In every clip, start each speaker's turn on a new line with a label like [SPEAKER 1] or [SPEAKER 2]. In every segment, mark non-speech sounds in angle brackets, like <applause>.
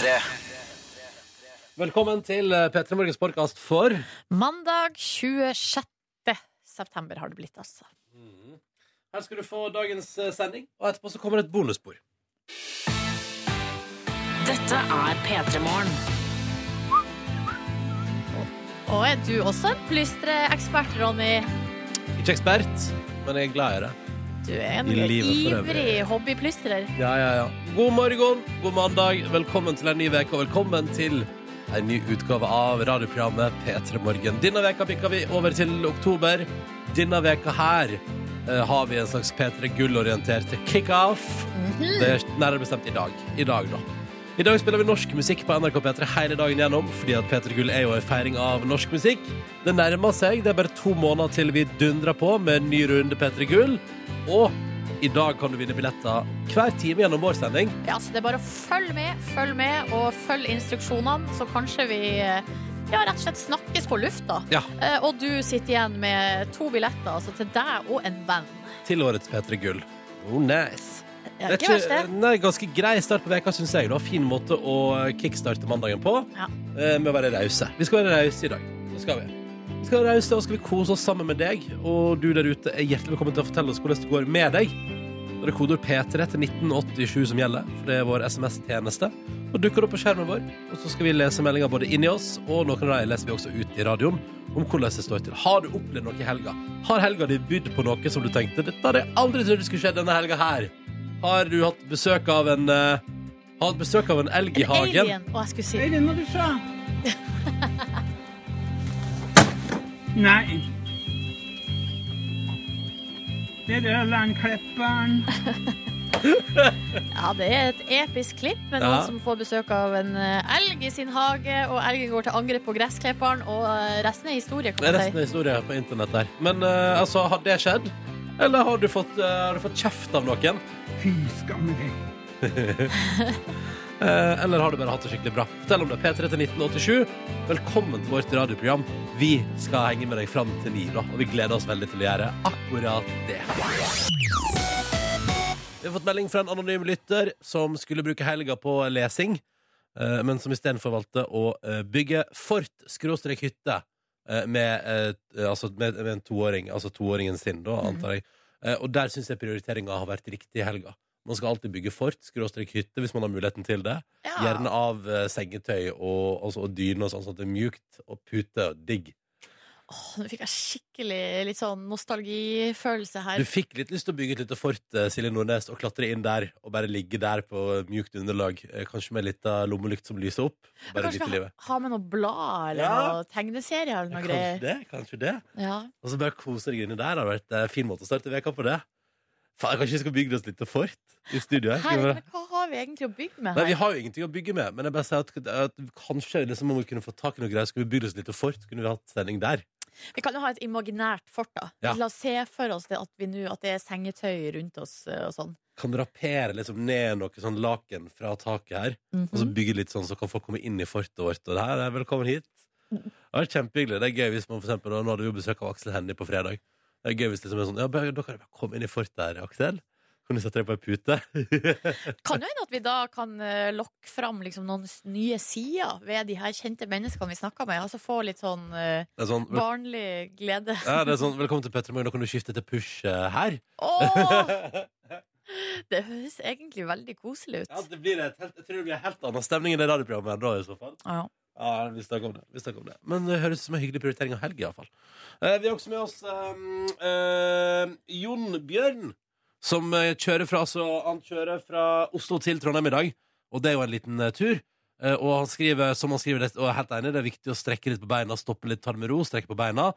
[SPEAKER 1] P3.
[SPEAKER 2] Velkommen til eh, P3 Morgens podkast for
[SPEAKER 3] Mandag 26. september har det blitt, altså.
[SPEAKER 2] Her skal du få dagens eh, sending, og etterpå så kommer det et bonusspor.
[SPEAKER 4] Dette er P3 Morgen.
[SPEAKER 3] Og er du også en plystreekspert, Ronny?
[SPEAKER 2] Ikke ekspert, men jeg er glad i det.
[SPEAKER 3] Du er en
[SPEAKER 2] I livet for øvrig.
[SPEAKER 3] ivrig hobbyplystrer.
[SPEAKER 2] Ja, ja, ja. God morgen, god mandag. Velkommen til en ny uke, og velkommen til en ny utgave av radioprogrammet P3 Morgen. Denne veka pikker vi over til oktober. Denne veka her eh, har vi en slags P3 Gull-orienterte kickoff. Det er nærmere bestemt i dag. I dag, da. I dag spiller vi norsk musikk på NRK P3 hele dagen gjennom, fordi at P3 Gull er jo en feiring av norsk musikk. Det nærmer seg. Det er bare to måneder til vi dundrer på med en ny runde P3 Gull. Og i dag kan du vinne billetter hver time gjennom vår sending.
[SPEAKER 3] Ja, så det er bare å følge med, følg med, og følg instruksjonene, så kanskje vi ja, rett og slett snakkes på lufta.
[SPEAKER 2] Ja.
[SPEAKER 3] Eh, Og du sitter igjen med to billetter, altså til deg og en venn.
[SPEAKER 2] til årets P3 Gull. Oh, nice.
[SPEAKER 3] Ja, ikke verst,
[SPEAKER 2] er
[SPEAKER 3] det.
[SPEAKER 2] nei, ganske grei start på veka, syns jeg. Da. Fin måte å kickstarte mandagen på
[SPEAKER 3] Ja.
[SPEAKER 2] eh, med å være rause. Vi skal være rause i dag. Det skal vi. Vi skal være rause, og skal vi kose oss sammen med deg. Og du der ute er hjertelig velkommen til å fortelle oss hvordan det går med deg. Da er det kodeord P3 til 1987 som gjelder, for det er vår SMS-tjeneste. Og dukker opp på skjermen vår, og så skal vi lese meldinger både inni oss, og noen av dem leser vi også ut i radioen om hvordan det står til. Har du opplevd noe i helga? Har helga di bydd på noe som du tenkte dette hadde jeg aldri trodd skulle skje denne helga her? Har du hatt besøk av en uh, Hatt besøk av en elg i
[SPEAKER 3] En
[SPEAKER 2] hagen?
[SPEAKER 3] alien. Og jeg skulle si
[SPEAKER 5] Øyvind må noe du sa? <laughs> Nei. Det er landklipperen <laughs>
[SPEAKER 3] Ja, det er et episk klipp med
[SPEAKER 2] Ja.
[SPEAKER 3] noen som får besøk av en eh, elg i sin hage, og elgen går til angrep på gressklipperen, og eh, resten er historie, kan man
[SPEAKER 2] Resten
[SPEAKER 3] si.
[SPEAKER 2] er historie på internett der. Men eh, altså, har det skjedd? Eller har du fått, eh, har du fått kjeft av noen?
[SPEAKER 5] Fy skamme deg. <laughs>
[SPEAKER 2] Eh, eller har du bare hatt det skikkelig bra? Fortell om det. P3 til 1987. Velkommen til vårt radioprogram. Vi skal henge med deg fram til ni, da, og vi gleder oss veldig til å gjøre akkurat det. Vi har fått melding fra en anonym lytter som skulle bruke helga på lesing, eh, men som istedenfor valgte å eh, bygge fort skråstrek hytte med, altså med, med en toåring, altså toåringen sin, da, antar jeg. Eh, Og der syns jeg prioriteringa har vært riktig i helga. Man skal alltid bygge fort, skråstrek hytte, hvis man har muligheten til det.
[SPEAKER 3] Ja.
[SPEAKER 2] Gjerne av eh, sengetøy og, altså, og dyne og sånn, sånn at det er mjukt og pute og digg.
[SPEAKER 3] Åh, Nå fikk jeg skikkelig litt sånn nostalgifølelse her.
[SPEAKER 2] Du fikk litt lyst til å bygge et lite fort, eh, Silje Nordnes, og klatre inn der og bare ligge der på mjukt underlag. eh, Kanskje med litt av lommelykt som lyser opp. Bare
[SPEAKER 3] Kanskje
[SPEAKER 2] nyte livet.
[SPEAKER 3] ha, med noe blad eller
[SPEAKER 2] Ja.
[SPEAKER 3] noe tegneserie eller noe
[SPEAKER 2] Kanskje
[SPEAKER 3] greier.
[SPEAKER 2] det, kanskje det.
[SPEAKER 3] Ja.
[SPEAKER 2] Og så bare kose deg inni der. Det har vært en fin måte å starte veka på det. Faen, Kanskje vi skal bygge oss litt fort i studio her? Skal vi
[SPEAKER 3] Her,
[SPEAKER 2] bare-
[SPEAKER 3] men hva har vi egentlig å bygge med
[SPEAKER 2] Nei, Vi har jo ingenting å bygge med, men jeg bare sier at, at kanskje liksom, om vi kunne få tak i noe greier, skulle vi bygd oss litt fort, så kunne vi hatt sending der.
[SPEAKER 3] Vi kan jo ha et imaginært fort, da.
[SPEAKER 2] Ja.
[SPEAKER 3] La oss se for oss det at, vi nå- at det er sengetøy rundt oss eh, og sånn.
[SPEAKER 2] Kan drapere liksom ned noe sånn laken fra taket her, og så
[SPEAKER 3] Mhm.
[SPEAKER 2] bygge litt sånn, så kan folk komme inn i fortet vårt. Og det her er velkommen hit. Det er kjempehyggelig. Det er gøy hvis man for eksempel, Nå hadde vi jo besøk av Aksel Hennie på fredag. Det er gøy hvis det liksom er sånn Ja, da kan jeg bare komme inn i fortet her, Aksel. Kan du sette deg på ei pute? <laughs>
[SPEAKER 3] Kan jo hende at vi da kan eh, lokke fram liksom, noen nye sider ved de her kjente menneskene vi snakker med. Altså få litt sånn eh,
[SPEAKER 2] sånn,
[SPEAKER 3] barnlig glede.
[SPEAKER 2] ja, det er sånn Velkommen til Petter Morgen, nå kan du skifte til push eh, her.
[SPEAKER 3] Åh! <laughs> Det høres egentlig veldig koselig ut.
[SPEAKER 2] Ja, det blir et helt, jeg tror det blir en helt annen stemning enn det radioprogrammet da, i så fall.
[SPEAKER 3] Ja.
[SPEAKER 2] Ja, vi snakker om det. Vi snakker om det. Men det høres ut som en hyggelig prioritering av helg, iallfall. Eh, vi har også med oss eh, eh, Jon Bjørn, som eh, kjører fra, så han kjører fra Oslo til Trondheim i dag. Og det er jo en liten eh, tur. Eh, og han skriver, som han skriver, det, og jeg er helt enig, det er viktig å strekke litt på beina, stoppe litt, ta det med ro, strekke på beina.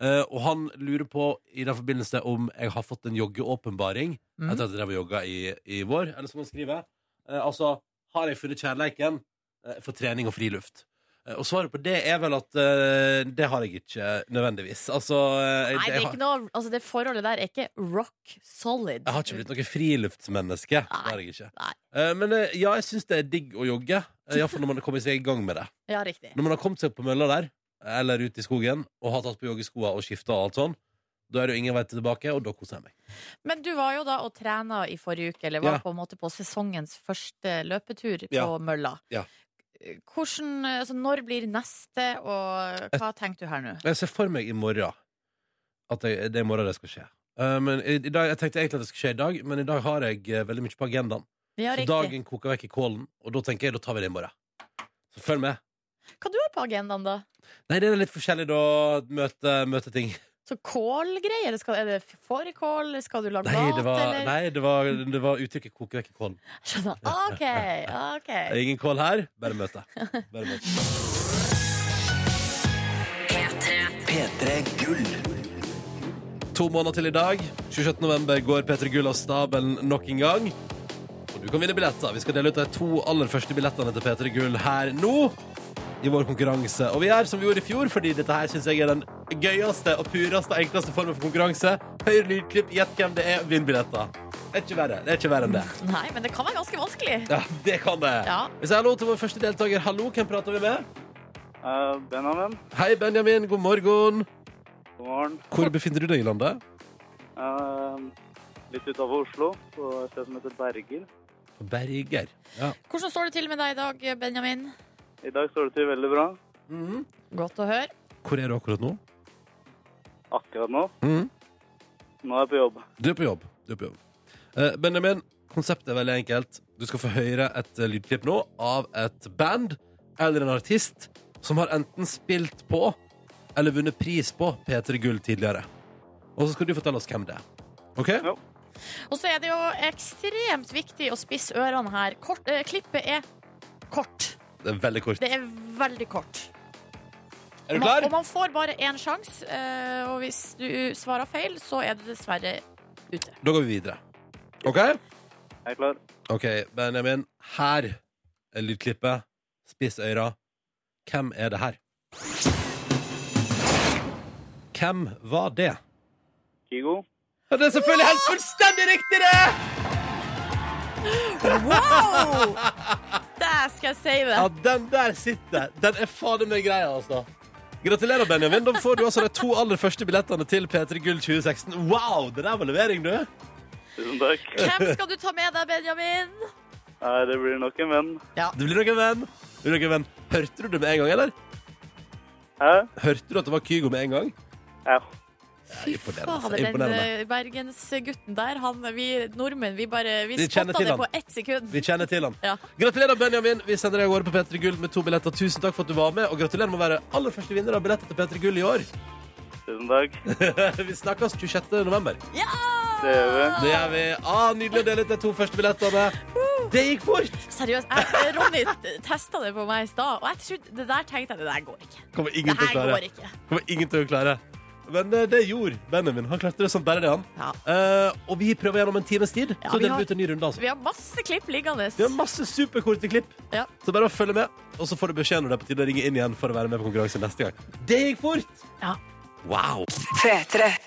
[SPEAKER 2] Eh, og han lurer på i den forbindelse om jeg har fått en joggeåpenbaring
[SPEAKER 3] Mhm.
[SPEAKER 2] etter at jeg drev og jogga i, i vår. Eller som han skriver, eh, altså har jeg funnet kjærleiken eh, for trening og friluft? Eh, Og svaret på det er vel at eh, det har jeg ikke nødvendigvis. Altså, eh,
[SPEAKER 3] Nei, det, er ikke noe, altså det forholdet der er ikke rock solid.
[SPEAKER 2] jeg har ikke blitt noe friluftsmenneske. Det har jeg ikke.
[SPEAKER 3] Nei.
[SPEAKER 2] Eh, men eh, ja, jeg syns det er digg å jogge. Uh, Iallfall når man har kommet seg i gang med det.
[SPEAKER 3] Ja, riktig.
[SPEAKER 2] Når man har kommet seg på mølla der, eller ut i skogen, og har tatt på joggeskoa og skifta og alt sånn, da er det jo ingen vei tilbake, og da koser jeg meg.
[SPEAKER 3] Men du var jo da og trena i forrige uke, eller var
[SPEAKER 2] Ja.
[SPEAKER 3] på en måte på sesongens første løpetur på
[SPEAKER 2] Ja.
[SPEAKER 3] mølla.
[SPEAKER 2] Ja.
[SPEAKER 3] Hvordan, altså, når blir neste, og hva tenker du her nå?
[SPEAKER 2] Jeg ser for meg i morgen at jeg, det er i morgen det skal skje. Uh, men i, i dag, Jeg tenkte egentlig at det skulle skje i dag, men i dag har jeg uh, veldig mye på agendaen.
[SPEAKER 3] Ja,
[SPEAKER 2] Så dagen koker vekk i kålen, og da tenker jeg da tar vi det i morgen. Så følg med.
[SPEAKER 3] Hva du har på agendaen, da?
[SPEAKER 2] Nei, det er litt forskjellig da. Møte, møte ting.
[SPEAKER 3] Så kålgreier? Er det fårikål? Skal du lage
[SPEAKER 2] Nei,
[SPEAKER 3] mat,
[SPEAKER 2] var,
[SPEAKER 3] eller?
[SPEAKER 2] nei, det var, det var uttrykket 'koke vekk kålen'.
[SPEAKER 3] Skjønner. OK. ok <laughs>
[SPEAKER 2] Det er ingen kål her, bare møte. Bare møte.
[SPEAKER 4] P3.
[SPEAKER 1] P3 Gull.
[SPEAKER 2] To måneder til i dag. 27. november går P3 Gull av stabelen nok en gang. Og du kan vinne billetter. Vi skal dele ut de to aller første billettene til P3 Gull her nå. I vår konkurranse. Og vi er som vi gjorde i fjor, fordi dette her synes jeg er den gøyeste og pureste og enkleste formen for konkurranse. Høyre lydklipp, gjett hvem det er, vinn billetter. Det er ikke verre. Det er ikke verre enn det.
[SPEAKER 3] Nei, men det kan være ganske vanskelig.
[SPEAKER 2] Ja, det kan det.
[SPEAKER 3] Ja.
[SPEAKER 2] Vi sier hallo til vår første deltaker. Hallo, hvem prater vi med?
[SPEAKER 6] Uh, Benjamin,
[SPEAKER 2] Hei, Benjamin. God morgen.
[SPEAKER 6] god morgen.
[SPEAKER 2] Hvor befinner du deg i landet?
[SPEAKER 6] Uh, litt utafor Oslo, på et sted som heter Berger.
[SPEAKER 2] Berger. Ja.
[SPEAKER 3] Hvordan står det til med deg i dag, Benjamin?
[SPEAKER 6] I dag står det til veldig bra.
[SPEAKER 2] Mhm.
[SPEAKER 3] Godt å høre.
[SPEAKER 2] Hvor er du akkurat nå?
[SPEAKER 6] Akkurat nå.
[SPEAKER 2] Mm.
[SPEAKER 6] Nå er jeg på jobb.
[SPEAKER 2] Du er på jobb. Du er på jobb. Eh, Benjamin, konseptet er veldig enkelt. Du skal få høre et eh, lydklipp nå av et band eller en artist som har enten spilt på eller vunnet pris på P3 Gull tidligere. Og så skal du fortelle oss hvem det er. OK?
[SPEAKER 6] Jo.
[SPEAKER 3] Og så er det jo ekstremt viktig å spisse ørene her. Kort, eh, klippet er kort.
[SPEAKER 2] Det er veldig kort.
[SPEAKER 3] Det er veldig kort.
[SPEAKER 2] Er du
[SPEAKER 3] Og man,
[SPEAKER 2] klar?
[SPEAKER 3] og man får bare én sjanse, eh, og hvis du svarer feil, så er det dessverre ute.
[SPEAKER 2] Da går vi videre. OK?
[SPEAKER 6] Jeg er klar.
[SPEAKER 2] OK, Benjamin. Her er lydklippet. Spiss øra. Hvem er det her? Hvem var det?
[SPEAKER 6] Kigo.
[SPEAKER 2] Ja, Det er selvfølgelig helt fullstendig riktig, det!
[SPEAKER 3] Wow! Der skal jeg si det.
[SPEAKER 2] Ja, den der sitter. Den er fader meg grei, altså. Gratulerer, Benjamin. Da får du altså de to aller første billettene til P3 Gull 2016. Wow, det der var levering, du.
[SPEAKER 6] Tusen takk.
[SPEAKER 3] Hvem skal du ta med deg, Benjamin?
[SPEAKER 6] Nei, det blir nok en venn.
[SPEAKER 2] Det blir nok en venn. Det blir nok en venn. Hørte du det med en gang, eller?
[SPEAKER 6] Hæ?
[SPEAKER 2] Hørte du at det var Kygo med en gang?
[SPEAKER 6] Ja.
[SPEAKER 3] Fy fader, den
[SPEAKER 2] imponerende.
[SPEAKER 3] eh, bergensgutten der, han, vi nordmenn, vi bare Vi,
[SPEAKER 2] Vi
[SPEAKER 3] spotta det
[SPEAKER 2] han.
[SPEAKER 3] på ett sekund.
[SPEAKER 2] Vi kjenner til han.
[SPEAKER 3] Ja.
[SPEAKER 2] Gratulerer, Benjamin. Vi sender deg av gårde på P3 Gull med to billetter. Tusen takk for at du var med, og gratulerer med å være aller første vinner av billetter til P3 Gull i år.
[SPEAKER 6] Tusen takk. <laughs>
[SPEAKER 2] vi snakkes 26. november.
[SPEAKER 6] Det gjør vi.
[SPEAKER 2] Det gjør vi. Ah, nydelig å dele ut de to første billettene. Det gikk fort.
[SPEAKER 3] Seriøst. Jeg, Ronny testa det på meg i stad, og jeg trodde, det der tenkte jeg det der går ikke.
[SPEAKER 2] Kommer
[SPEAKER 3] Det
[SPEAKER 2] her til å klare.
[SPEAKER 3] går ikke.
[SPEAKER 2] Kommer ingen til å klare. Men eh, det gjorde Benjamin. Han klarte det som bare det, han.
[SPEAKER 3] Ja.
[SPEAKER 2] Eh, og vi prøver gjennom en times tid.
[SPEAKER 3] Ja,
[SPEAKER 2] så
[SPEAKER 3] vi
[SPEAKER 2] deler
[SPEAKER 3] har-
[SPEAKER 2] vi ut en ny runde. Altså.
[SPEAKER 3] Vi har masse klipp liggende.
[SPEAKER 2] Vi har masse superkorte klipp.
[SPEAKER 3] Ja.
[SPEAKER 2] Så bare å følge med. Og så får du beskjed når det er på tide å ringe inn igjen for å være med på konkurranse neste gang. Det gikk fort!
[SPEAKER 3] Ja.
[SPEAKER 2] Wow!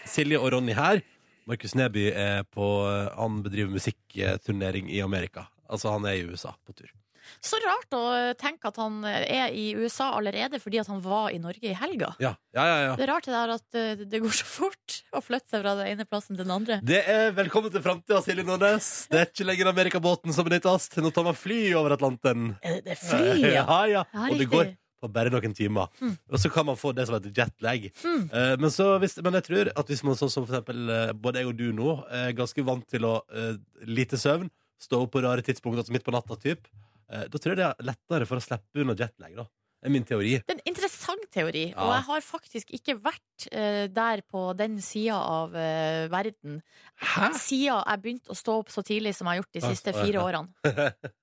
[SPEAKER 2] Silje og Ronny her. Markus Neby er på Han bedriver musikkturnering i Amerika. Altså, han er i USA på tur.
[SPEAKER 3] Så rart å tenke at han er i USA allerede fordi at han var i Norge i helga.
[SPEAKER 2] Ja, ja, ja. ja.
[SPEAKER 3] Det er rart det der at eh, det går så fort å flytte seg fra den ene plassen til den andre.
[SPEAKER 2] Det er Velkommen til framtida, Silje Nordnes. Det er ikke lenger Amerikabåten som benyttes. Nå tar man fly over Atlanten.
[SPEAKER 3] Det- er fly, <laughs> ja.
[SPEAKER 2] ja, ja. Og det går på bare noen timer. Og så kan man få det som heter jetlag. Eh, men, så, hvis, men jeg tror at hvis man sånn som for eksempel uh, både jeg og du nå er ganske vant til å uh, lite søvn, stå opp på rare tidspunkter, altså midt på natta, typ, da tror jeg det er lettere for å slippe unna jetlag. da Det er min teori.
[SPEAKER 3] Det er en interessant teori,
[SPEAKER 2] Ja.
[SPEAKER 3] og jeg har faktisk ikke vært uh, der på den sida av uh, verden
[SPEAKER 2] Hæ?
[SPEAKER 3] siden jeg begynte å stå opp så tidlig som jeg har gjort de siste fire årene. <laughs>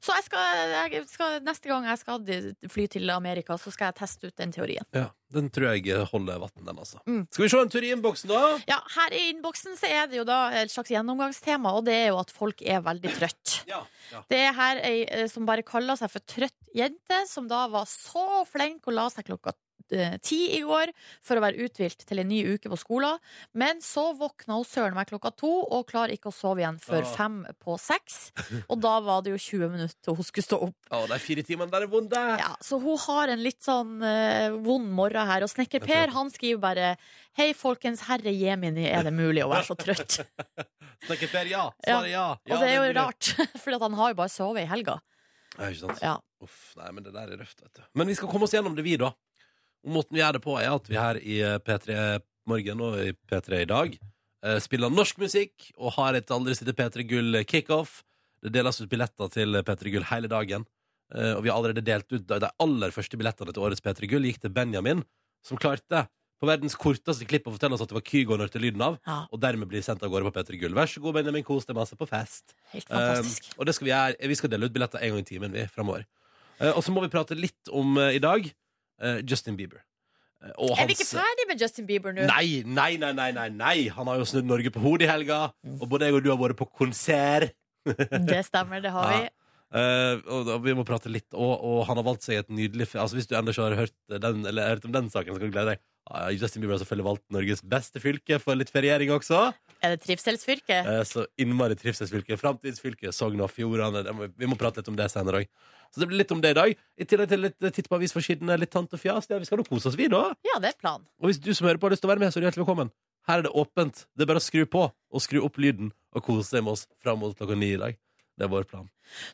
[SPEAKER 3] Så jeg skal, jeg skal, neste gang jeg skal fly til Amerika, så skal jeg teste ut den teorien.
[SPEAKER 2] Ja, Den tror jeg holder vann, den, altså.
[SPEAKER 3] Mm.
[SPEAKER 2] Skal vi se en tur i innboksen, da?
[SPEAKER 3] Ja, Her i innboksen så er det jo da et slags gjennomgangstema, og det er jo at folk er veldig trøtt.
[SPEAKER 2] Ja. ja.
[SPEAKER 3] Det er her ei eh, som bare kaller seg for trøtt jente, som da var så flink og la seg klokka ti i går for å være uthvilt til en ny uke på skolen. Men så våkna hun søren meg klokka to og klarer ikke å sove igjen før
[SPEAKER 2] Åh.
[SPEAKER 3] fem på seks. Og da var det jo 20 minutter til hun skulle stå opp.
[SPEAKER 2] Å, de fire timene der er vonde!
[SPEAKER 3] Ja, så hun har en litt sånn eh, vond morgen her. Og Snekker Per han skriver bare Hei, folkens, herre jemini, er det mulig å være så trøtt? <laughs>
[SPEAKER 2] Snekker-Per, ja? Svaret ja. ja
[SPEAKER 3] og det er jo rart, <laughs> for han har jo bare sovet i helga.
[SPEAKER 2] Ja, ikke sant?
[SPEAKER 3] Ja.
[SPEAKER 2] Uff, nei, men det der er røft, vet du. Men vi skal komme oss gjennom det, vi, da. Og måten vi gjør det på, er at vi her i eh, P3 Morgen og i P3 i dag eh, spiller norsk musikk og har et Aldri sitte P3 Gull kickoff. Det deles ut billetter til P3 Gull hele dagen. Eh, og vi har allerede delt ut de aller første billettene til årets P3 Gull. Gikk til Benjamin, som klarte på verdens korteste klipp å fortelle oss at det var Kygo hørte lyden av,
[SPEAKER 3] ja.
[SPEAKER 2] og dermed blir sendt av gårde på P3 Gull. Vær så god, Benjamin, kos deg masse på fest.
[SPEAKER 3] Helt fantastisk.
[SPEAKER 2] Um, og det skal vi gjøre. Vi skal dele ut billetter en gang i timen vi, fremover. Uh, og så må vi prate litt om uh, i dag Justin Bieber. Uh, og
[SPEAKER 3] er vi ikke ferdig med Justin Bieber nå?
[SPEAKER 2] Nei, nei, nei, nei, nei. Han har jo snudd Norge på hodet i helga. Og både jeg og du har vært på konsert. <laughs>
[SPEAKER 3] Det stemmer, det har vi.
[SPEAKER 2] Uh, og, og vi må prate litt og, og han har valgt seg et nydelig Altså Hvis du ennå ikke har hørt, den, eller, hørt om den saken, så kan du glede deg. Justin Bieber har selvfølgelig valgt Norges beste fylke for litt feriering også.
[SPEAKER 3] Er det trivselsfylke?
[SPEAKER 2] Eh, Så innmari trivselsfylke. Framtidsfylke, Sogn og Fjordane. Vi må prate litt om det senere òg. Så det blir litt om det i dag. I tillegg til litt eh, titt på avisforsidene, litt tant og fjas. Ja, vi skal nå kose oss, vi, da.
[SPEAKER 3] Ja, det er planen.
[SPEAKER 2] Og hvis du som hører på har lyst til å være med, så er du hjertelig velkommen. Her er det åpent. Det er bare å skru på og skru opp lyden og kose deg med oss fram mot klokka ni i dag. Det er vår plan.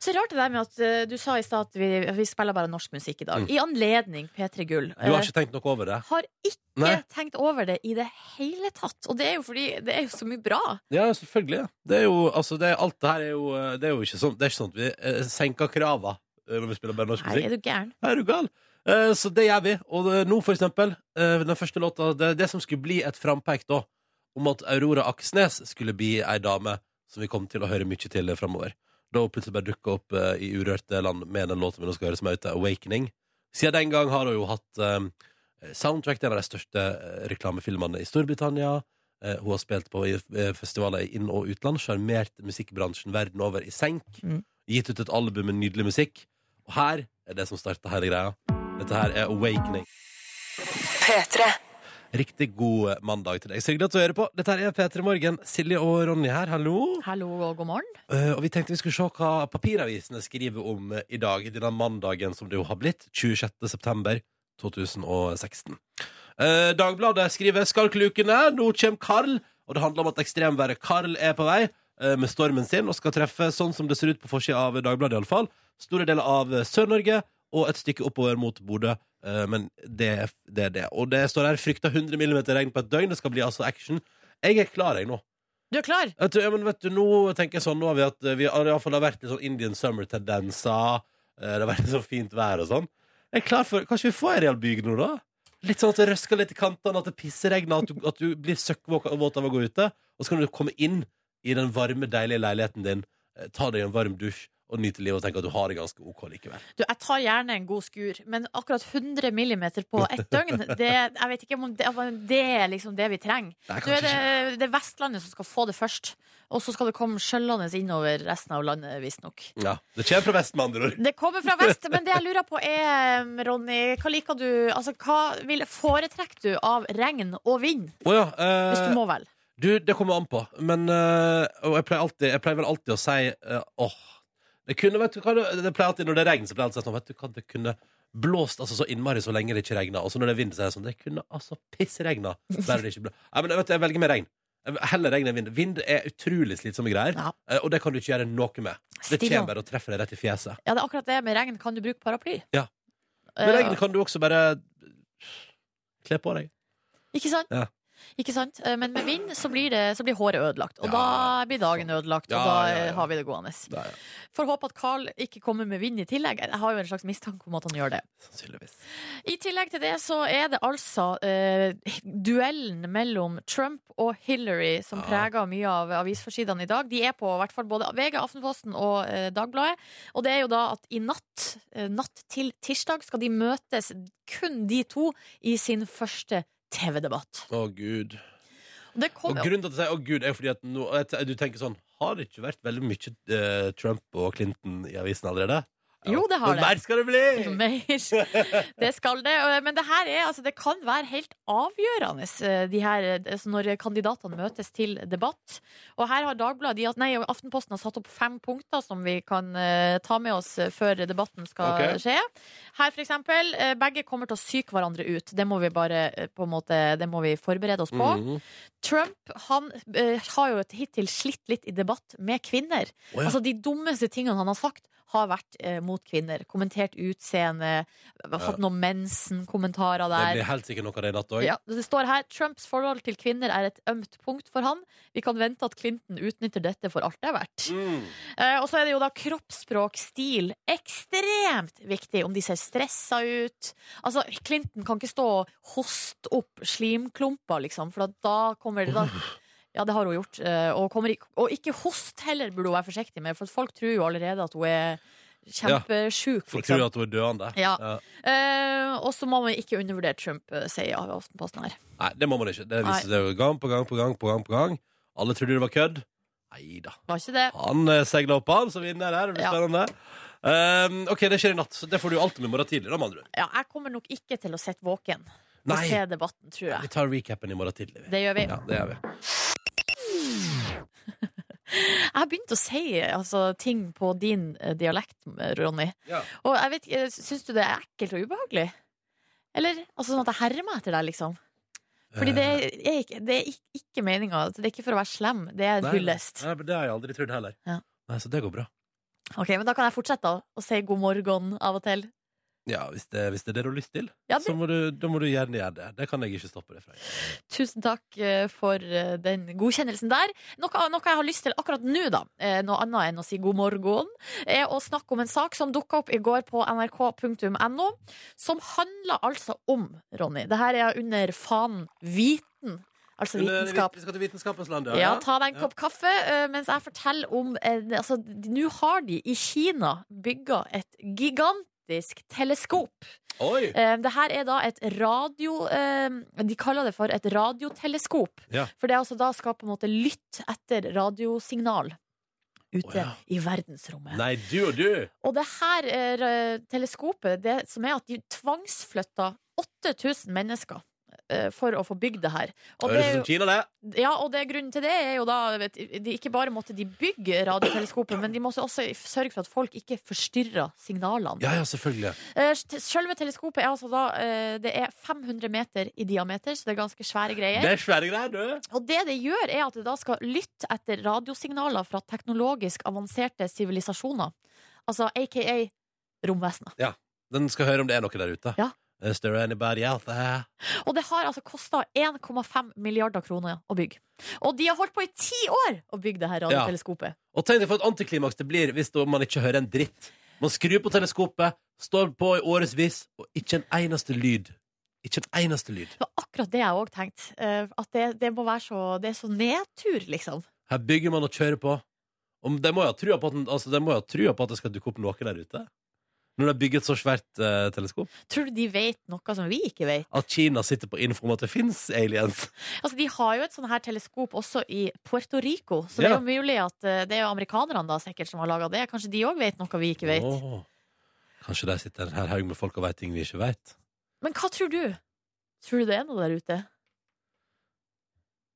[SPEAKER 3] Så rart det der med at eh, du sa i stad at vi, vi spiller bare norsk musikk i dag.
[SPEAKER 2] Mm.
[SPEAKER 3] I anledning P3 Gull.
[SPEAKER 2] Du har
[SPEAKER 3] Eh,
[SPEAKER 2] ikke tenkt noe over det?
[SPEAKER 3] har ikke
[SPEAKER 2] Nei.
[SPEAKER 3] tenkt over det i det hele tatt. Og det er jo fordi det er jo så mye bra.
[SPEAKER 2] Ja, selvfølgelig. Det er jo, altså, det er, alt det her er jo, eh, det er jo ikke sånn Det er ikke sånn at vi eh, senker krava når vi spiller bare norsk musikk.
[SPEAKER 3] Nei, er du gæren?
[SPEAKER 2] Er du gal? Eh, Så det gjør vi. Og nå, for eksempel, eh, den første låta Det, det som skulle bli et frampek da, om at Aurora Aksnes skulle bli ei dame som vi kom til å høre mye til framover. Da hun plutselig bare dukka opp uh, i Urørte land med den låten vi nå skal høre, som heter Awakening. Siden den gang har hun jo hatt eh, soundtrack til en av de største eh, reklamefilmene i Storbritannia. Uh, hun har spilt på festivaler i inn- og utland, sjarmert musikkbransjen verden over i senk.
[SPEAKER 3] Mm.
[SPEAKER 2] Gitt ut et album med nydelig musikk. Og her er det som starta hele greia. Dette her er Awakening. Riktig god mandag til deg. Så hyggelig at du hører på. Dette er P3 Morgen. Silje og Ronny her, hallo.
[SPEAKER 3] Hallo og god morgen.
[SPEAKER 2] Eh, og vi tenkte vi skulle se hva papiravisene skriver om eh, i dag, denne mandagen som det jo har blitt. 26. september 2016. Eh, Dagbladet skriver 'Skalklukene'. Nå kommer Karl. Og det handler om at ekstremværet Karl er på vei eh, med stormen sin og skal treffe, sånn som det ser ut på forsida av Dagbladet, iallfall, store deler av Sør-Norge og et stykke oppover mot Bodø. Eh, men det, er- det det. Og det står her 'frykta 100 mm regn på et døgn'. Det skal bli altså action. Jeg er klar, jeg, nå.
[SPEAKER 3] Du er klar?
[SPEAKER 2] Vet du, ja, men vet du, nå tenker jeg sånn Nå har vi at eh, vi har, iallfall, det har vært litt sånn Indian summer-tendenser. eh, Det har vært litt sånn fint vær og sånn. Jeg er klar for Kanskje vi får ei real bygd nå, da? Litt sånn at det røsker litt i kantene, at det pisseregner, at du, at du blir søkkvåt av å gå ute. Og så kan du komme inn i den varme, deilige leiligheten din, ta deg en varm dusj og nyte livet og tenke at du har det ganske OK likevel.
[SPEAKER 3] Du, jeg tar gjerne en god skur, men akkurat 100 millimeter på ett <laughs> døgn, det, jeg vet ikke om det, det er liksom det vi trenger.
[SPEAKER 2] Nei,
[SPEAKER 3] er det, det er Vestlandet som skal få det først, og så skal det komme skjøllende innover resten av landet, visstnok.
[SPEAKER 2] Ja, det kommer fra vest, med andre ord.
[SPEAKER 3] Det kommer fra vest, men det jeg <laughs> lurer på er, Ronny, hva liker du Altså, hva vil, foretrekker du av regn og vind?
[SPEAKER 2] Oh ja, eh,
[SPEAKER 3] Hvis du må vel.
[SPEAKER 2] Du, det kommer an på. Men uh, Og jeg pleier, alltid, jeg pleier vel alltid å si øh, åh det kunne, vet du hva, det, pleier alltid Når det regner, så pleier det alltid sånn Vet du hva, det kunne blåst altså, så innmari så lenge det ikke regna. Og så når det er vind, så er det sånn Det kunne altså pissregna. Ja, men vet du, jeg velger med regn. Heller regn enn vind. Vind er utrolig slitsomme greier,
[SPEAKER 3] Ja.
[SPEAKER 2] eh, og det kan du ikke gjøre noe med. Det kommer bare og treffer deg rett i fjeset.
[SPEAKER 3] Ja, det er akkurat det med regn. Kan du bruke paraply?
[SPEAKER 2] Ja.
[SPEAKER 3] Eh,
[SPEAKER 2] Med regn kan du også bare kle på deg.
[SPEAKER 3] Ikke sant?
[SPEAKER 2] Ja.
[SPEAKER 3] Ikke sant? Eh, Men med vind så blir, det, så blir håret ødelagt. Og
[SPEAKER 2] Ja.
[SPEAKER 3] da blir dagen ødelagt, og da
[SPEAKER 2] ja,
[SPEAKER 3] eh,
[SPEAKER 2] ja.
[SPEAKER 3] har vi det gående.
[SPEAKER 2] Ja, ja.
[SPEAKER 3] Får håpe at Carl ikke kommer med vind i tillegg. Jeg har jo en slags mistanke om at han gjør det.
[SPEAKER 2] Sannsynligvis.
[SPEAKER 3] I tillegg til det så er det altså eh, duellen mellom Trump og Hillary som
[SPEAKER 2] Ja.
[SPEAKER 3] preger mye av avisforsidene i dag. De er på hvert fall både VG, Aftenposten og eh, Dagbladet. Og det er jo da at i natt, eh, natt til tirsdag, skal de møtes, kun de to, i sin første TV-debatt.
[SPEAKER 2] Å, gud.
[SPEAKER 3] Og kom,
[SPEAKER 2] Og grunnen til at jeg sier 'å gud' er fordi at nå, du tenker sånn Har det ikke vært veldig mye eh, Trump og Clinton i avisen allerede?
[SPEAKER 3] Jo, det har det.
[SPEAKER 2] mer skal det bli!
[SPEAKER 3] Mer. Det skal det. <laughs> Men det her er, altså, det kan være helt avgjørende eh, de her, eh, altså, når kandidatene møtes til debatt. Og her har Dagbladet, nei, Aftenposten har satt opp fem punkter som vi kan eh, ta med oss før debatten skal
[SPEAKER 2] okay.
[SPEAKER 3] skje. Her for eksempel, begge kommer til å psyke hverandre ut. Det må vi bare på en måte, det må vi forberede oss på.
[SPEAKER 2] Mhm.
[SPEAKER 3] Trump han har jo hittil slitt litt i debatt med kvinner.
[SPEAKER 2] Oh, ja.
[SPEAKER 3] Altså De dummeste tingene han har sagt, har vært eh, mot kvinner. Kommentert utseende, hatt noen mensen-kommentarer
[SPEAKER 2] Det blir helt sikkert noe av det i natt òg.
[SPEAKER 3] Ja, det står her Trumps forhold til kvinner er et ømt punkt for han. Vi kan vente at Clinton utnytter dette for alt det er verdt.
[SPEAKER 2] Mm.
[SPEAKER 3] Eh, og så er det jo da kroppsspråk, stil, ekstremt viktig. Om de ser stressa ut. Altså, Clinton kan ikke stå og hoste opp slimklumper, liksom, for da kommer det da <laughs> ja, det har hun gjort. eh, Og, kommer, ikke- og ikke host heller burde hun være forsiktig med, for folk tror jo allerede at hun er kjempesjuk.
[SPEAKER 2] Folk
[SPEAKER 3] Liksom.
[SPEAKER 2] tror at hun er døende.
[SPEAKER 3] Ja. Eh, og så må man ikke undervurdere Trump, eh, sier jeg Aftenposten her.
[SPEAKER 2] Nei, det må man ikke. Det viser seg jo gang på gang på gang på gang. på gang Alle trodde det var kødd. Nei da.
[SPEAKER 3] Var ikke det?
[SPEAKER 2] Han segla opp, han, som vinner her. Det blir
[SPEAKER 3] Ja.
[SPEAKER 2] spennende. Um, OK, det skjer i natt. Så det får du alltid med i morgen tidlig. Da, med.
[SPEAKER 3] Ja, jeg kommer nok ikke til å sitte våken og
[SPEAKER 2] Nei,
[SPEAKER 3] se debatten, tror
[SPEAKER 2] vi tar recapen i morgen tidlig.
[SPEAKER 3] Det gjør vi.
[SPEAKER 2] Ja, det gjør vi.
[SPEAKER 3] Jeg har begynt å si altså, ting på din eh, dialekt, Ronny.
[SPEAKER 2] Ja.
[SPEAKER 3] Og jeg vet syns du det er ekkelt og ubehagelig? Eller altså, sånn at jeg hermer etter deg, liksom? Fordi det
[SPEAKER 2] Eh,
[SPEAKER 3] er ikke, det er ikke, meninga. Det er ikke for å være slem, det er en hyllest.
[SPEAKER 2] Nei, det har jeg aldri trodd heller.
[SPEAKER 3] Ja.
[SPEAKER 2] Nei, Så det går bra.
[SPEAKER 3] Ok, Men da kan jeg fortsette da, å si god morgen av og til.
[SPEAKER 2] Ja, hvis det, hvis det er det du har lyst til,
[SPEAKER 3] Ja,
[SPEAKER 2] så må du, da må du gjerne gjøre det. Det kan jeg ikke stoppe deg fra.
[SPEAKER 3] tusen takk eh, for eh, den godkjennelsen der. Noe, noe jeg har lyst til akkurat nå, da, eh, noe annet enn å si god morgen, er å snakke om en sak som dukka opp i går på nrk.no, som handler altså om, Ronny Det her er under fanen viten. Altså vitenskap.
[SPEAKER 2] Vi skal til vitenskapens land,
[SPEAKER 3] Ja, ja ta deg en
[SPEAKER 2] Ja.
[SPEAKER 3] kopp kaffe mens jeg forteller om Altså, nå har de i Kina bygga et gigantisk teleskop.
[SPEAKER 2] Oi!
[SPEAKER 3] Eh, det her er da et radio eh, De kaller det for et radioteleskop.
[SPEAKER 2] Ja.
[SPEAKER 3] For det er altså da skal på en måte lytte etter radiosignal ute
[SPEAKER 2] oh, ja.
[SPEAKER 3] i verdensrommet.
[SPEAKER 2] Nei, du og du!
[SPEAKER 3] Og det her eh, teleskopet, det som er at de tvangsflytta 8000 mennesker for å få bygd det her. Og det
[SPEAKER 2] Høres
[SPEAKER 3] er jo,
[SPEAKER 2] som Kina, det.
[SPEAKER 3] ja, og det grunnen til det er jo da vet, de, Ikke bare måtte de bygge radioteleskopet, men de måtte også sørge for at folk ikke forstyrra signalene.
[SPEAKER 2] Ja, ja, selvfølgelig.
[SPEAKER 3] Eh, Selve teleskopet er altså da eh, Det er 500 meter i diameter, så det er ganske svære greier.
[SPEAKER 2] Det er svære greier, du.
[SPEAKER 3] Og det det gjør, er at det da skal lytte etter radiosignaler fra teknologisk avanserte sivilisasjoner. Altså aka romvesener.
[SPEAKER 2] Den skal høre om det er noe der ute.
[SPEAKER 3] Ja.
[SPEAKER 2] Is there anybody out there?
[SPEAKER 3] Og det har altså kosta 1,5 milliarder kroner å bygge. Og de har holdt på i ti år å bygge det her radioteleskopet.
[SPEAKER 2] Og tenk deg for et antiklimaks det blir hvis man ikke hører en dritt. Man skrur på teleskopet, står på i årevis, og ikke en eneste lyd. Ikke en eneste lyd.
[SPEAKER 3] Det var akkurat det jeg òg tenkte. eh, At det, det må være så Det er så nedtur, liksom.
[SPEAKER 2] Her bygger man og kjører på. Og de må jo ha trua på at, altså, de ha trua på at det skal dukke opp noe der ute. Når de har bygget et så svært eh, teleskop.
[SPEAKER 3] Tror du de vet noe som vi ikke vet?
[SPEAKER 2] At Kina sitter på info om at det fins aliens.
[SPEAKER 3] Altså, De har jo et sånn her teleskop også i Puerto Rico, så det er
[SPEAKER 2] Ja.
[SPEAKER 3] jo mulig at eh, det er jo amerikanerne da sikkert som har laga det. Kanskje de òg vet noe vi ikke vet.
[SPEAKER 2] Åh. Kanskje de sitter her haug med folk og vet ting vi ikke vet.
[SPEAKER 3] Men hva tror du? Tror du det er noe der ute?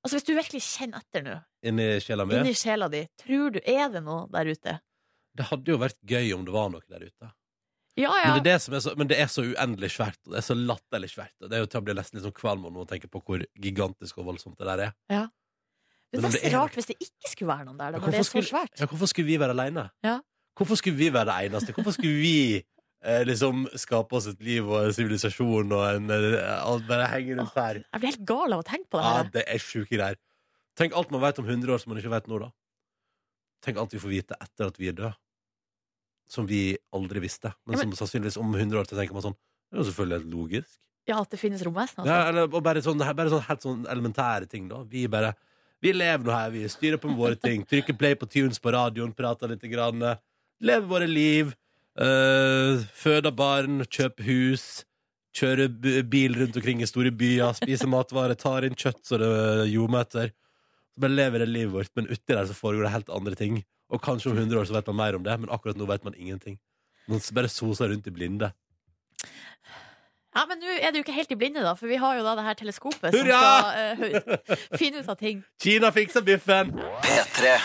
[SPEAKER 3] Altså Hvis du virkelig kjenner etter nå,
[SPEAKER 2] Inni sjela mi.
[SPEAKER 3] inni sjela di, tror du er det noe der ute?
[SPEAKER 2] Det hadde jo vært gøy om det var noe der ute.
[SPEAKER 3] Ja, ja.
[SPEAKER 2] Men, det er det så, men det er så uendelig svært, og det er så latterlig svært. Og det er jo til å bli nesten litt sånn kvalm av å tenke på hvor gigantisk og voldsomt det der er.
[SPEAKER 3] Det
[SPEAKER 2] Men
[SPEAKER 3] er
[SPEAKER 2] det
[SPEAKER 3] nesten rart hvis det ikke skulle være noen der, da,
[SPEAKER 2] Ja,
[SPEAKER 3] når det er så
[SPEAKER 2] skulle,
[SPEAKER 3] svært.
[SPEAKER 2] ja, hvorfor skulle vi være alene?
[SPEAKER 3] Ja.
[SPEAKER 2] Hvorfor skulle vi være det eneste? Hvorfor skulle vi eh, liksom skape oss et liv og en sivilisasjon og en eh, alt bare henge rundt her?
[SPEAKER 3] Jeg blir helt gal av å tenke på det
[SPEAKER 2] Ja,
[SPEAKER 3] her.
[SPEAKER 2] det er sjuke greier. Tenk alt man vet om 100 år som man ikke vet nå, da. Tenk alt vi får vite etter at vi er døde. Som vi aldri visste. Men
[SPEAKER 3] Ja,
[SPEAKER 2] som sannsynligvis om 100 år så tenker man sånn Det er jo selvfølgelig helt logisk.
[SPEAKER 3] Ja, At det finnes romvesen?
[SPEAKER 2] Ja,
[SPEAKER 3] Altså.
[SPEAKER 2] eller, og bare sånn, bare sånn helt sånn elementære ting, da. Vi bare Vi lever nå her, vi styrer på med våre ting. Trykker play på tunes på radioen, prater litt. Grann, lever våre liv. øh, føder barn, kjøper hus. Kjører bil rundt omkring i store byer. Spiser matvarer, tar inn kjøtt så det ljometer. Så bare lever det livet vårt, men uti der så foregår det helt andre ting. Og kanskje om 100 år så vet man mer om det, men akkurat nå vet man ingenting. Man bare soser rundt i blinde.
[SPEAKER 3] Ja, Men nå er du ikke helt i blinde, da, for vi har jo da det her teleskopet
[SPEAKER 2] Hurra!
[SPEAKER 3] som skal uh, finne ut av ting.
[SPEAKER 2] Kina fikser biffen!
[SPEAKER 1] P3.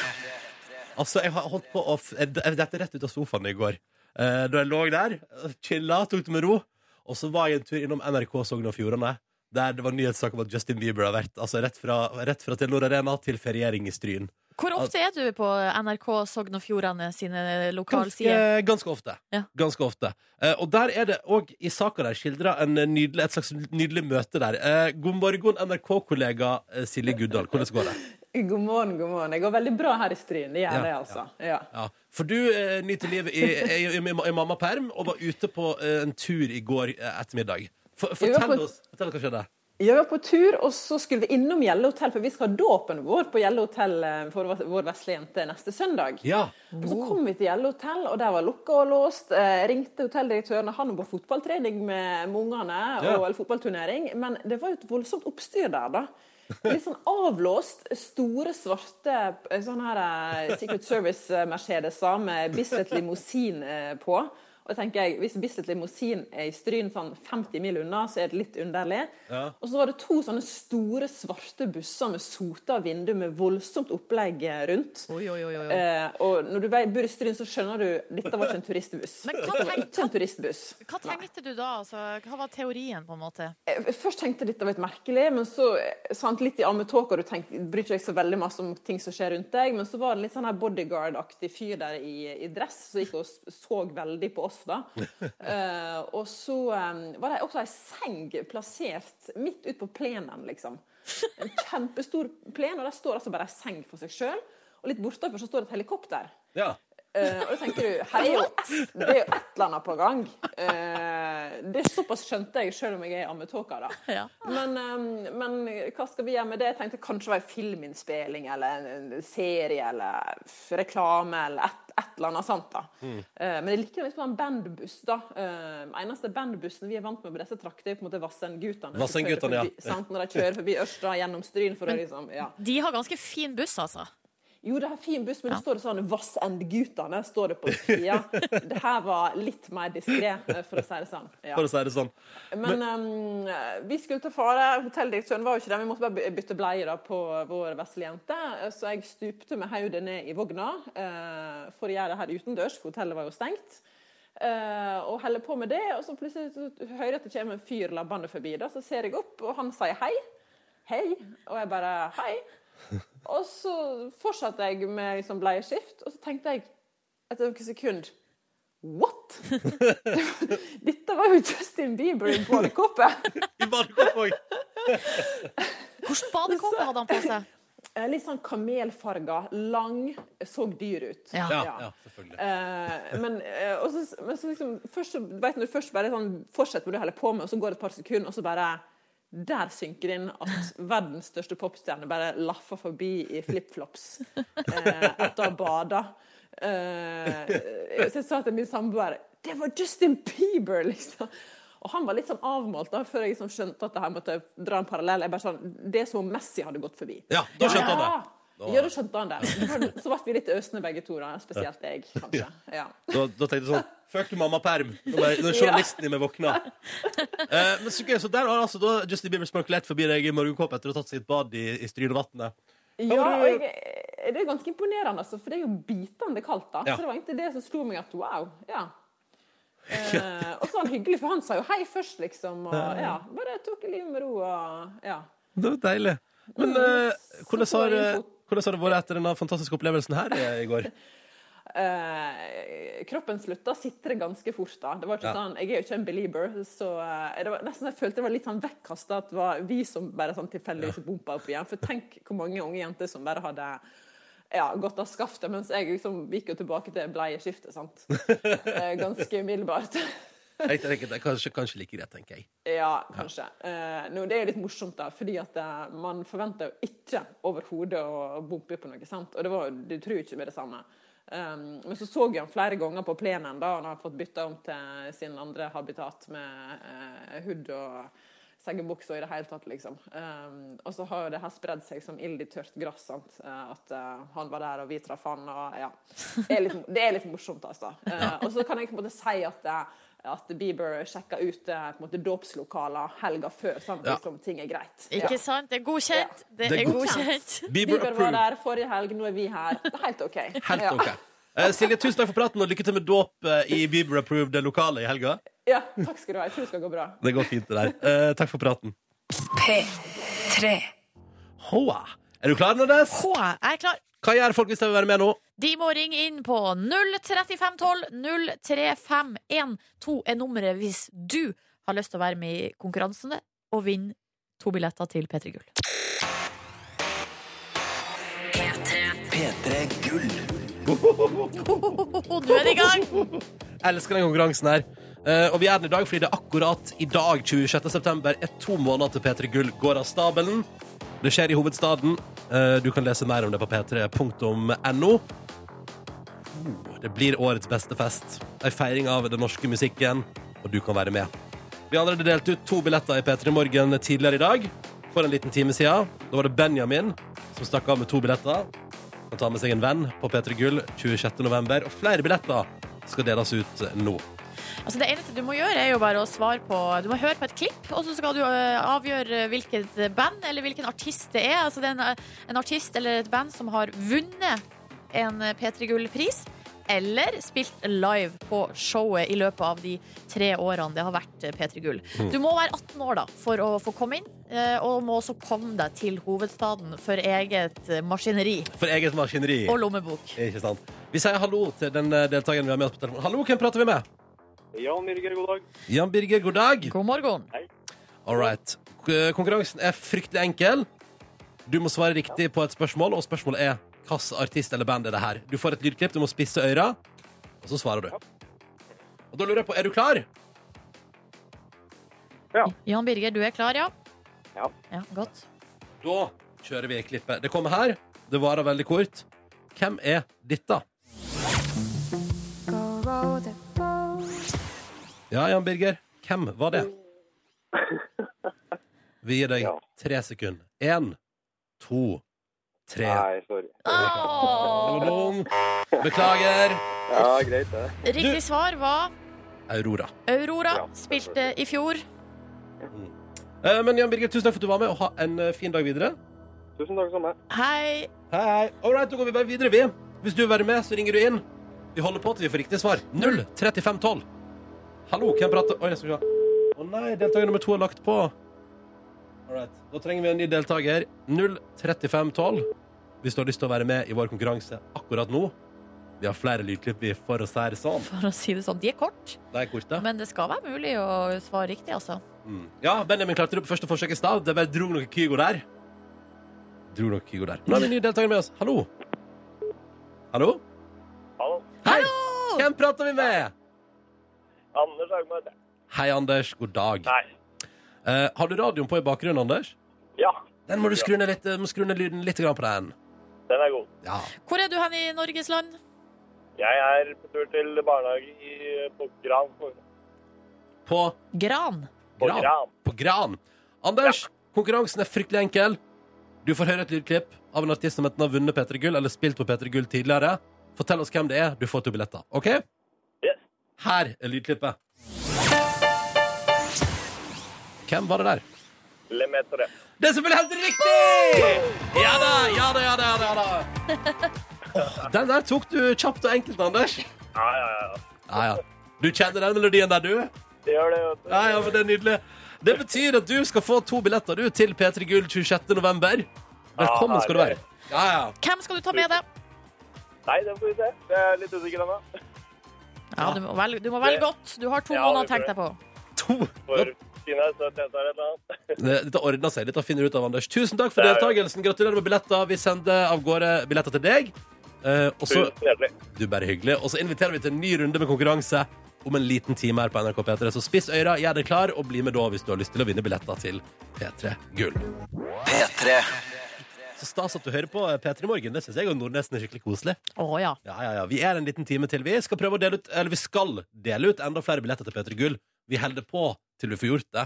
[SPEAKER 2] Altså, jeg har holdt på å Dette er rett ut av sofaen i går. Uh, da jeg lå der, chilla, tok det med ro. Og så var jeg en tur innom NRK Sogn og Fjordane, der det var nyhetssak om at Justin Bieber har vært altså rett fra, rett fra Telenor Arena til feriering i Stryn.
[SPEAKER 3] Hvor ofte er du på NRK Sogn og Fjordane sine lokalsider?
[SPEAKER 2] Ganske, ganske ofte.
[SPEAKER 3] Ja.
[SPEAKER 2] Ganske ofte. Eh, og der er det òg i saka der skildra et slags nydelig møte der. Eh, god morgen, NRK-kollega eh, Silje Guddal. Hvordan går det?
[SPEAKER 1] God morgen, god morgen. Det går veldig bra her i Stryn. Det gjør
[SPEAKER 2] Ja,
[SPEAKER 1] det, altså. Ja.
[SPEAKER 2] Ja. For du eh, nyter livet i, i, i, i mammaperm og var ute på eh, en tur i går eh, ettermiddag. For, fortell
[SPEAKER 1] på-
[SPEAKER 2] oss fortell hva skjedde.
[SPEAKER 1] Jeg var på tur, og så skulle vi innom Gjelle hotell, for vi skal ha dåpen vår på Gjelle hotell eh, for vår- vesle jente neste søndag.
[SPEAKER 2] Ja.
[SPEAKER 1] Og så kom vi til Gjelle hotell, og der var lukka og låst. Eh, ringte hotelldirektøren, og han var på fotballtrening med med ungene,
[SPEAKER 2] Ja.
[SPEAKER 1] og, eller fotballturnering. Men det var jo et voldsomt oppstyr der, da. Litt sånn avlåst, store, svarte sånn her eh, Secret Service-Mercedeser med Bislett limousin på. Og jeg tenker jeg, Hvis Bislett limousin er i Stryn sånn 50 mil unna, så er det litt underlig.
[SPEAKER 2] Ja.
[SPEAKER 1] Og så var det to sånne store, svarte busser med sota vindu med voldsomt opplegg eh, rundt.
[SPEAKER 3] Oi, oi, oi, oi.
[SPEAKER 1] Eh, og når du bor i Stryn, så skjønner du dette var ikke en turistbuss.
[SPEAKER 3] Men hva tenk-
[SPEAKER 1] ikke en turistbuss.
[SPEAKER 3] Hva tenkte du da? Altså, hva var teorien, på en måte?
[SPEAKER 1] Jeg, Først tenkte jeg dette var litt merkelig, men så eh, sant, litt i ammetåka, du tenker, bryr ikke så veldig masse om ting som skjer rundt deg, men så var det litt sånn bodyguard-aktig fyr der i, i dress som gikk og så veldig på oss, da. <laughs> Eh, og så eh, var det også ei seng plassert midt ute på plenen, liksom. En kjempestor plen, og der står altså bare ei seng for seg sjøl. Og litt bortafor så står det et helikopter.
[SPEAKER 2] ja.
[SPEAKER 1] Eh, og da tenker du, er det er jo et eller annet på gang. Uh, det er såpass skjønte jeg, selv om jeg er i ammetåka, da.
[SPEAKER 3] Ja.
[SPEAKER 1] Men, um, men hva skal vi gjøre med det? Jeg tenkte kanskje det var en filminnspilling, eller en, serie, eller reklame, eller et, et eller annet sånt, da. Eh, men jeg liker liksom en bandbuss, da. Eh, eneste bandbussen vi er vant med på disse trakter, er på en måte Vassendgutane. Vassen
[SPEAKER 2] ja.
[SPEAKER 1] Sant? Når de kjører forbi Ørsta gjennom Stryn for å liksom, ja.
[SPEAKER 3] De har ganske fin buss, altså.
[SPEAKER 1] Jo, det er fin buss, men det står sånn Vassendgutane står det på sida. <laughs> Det her var litt mer diskré, for å si det sånn. Ja.
[SPEAKER 2] For å si det sånn.
[SPEAKER 1] Men um, vi skulle til fare. Hotelldirektøren var jo ikke der. Vi måtte bare bytte bleie da på vår vesle jente. Så jeg stupte med hodet ned i vogna uh, for å gjøre det her utendørs, for hotellet var jo stengt. Uh, og holder på med det, og så plutselig så hører jeg at det kommer en fyr labbende forbi. Da, så ser jeg opp, og han sier hei. Hei. Og jeg bare hei. <laughs> Og så fortsatte jeg med liksom bleieskift, og så tenkte jeg etter noen sekunder What?! <laughs> Dette var jo Justin Bieber i badekåpe! <laughs>
[SPEAKER 2] I badekåpe òg.
[SPEAKER 3] Hvilken badekåpe hadde han på seg?
[SPEAKER 1] Eh, Litt sånn kamelfarga, lang, så dyr ut.
[SPEAKER 3] Ja.
[SPEAKER 2] Ja, ja, selvfølgelig.
[SPEAKER 1] Eh, men, eh, og så, men så liksom, først så, vet du, når du først bare sånn, fortsetter med det du holder på med, og så går det et par sekunder, og så bare der synker det inn at verdens største popstjerne bare laffer forbi i flipflops eh, etter å ha bada. Eh, så jeg sa til min samboer Det var Justin Bieber, liksom! Og han var litt sånn avmålt da, før jeg liksom skjønte at jeg måtte dra en parallell. Jeg bare sånn, Det er som om Messi hadde gått forbi.
[SPEAKER 2] Ja, da skjønte han det.
[SPEAKER 1] Ja, ja da skjønte han det. Så ble vi litt øsende begge to, da. Spesielt jeg, kanskje. Ja.
[SPEAKER 2] Da, da tenkte jeg sånn <laughs> Fuck du, mamma-perm. Når journalisten i meg våkna. Eh, men så gøy, så der har altså da Justin Bieber sparklet forbi deg i morgenkåpe etter å ha tatt sitt bad i, i Strynevatnet.
[SPEAKER 1] Ja, og jeg, det er ganske imponerende, altså, for det er jo bitende kaldt. da.
[SPEAKER 2] Ja.
[SPEAKER 1] Så det var egentlig det som slo meg at wow. ja. <laughs> Eh, og så var han hyggelig, for han sa jo hei først, liksom. Og ja, bare tok livet med ro og ja.
[SPEAKER 2] Det var deilig. Men eh, hvordan, har, hvordan har det vært etter denne fantastiske opplevelsen her i, går? <laughs>
[SPEAKER 1] Eh, kroppen slutta å sitre ganske fort. da. Det var ikke
[SPEAKER 2] Ja.
[SPEAKER 1] sånn, Jeg er jo ikke en belieber, så eh, det var nesten jeg følte det var litt sånn vekkasta at det var vi som bare sånn tilfeldigvis bompa opp igjen. For tenk hvor mange unge jenter som bare hadde ja, gått av skaftet, mens jeg liksom gikk jo tilbake til bleieskiftet. sant? <laughs> Eh, ganske umiddelbart.
[SPEAKER 2] Jeg tenker, det er kanskje, kanskje like greit, tenker jeg.
[SPEAKER 1] Ja, kanskje. Eh, nå, det er jo litt morsomt, da, fordi at uh, man forventer jo ikke overhodet å bompe på noe. sant? Og det var, du tror jo ikke med det samme. Um, men så så jeg han flere ganger på plenen da han har fått bytta om til sin andre habitat med uh, hood og seggebukse og i det hele tatt, liksom. Um, og så har jo det her spredd seg som ild i tørt gress. Eh, at uh, han var der, og vi traff han. og ja. Det er litt, det er litt morsomt, altså. Uh, og så kan jeg på en måte si at eh, at Bieber sjekka ut eh, måte dåpslokaler helga før, sånn at
[SPEAKER 2] Ja.
[SPEAKER 1] liksom, ting er greit.
[SPEAKER 3] Ikke
[SPEAKER 1] Ja.
[SPEAKER 3] sant? Det er godkjent. Ja.
[SPEAKER 2] Det er
[SPEAKER 3] er
[SPEAKER 1] godkjent.
[SPEAKER 3] godkjent.
[SPEAKER 2] Bieber
[SPEAKER 1] Bieber var der forrige helg, nå er vi her. Det er helt OK. <laughs>
[SPEAKER 2] Helt
[SPEAKER 1] ja.
[SPEAKER 2] ok. Uh, Silje, tusen takk for praten, og lykke til med dåp eh, i Bieber-approved lokale i helga.
[SPEAKER 1] Ja, takk skal du ha. Jeg tror det skal gå bra.
[SPEAKER 2] Det går fint, det der. Uh, takk for praten.
[SPEAKER 4] P3.
[SPEAKER 2] Hoa. Er du klar, Nordnes?
[SPEAKER 3] Hå, jeg er klar.
[SPEAKER 2] Hva gjør folk hvis de vil være med nå?
[SPEAKER 3] De må ringe inn på 03512 03512 er nummeret hvis du har lyst til å være med i konkurransene og vinne to billetter til P3 Gull.
[SPEAKER 7] P3 Gull.
[SPEAKER 3] Nå er det i gang!
[SPEAKER 2] Elsker den konkurransen her. Eh, og vi er den i dag fordi det er akkurat i dag, 26. september, er to måneder til P3 Gull går av stabelen. Det skjer i hovedstaden. Eh, du kan lese mer om det på p3.no. Oh, det blir årets beste fest. En feiring av den norske musikken, og du kan være med. Vi har allerede delt ut to billetter i P3 Morgen tidligere i dag. For en liten time siden. Da var det Benjamin som stakk av med to billetter. Han tar med seg en venn på P3 Gull 26. november. Og flere billetter skal deles ut nå.
[SPEAKER 3] Altså Det eneste du må gjøre, er jo bare å svare på Du må høre på et klipp, og så skal du øh, avgjøre hvilket band eller hvilken artist det er. Altså det er en, en artist eller et band som har vunnet en P3 Gull-pris. Eller spilt live på showet i løpet av de tre årene det har vært P3 Gull. Du må være 18 år da for å få komme inn, eh, og må også komme deg til hovedstaden for eget maskineri
[SPEAKER 2] For eget maskineri.
[SPEAKER 3] og lommebok.
[SPEAKER 2] Ikke sant? Vi sier hallo til den eh, deltakeren vi har med oss på telefonen. Hallo, hvem prater vi med?
[SPEAKER 6] Jan Birger, god dag.
[SPEAKER 2] Jan Birger, god dag.
[SPEAKER 3] God morgen.
[SPEAKER 2] All right. Konkurransen er fryktelig enkel. Du må svare riktig på et spørsmål, og spørsmålet er hvilken artist eller band er det her. Du får et lydklipp, du må spisse øra, og så svarer du. Og da lurer jeg på, er du klar? Ja.
[SPEAKER 3] Jan Birger, du er klar, ja?
[SPEAKER 6] Ja.
[SPEAKER 3] ja godt.
[SPEAKER 2] Da kjører vi klippet. Det kommer her. Det varer veldig kort. Hvem er dette? Ja, Jan Birger. Hvem var det? <laughs> Vi gir deg
[SPEAKER 6] Ja.
[SPEAKER 2] tre sekunder. Én, to, tre.
[SPEAKER 6] Nei, sorry.
[SPEAKER 3] Åh!
[SPEAKER 2] Beklager.
[SPEAKER 6] Ja, greit det.
[SPEAKER 3] Riktig svar var
[SPEAKER 2] Aurora.
[SPEAKER 3] Aurora.
[SPEAKER 6] Ja,
[SPEAKER 3] Spilte i fjor.
[SPEAKER 2] Eh, Men Jan Birger, tusen takk for at du var med, og ha en eh, fin dag videre.
[SPEAKER 6] Tusen takk samme.
[SPEAKER 3] Hei.
[SPEAKER 2] Hei, hei. All right, da går vi bare videre, vi. Hvis du vil være med, så ringer du inn. Vi holder på til vi får riktig svar. 03512. Hallo, hvem prater Oi, jeg skal se. Å nei, deltaker nummer to er lagt på. Alright. Da trenger vi en ny deltaker. 03512. Hvis du har lyst til å være med i vår konkurranse akkurat nå. Vi har flere lydklipp vi for å si det sånn.
[SPEAKER 3] For å si det sånn. De er kort,
[SPEAKER 2] De er
[SPEAKER 3] men det skal være mulig å svare riktig, altså.
[SPEAKER 2] Mm. Ja, Benjamin klarte det på første forsøk i stad. Det bare dro noe Kygo der. Dro noe Kygo der. Nå er det en ny deltaker med oss. Hallo. Hallo?
[SPEAKER 6] Hallo.
[SPEAKER 2] Hei! Hvem prater vi med?
[SPEAKER 6] Anders Haugmark.
[SPEAKER 2] Hei, Anders. God dag.
[SPEAKER 6] Hei.
[SPEAKER 2] Eh, har du radioen på i bakgrunnen, Anders?
[SPEAKER 6] Ja,
[SPEAKER 2] Den må du skru ned litt, eh, må skru ned lyden litt grann på den.
[SPEAKER 6] den er god.
[SPEAKER 2] Ja.
[SPEAKER 3] Hvor er du hen i Norges land?
[SPEAKER 6] Jeg er på tur til barnehage i, på Gran.
[SPEAKER 2] På
[SPEAKER 3] Gran.
[SPEAKER 6] På
[SPEAKER 2] Gran.
[SPEAKER 6] Gran.
[SPEAKER 2] På Gran. Anders, konkurransen er fryktelig enkel. Du får høre et lydklipp av en artist som enten har vunnet P3 Gull eller spilt på P3 Gull tidligere. Fortell oss hvem det er. Du får to billetter. OK? Her er lydklippet. Hvem var det der?
[SPEAKER 6] Lemetre.
[SPEAKER 2] Det er selvfølgelig helt riktig! Ja da, ja da, ja da. ja da, ja <laughs> Den der tok du kjapt og enkelt, Anders.
[SPEAKER 6] Ja, ja, ja.
[SPEAKER 2] Ja, ja. Du kjenner den melodien der, du?
[SPEAKER 6] Det gjør det, vet du.
[SPEAKER 2] Ja, ja, men Det er nydelig. Det betyr at du skal få to billetter du, til P3 Gull 26. november. Velkommen skal du være. Ja, ja.
[SPEAKER 3] Hvem skal du ta med deg?
[SPEAKER 6] Nei, det får vi se. Jeg er litt usikker ennå.
[SPEAKER 3] Ja, du må velge, du må velge godt. Du har to
[SPEAKER 6] Ja,
[SPEAKER 3] måneder å tenke deg på.
[SPEAKER 2] To.
[SPEAKER 6] For Kine så tjente jeg et eller annet.
[SPEAKER 2] Det- Dette ordner seg. Dette finner du ut av, Anders. Tusen takk for
[SPEAKER 6] Det er-
[SPEAKER 2] deltakelsen. Gratulerer med billetter. Vi sender av gårde billetter til deg. Eh, og så
[SPEAKER 6] Tusen hjertelig.
[SPEAKER 2] Du er bare hyggelig. Og så inviterer vi til en ny runde med konkurranse om en liten time her på NRK P3. Så spiss øra, gjør deg klar, og bli med da hvis du har lyst til å vinne billetter til P3 Gull.
[SPEAKER 7] P3
[SPEAKER 2] Så stas at du hører på P3 Morgen. Det syns jeg og Nordnesen er skikkelig koselig.
[SPEAKER 3] Å ja.
[SPEAKER 2] Ja, ja, ja. Vi er en liten time til. Vi skal prøve å dele ut Eller vi skal dele ut enda flere billetter til P3 Gull. Vi holder på til vi får gjort det.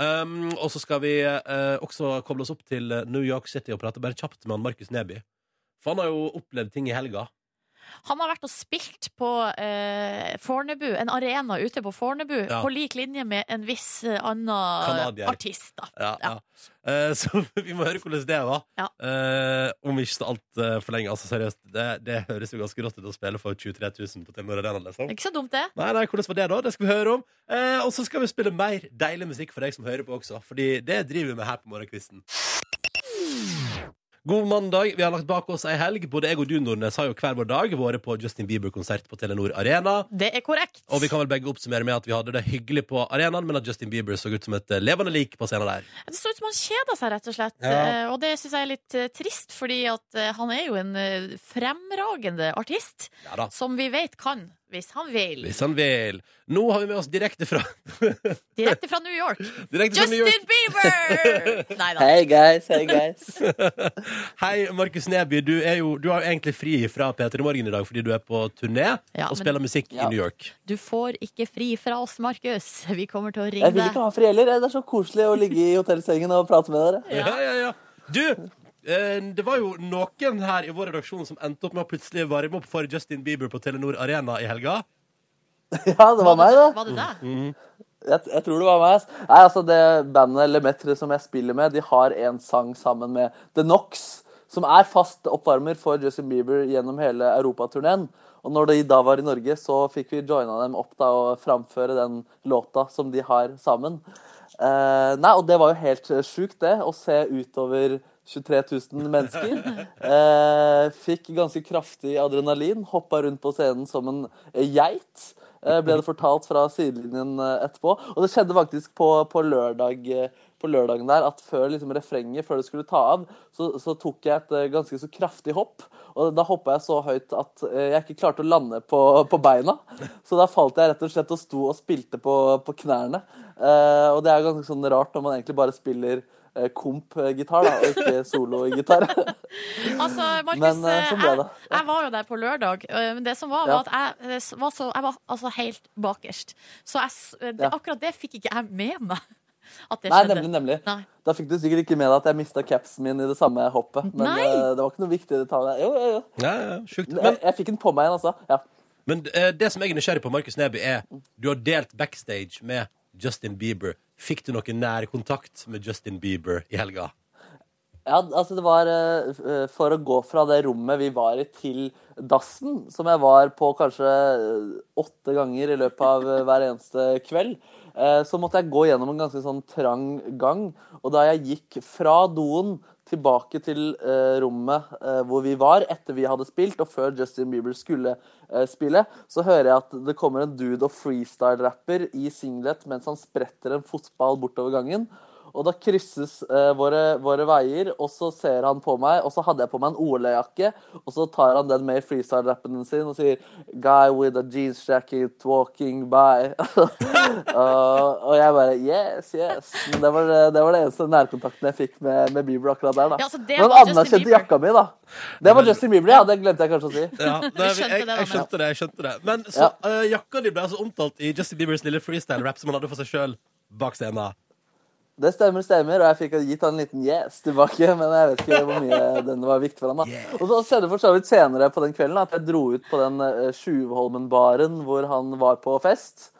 [SPEAKER 2] Um, og så skal vi uh, også koble oss opp til New York City og prate bare kjapt med han Markus Neby. For han har jo opplevd ting i helga.
[SPEAKER 3] Han har vært og spilt på eh, Fornebu, en arena ute på Fornebu,
[SPEAKER 2] Ja.
[SPEAKER 3] på lik linje med en viss eh, annen
[SPEAKER 2] Kanadier.
[SPEAKER 3] artist. Da.
[SPEAKER 2] Ja,
[SPEAKER 3] Ja.
[SPEAKER 2] Eh, så <laughs> vi må høre hvordan det var. Eh, om ikke så altfor lenge. Altså, seriøst, det, det høres jo ganske rått ut å spille for 23 000 på Telenor Arena. Liksom.
[SPEAKER 3] Ikke så dumt, det.
[SPEAKER 2] Nei, nei, hvordan var det da? Det skal vi høre om. Og så skal vi spille mer deilig musikk for deg som hører på også. Fordi det driver vi med her på Morgenkvisten. God mandag. Vi har lagt bak oss ei helg. Både jeg og du, Nordnes, har jo hver vår dag vært på Justin Bieber-konsert på Telenor Arena.
[SPEAKER 3] Det er korrekt.
[SPEAKER 2] Og vi kan vel begge oppsummere med at vi hadde det hyggelig på arenaen, men at Justin Bieber så ut som et eh, levende lik på scenen der.
[SPEAKER 3] Det så ut som han kjeda seg, rett og slett.
[SPEAKER 2] Ja.
[SPEAKER 3] Eh, Og det syns jeg er litt eh, trist, fordi at han er jo en fremragende artist.
[SPEAKER 2] Ja.
[SPEAKER 3] Som vi vet kan, hvis han vil.
[SPEAKER 2] Hvis han vil. Nå har vi med oss direkte fra, <laughs>
[SPEAKER 3] Direkte fra New York.
[SPEAKER 2] direkte Justin New York.
[SPEAKER 3] Bieber! <laughs> Nei da.
[SPEAKER 7] Hei, guys, Hei, guys. <laughs>
[SPEAKER 2] Hei, Markus Neby. Du, er jo, du har jo egentlig fri fra P3 Morgen i dag fordi du er på turné
[SPEAKER 3] Ja,
[SPEAKER 2] og
[SPEAKER 3] men-
[SPEAKER 2] spiller musikk
[SPEAKER 7] Ja.
[SPEAKER 2] i New York.
[SPEAKER 3] Du får ikke fri fra oss, Markus. Vi kommer til å ringe
[SPEAKER 7] Jeg
[SPEAKER 3] vil
[SPEAKER 7] ikke ha fri heller. Det er så koselig å ligge i hotellsengen og prate med dere.
[SPEAKER 2] Ja, ja, ja. Du, det var jo noen her i vår redaksjon som endte opp med å plutselig varme opp for Justin Bieber på Telenor Arena i helga. <laughs>
[SPEAKER 7] Ja, det var meg, det.
[SPEAKER 3] Var det deg?
[SPEAKER 7] Jeg, jeg tror det var meg. Nei, altså Det bandet Lemaitre som jeg spiller med, de har en sang sammen med The Knox, som er fast oppvarmer for Justin Bieber gjennom hele europaturneen. Og når de da var i Norge, så fikk vi joina dem opp da og framføre den låta som de har sammen. Eh, nei, og det var jo helt eh, sjukt, det, å se utover 23 000 mennesker. Eh, fikk ganske kraftig adrenalin, hoppa rundt på scenen som en eh, geit. eh, ble det fortalt fra sidelinjen eh, etterpå. Og det skjedde faktisk på, på, lørdag, eh, på lørdagen der at før liksom refrenget, før det skulle ta av, så, så tok jeg et ganske så kraftig hopp. Og da hoppa jeg så høyt at jeg ikke klarte å lande på, på beina. Så da falt jeg rett og slett og sto og spilte på, på knærne. Eh, og det er ganske sånn rart når man egentlig bare spiller komp-gitar, da, og ikke solo-gitar. <laughs>
[SPEAKER 3] Altså, Markus,
[SPEAKER 7] Men, eh, sånn
[SPEAKER 3] jeg, jeg var jo der på lørdag. eh, Men det som var,
[SPEAKER 7] Ja.
[SPEAKER 3] var at jeg eh, var, så, jeg var altså helt bakerst. Så jeg, det,
[SPEAKER 7] Ja.
[SPEAKER 3] akkurat det fikk ikke jeg med meg. <laughs> At det
[SPEAKER 7] Nei,
[SPEAKER 3] skjedde.
[SPEAKER 7] nemlig, nemlig.
[SPEAKER 3] Nei.
[SPEAKER 7] Da fikk du sikkert ikke med deg at jeg mista capsen min i det samme hoppet. Men
[SPEAKER 3] Nei.
[SPEAKER 7] eh, det var ikke noe viktig detalj. Jo, jo, jo.
[SPEAKER 2] Ja, ja, sjukt.
[SPEAKER 7] Jeg,
[SPEAKER 2] Men,
[SPEAKER 7] jeg fikk den på meg igjen, altså. Ja.
[SPEAKER 2] men eh, det som jeg er nysgjerrig på, Markus Neby, er du har delt backstage med Justin Bieber. Fikk du noe nær kontakt med Justin Bieber i helga?
[SPEAKER 7] Ja, altså det var eh, eh, For å gå fra det rommet vi var i, til dassen, som jeg var på kanskje eh, åtte ganger i løpet av hver eneste kveld, så måtte jeg gå gjennom en ganske sånn trang gang. Og da jeg gikk fra doen tilbake til eh, rommet eh, hvor vi var etter vi hadde spilt, og før Justin Bieber skulle eh, spille, så hører jeg at det kommer en dude og freestyle-rapper i singlet mens han spretter en fotball bortover gangen. Og da krysses eh, våre, våre veier, og så ser han på meg, og så hadde jeg på meg en Ole-jakke, og så tar han den med i freestyle-rappen sin og sier 'Guy with a jeans jacket walking by'. <laughs> og, og jeg bare Yes, yes. Det var, det var det eneste nærkontakten jeg fikk med, med Bieber akkurat der, da.
[SPEAKER 3] Ja, altså,
[SPEAKER 7] Men
[SPEAKER 3] Anna
[SPEAKER 7] han anerkjente jakka mi, da. Det var Justin Bieber, ja. Det glemte jeg kanskje å si.
[SPEAKER 2] Ja, nei,
[SPEAKER 3] skjønte
[SPEAKER 2] jeg, jeg skjønte det. jeg skjønte det Men så uh, jakka di ble altså omtalt i Justin Biebers lille freestyle-rap som han hadde for seg sjøl bak scenen.
[SPEAKER 7] Det stemmer, stemmer. Og jeg fikk gitt han en liten yes tilbake. Men jeg vet ikke hvor mye den var viktig for han da. Og så skjedde for så vidt senere på den kvelden at jeg dro ut på den uh, Tjuvholmen-baren hvor han var på fest.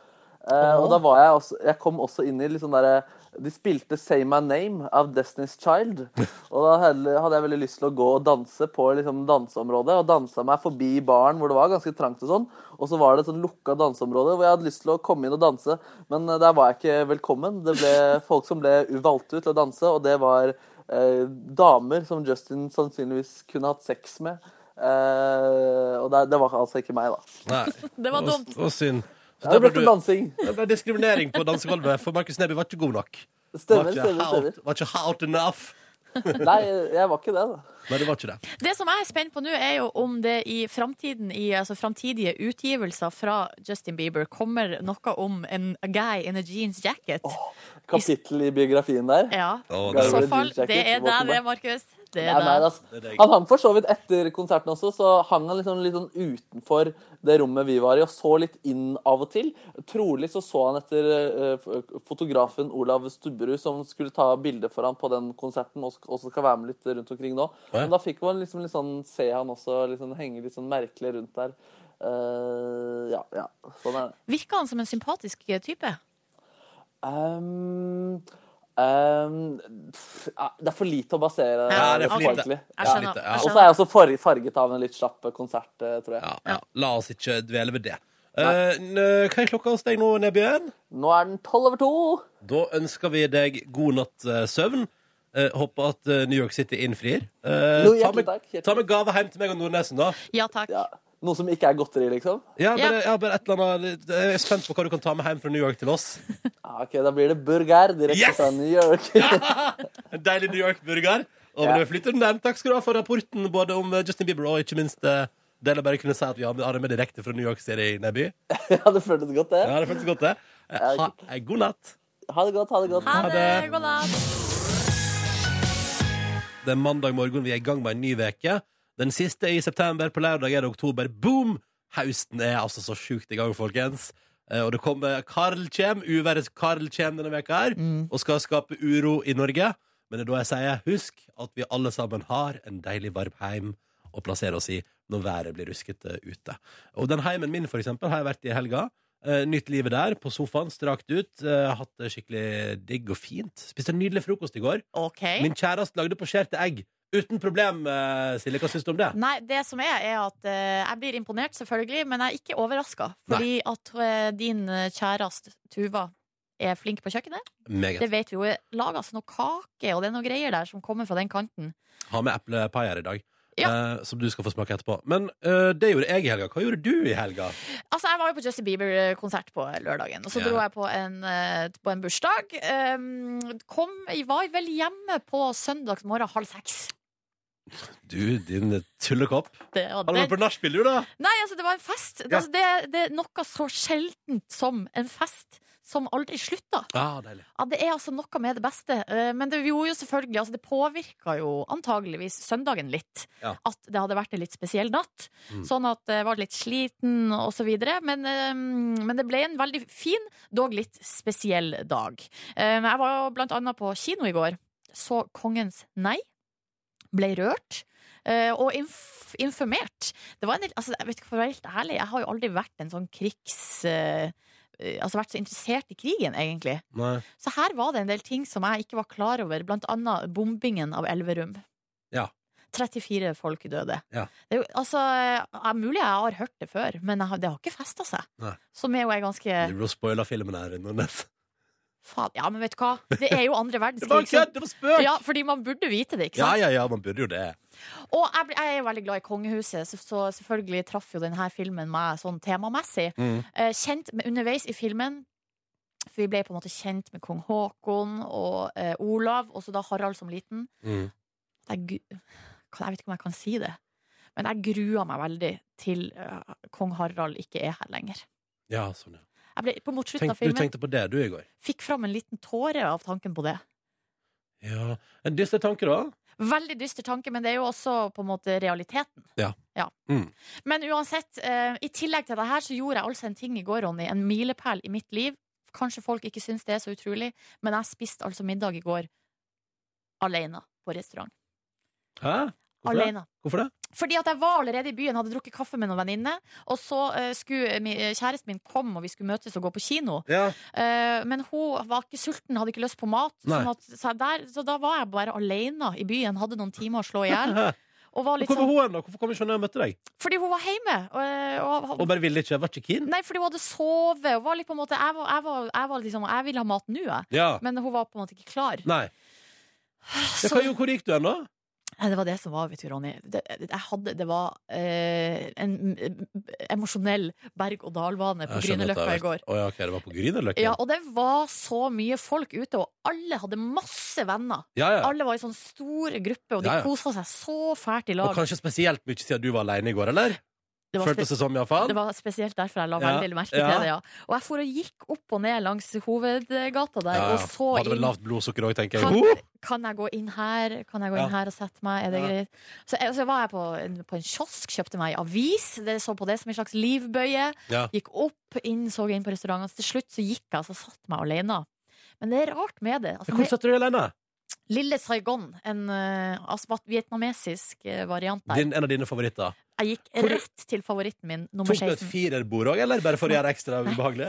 [SPEAKER 7] Eh, og da var jeg også Jeg kom også inn i litt sånn derre De spilte Say My Name av Destiny's Child. <laughs> Og da hadde jeg veldig lyst til å gå og danse på liksom danseområdet. Og dansa meg forbi baren hvor det var ganske trangt og sånn. Og så var det et sånn lukka danseområde hvor jeg hadde lyst til å komme inn og danse. Men eh, der var jeg ikke velkommen. Det ble <laughs> folk som ble valgt ut til å danse, og det var eh, damer som Justin sannsynligvis kunne hatt sex med. Eh, og det, det var altså ikke meg, da.
[SPEAKER 2] Nei.
[SPEAKER 3] Det var
[SPEAKER 2] Og-
[SPEAKER 3] dumt.
[SPEAKER 2] Og synd. Så
[SPEAKER 7] Det ble
[SPEAKER 2] ble du,
[SPEAKER 7] dansing.
[SPEAKER 2] det ble diskriminering på dansegulvet, for Markus Neby var ikke god nok. Var
[SPEAKER 7] Stemmer,
[SPEAKER 2] ikke
[SPEAKER 7] stemmer, stemmer.
[SPEAKER 2] var ikke hot enough. <laughs> <laughs>
[SPEAKER 7] Nei, jeg var ikke det, da.
[SPEAKER 2] Nei, det var ikke det.
[SPEAKER 3] Det som jeg er spent på nå, er jo om det i framtiden, i altså framtidige utgivelser fra Justin Bieber, kommer noe om en a guy in a jeans jacket.
[SPEAKER 7] Kapittel i biografien der.
[SPEAKER 3] Ja.
[SPEAKER 2] Oh,
[SPEAKER 3] I
[SPEAKER 2] det
[SPEAKER 3] så fall, det er deg, det, Markus. Det
[SPEAKER 7] Nei,
[SPEAKER 3] er
[SPEAKER 7] nei, altså. Han hang for så vidt etter konserten også, så hang han liksom litt sånn utenfor det rommet vi var i, og så litt inn av og til. Trolig så så han etter eh, fotografen Olav Stubberud, som skulle ta bilde for ham på den konserten, og også skal være med litt rundt omkring nå. Men da fikk man liksom litt sånn se han også liksom henge litt sånn merkelig rundt der. Uh, ja, ja. Sånn er det.
[SPEAKER 3] Virker han som en sympatisk type?
[SPEAKER 7] Um, um, pff, det er for lite å basere
[SPEAKER 3] Ja,
[SPEAKER 2] det er for
[SPEAKER 7] på,
[SPEAKER 2] lite.
[SPEAKER 7] egentlig.
[SPEAKER 3] Jeg
[SPEAKER 2] Ja.
[SPEAKER 3] skjønner.
[SPEAKER 2] Ja.
[SPEAKER 7] Og så er jeg også farget av en litt slapp konsert, eh, tror jeg.
[SPEAKER 2] Ja, ja. La oss ikke dvele ved det. Uh, hva er klokka hos deg nå, Nebjørn?
[SPEAKER 7] Nå er den tolv over to.
[SPEAKER 2] Da ønsker vi deg god natt eh, søvn. Uh, håper at New York City innfrir. Eh,
[SPEAKER 7] Jo,
[SPEAKER 2] ta, med,
[SPEAKER 7] takk.
[SPEAKER 2] ta med gave hjem til meg og Nordnesen, da.
[SPEAKER 3] Ja takk.
[SPEAKER 7] Noe som ikke er godteri, liksom?
[SPEAKER 2] Ja, bare, ja, bare et eller annet Jeg er spent på hva du kan ta med hjem fra New York til oss. <laughs>
[SPEAKER 7] Ja, ok, Da blir det burger direkte
[SPEAKER 2] Yes!
[SPEAKER 7] fra New York. <laughs> ja!
[SPEAKER 2] En deilig New York-burger. Og
[SPEAKER 7] Ja.
[SPEAKER 2] flytter den der. Takk skal du ha for rapporten både om eh, Justin Bieber og ikke minst eh, det bare kunne si at vi har det med direkte fra New York City, Neby. <laughs>
[SPEAKER 7] ja, det føltes godt, det.
[SPEAKER 2] Ja, det føltes godt, det. Eh, Ha ei god natt.
[SPEAKER 7] Ha det godt, ha det godt.
[SPEAKER 3] Ha det. God natt.
[SPEAKER 2] Det er mandag morgen, vi er i gang med en ny veke Den siste er i september, på lørdag er det oktober. Boom! Høsten er altså så sjukt i gang, folkens. Eh, Og det kommer Karl kjem, uværet Karl kjem denne veka her, og skal skape uro i Norge. Men det er da jeg sier, husk at vi alle sammen har en deilig varm heim å plassere oss i når været blir ruskete ute. Og den heimen min, for eksempel, har jeg vært i helga. Eh, nytt livet der, på sofaen, strakt ut. Eh, hatt det skikkelig digg og fint. Spiste en nydelig frokost i går.
[SPEAKER 3] Okay.
[SPEAKER 2] Min kjæreste lagde posjerte egg. Uten problem, eh, Silje. Hva syns du om det?
[SPEAKER 3] Nei, det som er, er at uh, jeg blir imponert, selvfølgelig, men jeg er ikke overraska. Fordi at uh, din kjæreste Tuva er flink på kjøkkenet.
[SPEAKER 2] Meget.
[SPEAKER 3] Det vet vi jo. Lages noe kake, og det er noe greier der som kommer fra den kanten.
[SPEAKER 2] Ha med eplepai her i dag.
[SPEAKER 3] Ja.
[SPEAKER 2] Uh, som du skal få smake etterpå. Men uh, det gjorde jeg i helga. Hva gjorde du i helga?
[SPEAKER 3] Altså, Jeg var jo på Justin Bieber-konsert på lørdagen, og så
[SPEAKER 2] yeah.
[SPEAKER 3] dro jeg på en, uh, på en bursdag. Um, kom, jeg var vel hjemme på søndags morgen halv seks.
[SPEAKER 2] Du, din tullekopp.
[SPEAKER 3] Det, og
[SPEAKER 2] Har du vært på nachspiel, du, da?
[SPEAKER 3] nei, altså, det var en fest.
[SPEAKER 2] Ja.
[SPEAKER 3] Altså, det, det er noe så sjeldent som en fest som aldri slutter.
[SPEAKER 2] Ja.
[SPEAKER 3] Ja, det er altså noe med det beste. Eh, Men det gjorde jo selvfølgelig altså Det påvirka jo antageligvis søndagen litt.
[SPEAKER 2] Ja.
[SPEAKER 3] At det hadde vært en litt spesiell natt.
[SPEAKER 2] Mm.
[SPEAKER 3] Sånn at jeg var litt sliten og så videre. Men, eh, men det ble en veldig fin, dog litt spesiell dag. Eh, Jeg var blant annet på kino i går. Så Kongens nei. Ble rørt. eh, Og inf informert. Det var en del, altså, jeg vet ikke, for å være helt ærlig, jeg har jo aldri vært en sånn krigs... eh, Altså vært så interessert i krigen, egentlig.
[SPEAKER 2] Nei.
[SPEAKER 3] Så her var det en del ting som jeg ikke var klar over, blant annet bombingen av Elverum.
[SPEAKER 2] Ja.
[SPEAKER 3] 34 folk døde.
[SPEAKER 2] Ja.
[SPEAKER 3] Det er jo, altså, er mulig jeg har hørt det før, men jeg det har ikke festa seg.
[SPEAKER 2] Nei.
[SPEAKER 3] Som er jo er ganske
[SPEAKER 2] Du spoila filmen her. Nordnes.
[SPEAKER 3] Faen, ja, men vet du hva? Det er jo andre <laughs>
[SPEAKER 2] Det var kødd! Det var spøk!
[SPEAKER 3] Ja, fordi man burde vite det, ikke sant?
[SPEAKER 2] ja, ja, ja, man burde jo det.
[SPEAKER 3] Og jeg, ble- jeg er jo veldig glad i kongehuset, så, så selvfølgelig traff jo denne filmen meg sånn temamessig.
[SPEAKER 2] Mm.
[SPEAKER 3] Eh, kjent med, underveis i filmen For vi ble på en måte kjent med kong Haakon og eh, Olav, og så da Harald som liten.
[SPEAKER 2] Mm.
[SPEAKER 3] Jeg, jeg vet ikke om jeg kan si det, men jeg grua meg veldig til uh, kong Harald ikke er her lenger.
[SPEAKER 2] Ja, sånn, ja.
[SPEAKER 3] Jeg ble, på mot slutten av
[SPEAKER 2] du tenkte på det, du, i går.
[SPEAKER 3] fikk fram en liten tåre av tanken på det.
[SPEAKER 2] Ja. En dyster tanke, da.
[SPEAKER 3] Veldig dyster tanke, men det er jo også på en måte realiteten.
[SPEAKER 2] Ja. Mm.
[SPEAKER 3] Men uansett, eh, i tillegg til det her, så gjorde jeg altså en ting i går, Ronny. En milepæl i mitt liv. Kanskje folk ikke syns det er så utrolig, men jeg spiste altså middag i går alene på restaurant.
[SPEAKER 2] Hæ? Hvorfor det?
[SPEAKER 3] Alene.
[SPEAKER 2] Hvorfor det?
[SPEAKER 3] Fordi at jeg var allerede i byen, hadde drukket kaffe med noen venninner, og så uh, skulle uh, kjæresten min komme, og vi skulle møtes og gå på kino.
[SPEAKER 2] Ja.
[SPEAKER 3] Uh, men hun var ikke sulten, hadde ikke lyst på mat. Sånn at, så, der, så da var jeg bare alene i byen, hadde noen timer å slå i hjel. <laughs> Og var litt
[SPEAKER 2] Hvor var
[SPEAKER 3] sånn,
[SPEAKER 2] hun da? Hvorfor kom ikke hun og møtte deg?
[SPEAKER 3] fordi hun var hjemme. Og, og,
[SPEAKER 2] Og bare ville ikke? Var ikke keen?
[SPEAKER 3] Nei, fordi hun hadde sovet. Og var litt på en måte, jeg, var, jeg, var, jeg, var liksom, jeg ville ha mat nå, jeg.
[SPEAKER 2] Ja.
[SPEAKER 3] Men hun var på en måte ikke klar.
[SPEAKER 2] Nei. Ja,
[SPEAKER 3] Så,
[SPEAKER 2] hva, hvor gikk du hen, da?
[SPEAKER 3] Nei, det var det som var, vet du, Ronny. Det, jeg hadde, det var eh, en mm, emosjonell berg-og-dal-bane på Grünerløkka i går.
[SPEAKER 2] Oh, ja, okay, det var på Grünerløkka?
[SPEAKER 3] Ja, og det var så mye folk ute, og alle hadde masse venner.
[SPEAKER 2] ja, ja.
[SPEAKER 3] Alle var i sånn store gruppe, og de
[SPEAKER 2] Ja,
[SPEAKER 3] kosa seg så fælt i
[SPEAKER 2] Og kanskje spesielt mye siden du var alene i går, eller?
[SPEAKER 3] Det var,
[SPEAKER 2] Føltes det som, iallfall?
[SPEAKER 3] det var spesielt derfor jeg la
[SPEAKER 2] Ja,
[SPEAKER 3] veldig merke
[SPEAKER 2] ja.
[SPEAKER 3] til det, ja. Og jeg for og gikk opp og ned langs hovedgata der,
[SPEAKER 2] Ja,
[SPEAKER 3] og så
[SPEAKER 2] Hadde vel lavt blodsukker òg, tenker jeg.
[SPEAKER 3] kan, kan jeg gå inn her? Kan jeg gå inn her og sette meg? Er det greit? Så, så var jeg på på en kiosk, kjøpte meg avis. Det så på det som en slags livbøye. Gikk opp, inn, så inn på restauranten. Til slutt så gikk jeg og satt satte meg alene. Men det er rart med det. Altså,
[SPEAKER 2] Hvor satt du alene?
[SPEAKER 3] Lille Saigon, en uh, vietnamesisk eh, variant der.
[SPEAKER 2] Din, en av dine favoritter.
[SPEAKER 3] Jeg gikk
[SPEAKER 2] Hvor-
[SPEAKER 3] rett til favoritten min, nummer
[SPEAKER 2] Tok du et firerbord òg, eller bare for å gjøre det ekstra ubehagelig?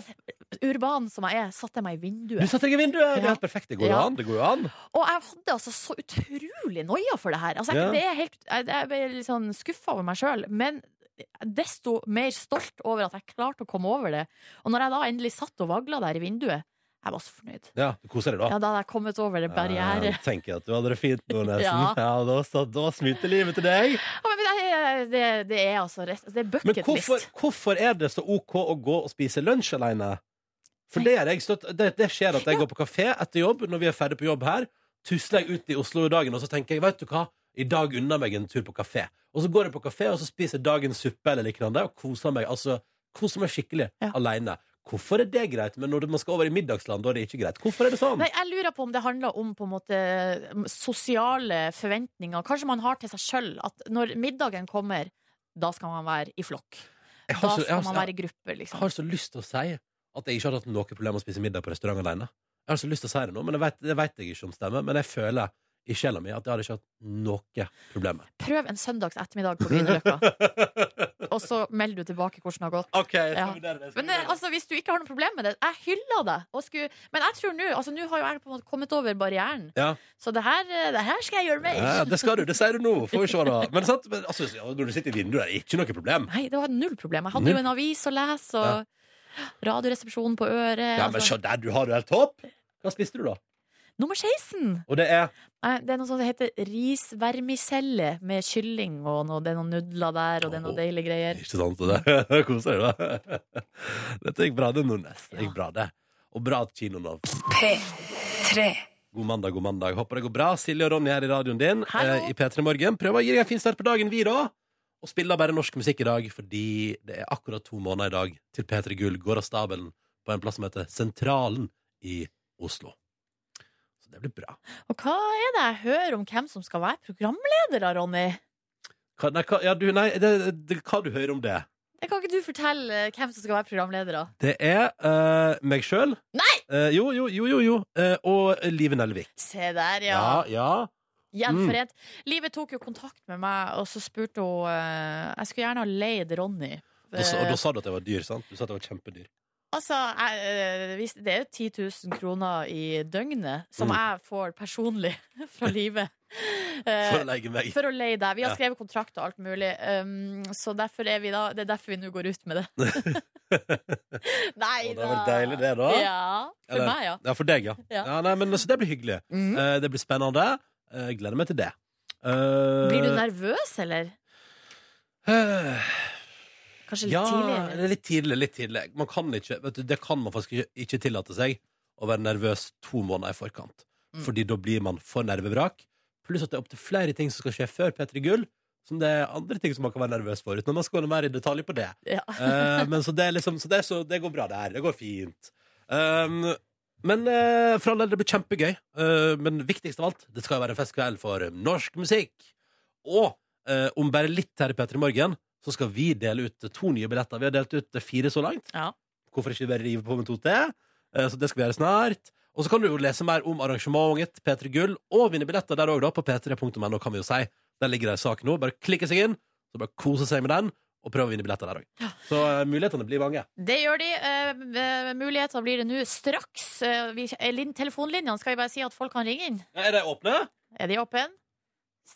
[SPEAKER 3] Urban som jeg er, satte jeg meg i vinduet.
[SPEAKER 2] Du satte deg i vinduet! Det er helt perfekt. Det går jo
[SPEAKER 3] Ja.
[SPEAKER 2] an. Det går jo an.
[SPEAKER 3] Og jeg hadde altså så utrolig noia for det her. Altså, jeg,
[SPEAKER 2] Ja.
[SPEAKER 3] det er helt, jeg, jeg ble litt sånn skuffa over meg sjøl. Men desto mer stolt over at jeg klarte å komme over det. Og når jeg da endelig satt og vagla der i vinduet Jeg var så fornøyd.
[SPEAKER 2] Ja, du koser deg da?
[SPEAKER 3] Ja, Da hadde jeg kommet over det barriere.
[SPEAKER 2] Ja, tenker at du hadde det fint nå, nesten. <laughs>
[SPEAKER 3] Ja.
[SPEAKER 2] Ja, da, så, da smitter livet til deg.
[SPEAKER 3] Ja, men det, det, det er altså rett Det er
[SPEAKER 2] Men hvorfor, hvorfor er det så OK å gå og spise lunsj alene? For det, er jeg det, det skjer at jeg går på kafé etter jobb når vi er ferdig på jobb her. Tusler jeg ut i Oslo i dagen, og så tenker jeg, vet du hva, i dag unner meg en tur på kafé. Og så går jeg på kafé og så spiser jeg dagens suppe eller lignende og koser meg. Altså, koser meg skikkelig
[SPEAKER 3] Ja.
[SPEAKER 2] alene. Hvorfor er det greit, men når man skal over i middagsland, da er det ikke greit? Hvorfor er det sånn?
[SPEAKER 3] Nei, jeg lurer på om det handler om på en måte sosiale forventninger. Kanskje man har til seg sjøl at når middagen kommer, da skal man være i flokk.
[SPEAKER 2] Jeg har
[SPEAKER 3] Da
[SPEAKER 2] så-
[SPEAKER 3] skal
[SPEAKER 2] har så-
[SPEAKER 3] man være i gruppe,
[SPEAKER 2] Jeg
[SPEAKER 3] liksom.
[SPEAKER 2] har så lyst til å si at jeg ikke hadde hatt noe problem med å spise middag på restaurant alene. Jeg har så lyst til å si det nå, men jeg vet, det vet jeg ikke om stemmer. Men jeg føler i sjela mi at jeg hadde ikke hatt noe problem med.
[SPEAKER 3] Prøv en søndags ettermiddag på Grünerløkka, <laughs> og så melder du tilbake hvordan det har gått.
[SPEAKER 2] OK, jeg
[SPEAKER 3] Ja.
[SPEAKER 2] det. skal
[SPEAKER 3] Men eh, altså, hvis du ikke har noe problem med det Jeg hyller det. Skulle, men jeg tror nå altså, Nå har jo jeg på en måte kommet over barrieren.
[SPEAKER 2] Ja.
[SPEAKER 3] Så det her, eh, det her skal jeg gjøre mer.
[SPEAKER 2] Ja, det skal du. Det sier du nå. Får vi se, da. <laughs> Men, sant? Men altså, når du sitter i vinduet, er det ikke noe problem.
[SPEAKER 3] Nei, det var null problem. Jeg hadde jo en avis å lese, og <gasps> Radioresepsjonen på øret.
[SPEAKER 2] Ja, men
[SPEAKER 3] altså.
[SPEAKER 2] se der, du har det helt topp. Hva spiste du, da?
[SPEAKER 3] Nummer 16!
[SPEAKER 2] Og det er
[SPEAKER 3] Det er noe som heter risvermicelle med kylling, og noe, det er noen nudler der, og det er noe
[SPEAKER 2] Åh.
[SPEAKER 3] deilige greier.
[SPEAKER 2] Ikke sant? Det <laughs> koser deg, da. <laughs> Dette gikk bra, det, Nordnes. Det gikk bra, det. Og bra at kinoen av.
[SPEAKER 4] P3.
[SPEAKER 2] God mandag, god mandag. Håper det går bra. Silje og Ronny her i radioen din
[SPEAKER 3] Hallo.
[SPEAKER 2] eh, i P3 Morgen. Prøv å gi deg en fin start på dagen, vi, da. Og spiller bare norsk musikk i dag, fordi det er akkurat to måneder i dag til P3 Gull går av stabelen på en plass som heter Sentralen i Oslo. Så det blir bra.
[SPEAKER 3] Og hva er det jeg hører om hvem som skal være programledere, Ronny?
[SPEAKER 2] Hva, nei, hva, ja, du, nei, det, det, hva du hører om det?
[SPEAKER 3] Kan ikke du fortelle eh, hvem som skal være programledere?
[SPEAKER 2] Det er uh, meg sjøl.
[SPEAKER 3] Nei!
[SPEAKER 2] jo, jo, jo, jo. jo. Uh, og Live Nelvik.
[SPEAKER 3] Se der, ja.
[SPEAKER 2] Ja, ja.
[SPEAKER 3] Gjenforent. Livet tok jo kontakt med meg, og så spurte hun eh, Jeg skulle gjerne ha leid Ronny.
[SPEAKER 2] Da, og
[SPEAKER 3] Eh,
[SPEAKER 2] da sa du at jeg var dyr, sant? Du sa at jeg var kjempedyr.
[SPEAKER 3] Altså, jeg, eh, det er jo 10 000 kroner i døgnet som
[SPEAKER 2] Mm.
[SPEAKER 3] jeg får personlig <laughs> fra livet. Eh,
[SPEAKER 2] For å leie meg.
[SPEAKER 3] for å leie deg. Vi har skrevet kontrakt og alt mulig, um, så derfor er vi da, det er derfor vi nå går ut med det. <laughs> <laughs> Nei
[SPEAKER 2] da. det er vel deilig, det, da?
[SPEAKER 3] Ja. For
[SPEAKER 2] Eller-
[SPEAKER 3] meg, ja.
[SPEAKER 2] Ja, for deg, ja. ja.
[SPEAKER 3] Ja.
[SPEAKER 2] nei, men, altså, det blir hyggelig.
[SPEAKER 3] Mm.
[SPEAKER 2] Uh, det blir spennende. Uh, gleder meg til det. Uh,
[SPEAKER 3] Blir du nervøs, eller?
[SPEAKER 2] eh,
[SPEAKER 3] Kanskje litt
[SPEAKER 2] ja,
[SPEAKER 3] tidlig?
[SPEAKER 2] Ja, litt tidlig. Litt tidlig. Man kan ikke, vet du, det kan man faktisk ikke, ikke tillate seg å være nervøs to måneder i forkant.
[SPEAKER 3] Mm.
[SPEAKER 2] Fordi da blir man for nervevrak. Pluss at det er opptil flere ting som skal skje før P3 Gull. Som det er andre ting som man kan være nervøs for, uten at man skal gå mer i detalj på det.
[SPEAKER 3] Ja.
[SPEAKER 2] uh, <laughs> men så det, liksom, så det, så det går bra der. Det går fint. Um, men uh, for all del, det blir kjempegøy. Uh, men viktigst av alt, det skal jo være en festkveld for norsk musikk. Og om bare litt her i P3 Morgen, så skal vi dele ut to nye billetter. Vi har delt ut fire så langt.
[SPEAKER 3] Ja.
[SPEAKER 2] Hvorfor ikke bare rive på med to til? Eh, så det skal vi gjøre snart. Og så kan du jo lese mer om arrangementet P3 Gull, og vinne billetter der òg, på p3.no, kan vi jo si. Der ligger det en sak nå. Bare klikke seg inn, så bare kose seg med den, og prøve å vinne billetter der òg. Så uh, mulighetene blir mange.
[SPEAKER 3] Det gjør de. Uh, muligheter blir det nå straks. Uh, vi, telefonlinjene skal vi bare si at folk kan ringe inn.
[SPEAKER 2] Ja, Er de åpne?
[SPEAKER 3] Er de åpne?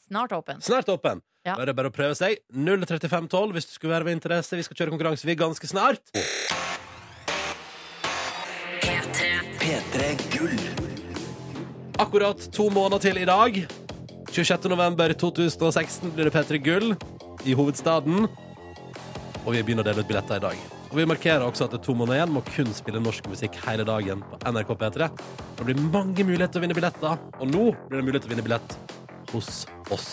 [SPEAKER 3] Snart åpne.
[SPEAKER 2] Snart åpen.
[SPEAKER 3] Ja.
[SPEAKER 2] Da er det bare å prøve seg. 03512 hvis du skulle være med interesse. Vi skal kjøre konkurranse vi ganske snart. Akkurat to måneder til i dag. 26. november 2016 blir det P3 Gull i hovedstaden. Og vi begynner å dele ut billetter i dag. Og vi markerer også at det er to måneder igjen. Må kun spille norsk musikk hele dagen på NRK P3. Det blir mange muligheter til å vinne billetter, og nå blir det mulighet til å vinne billett hos oss.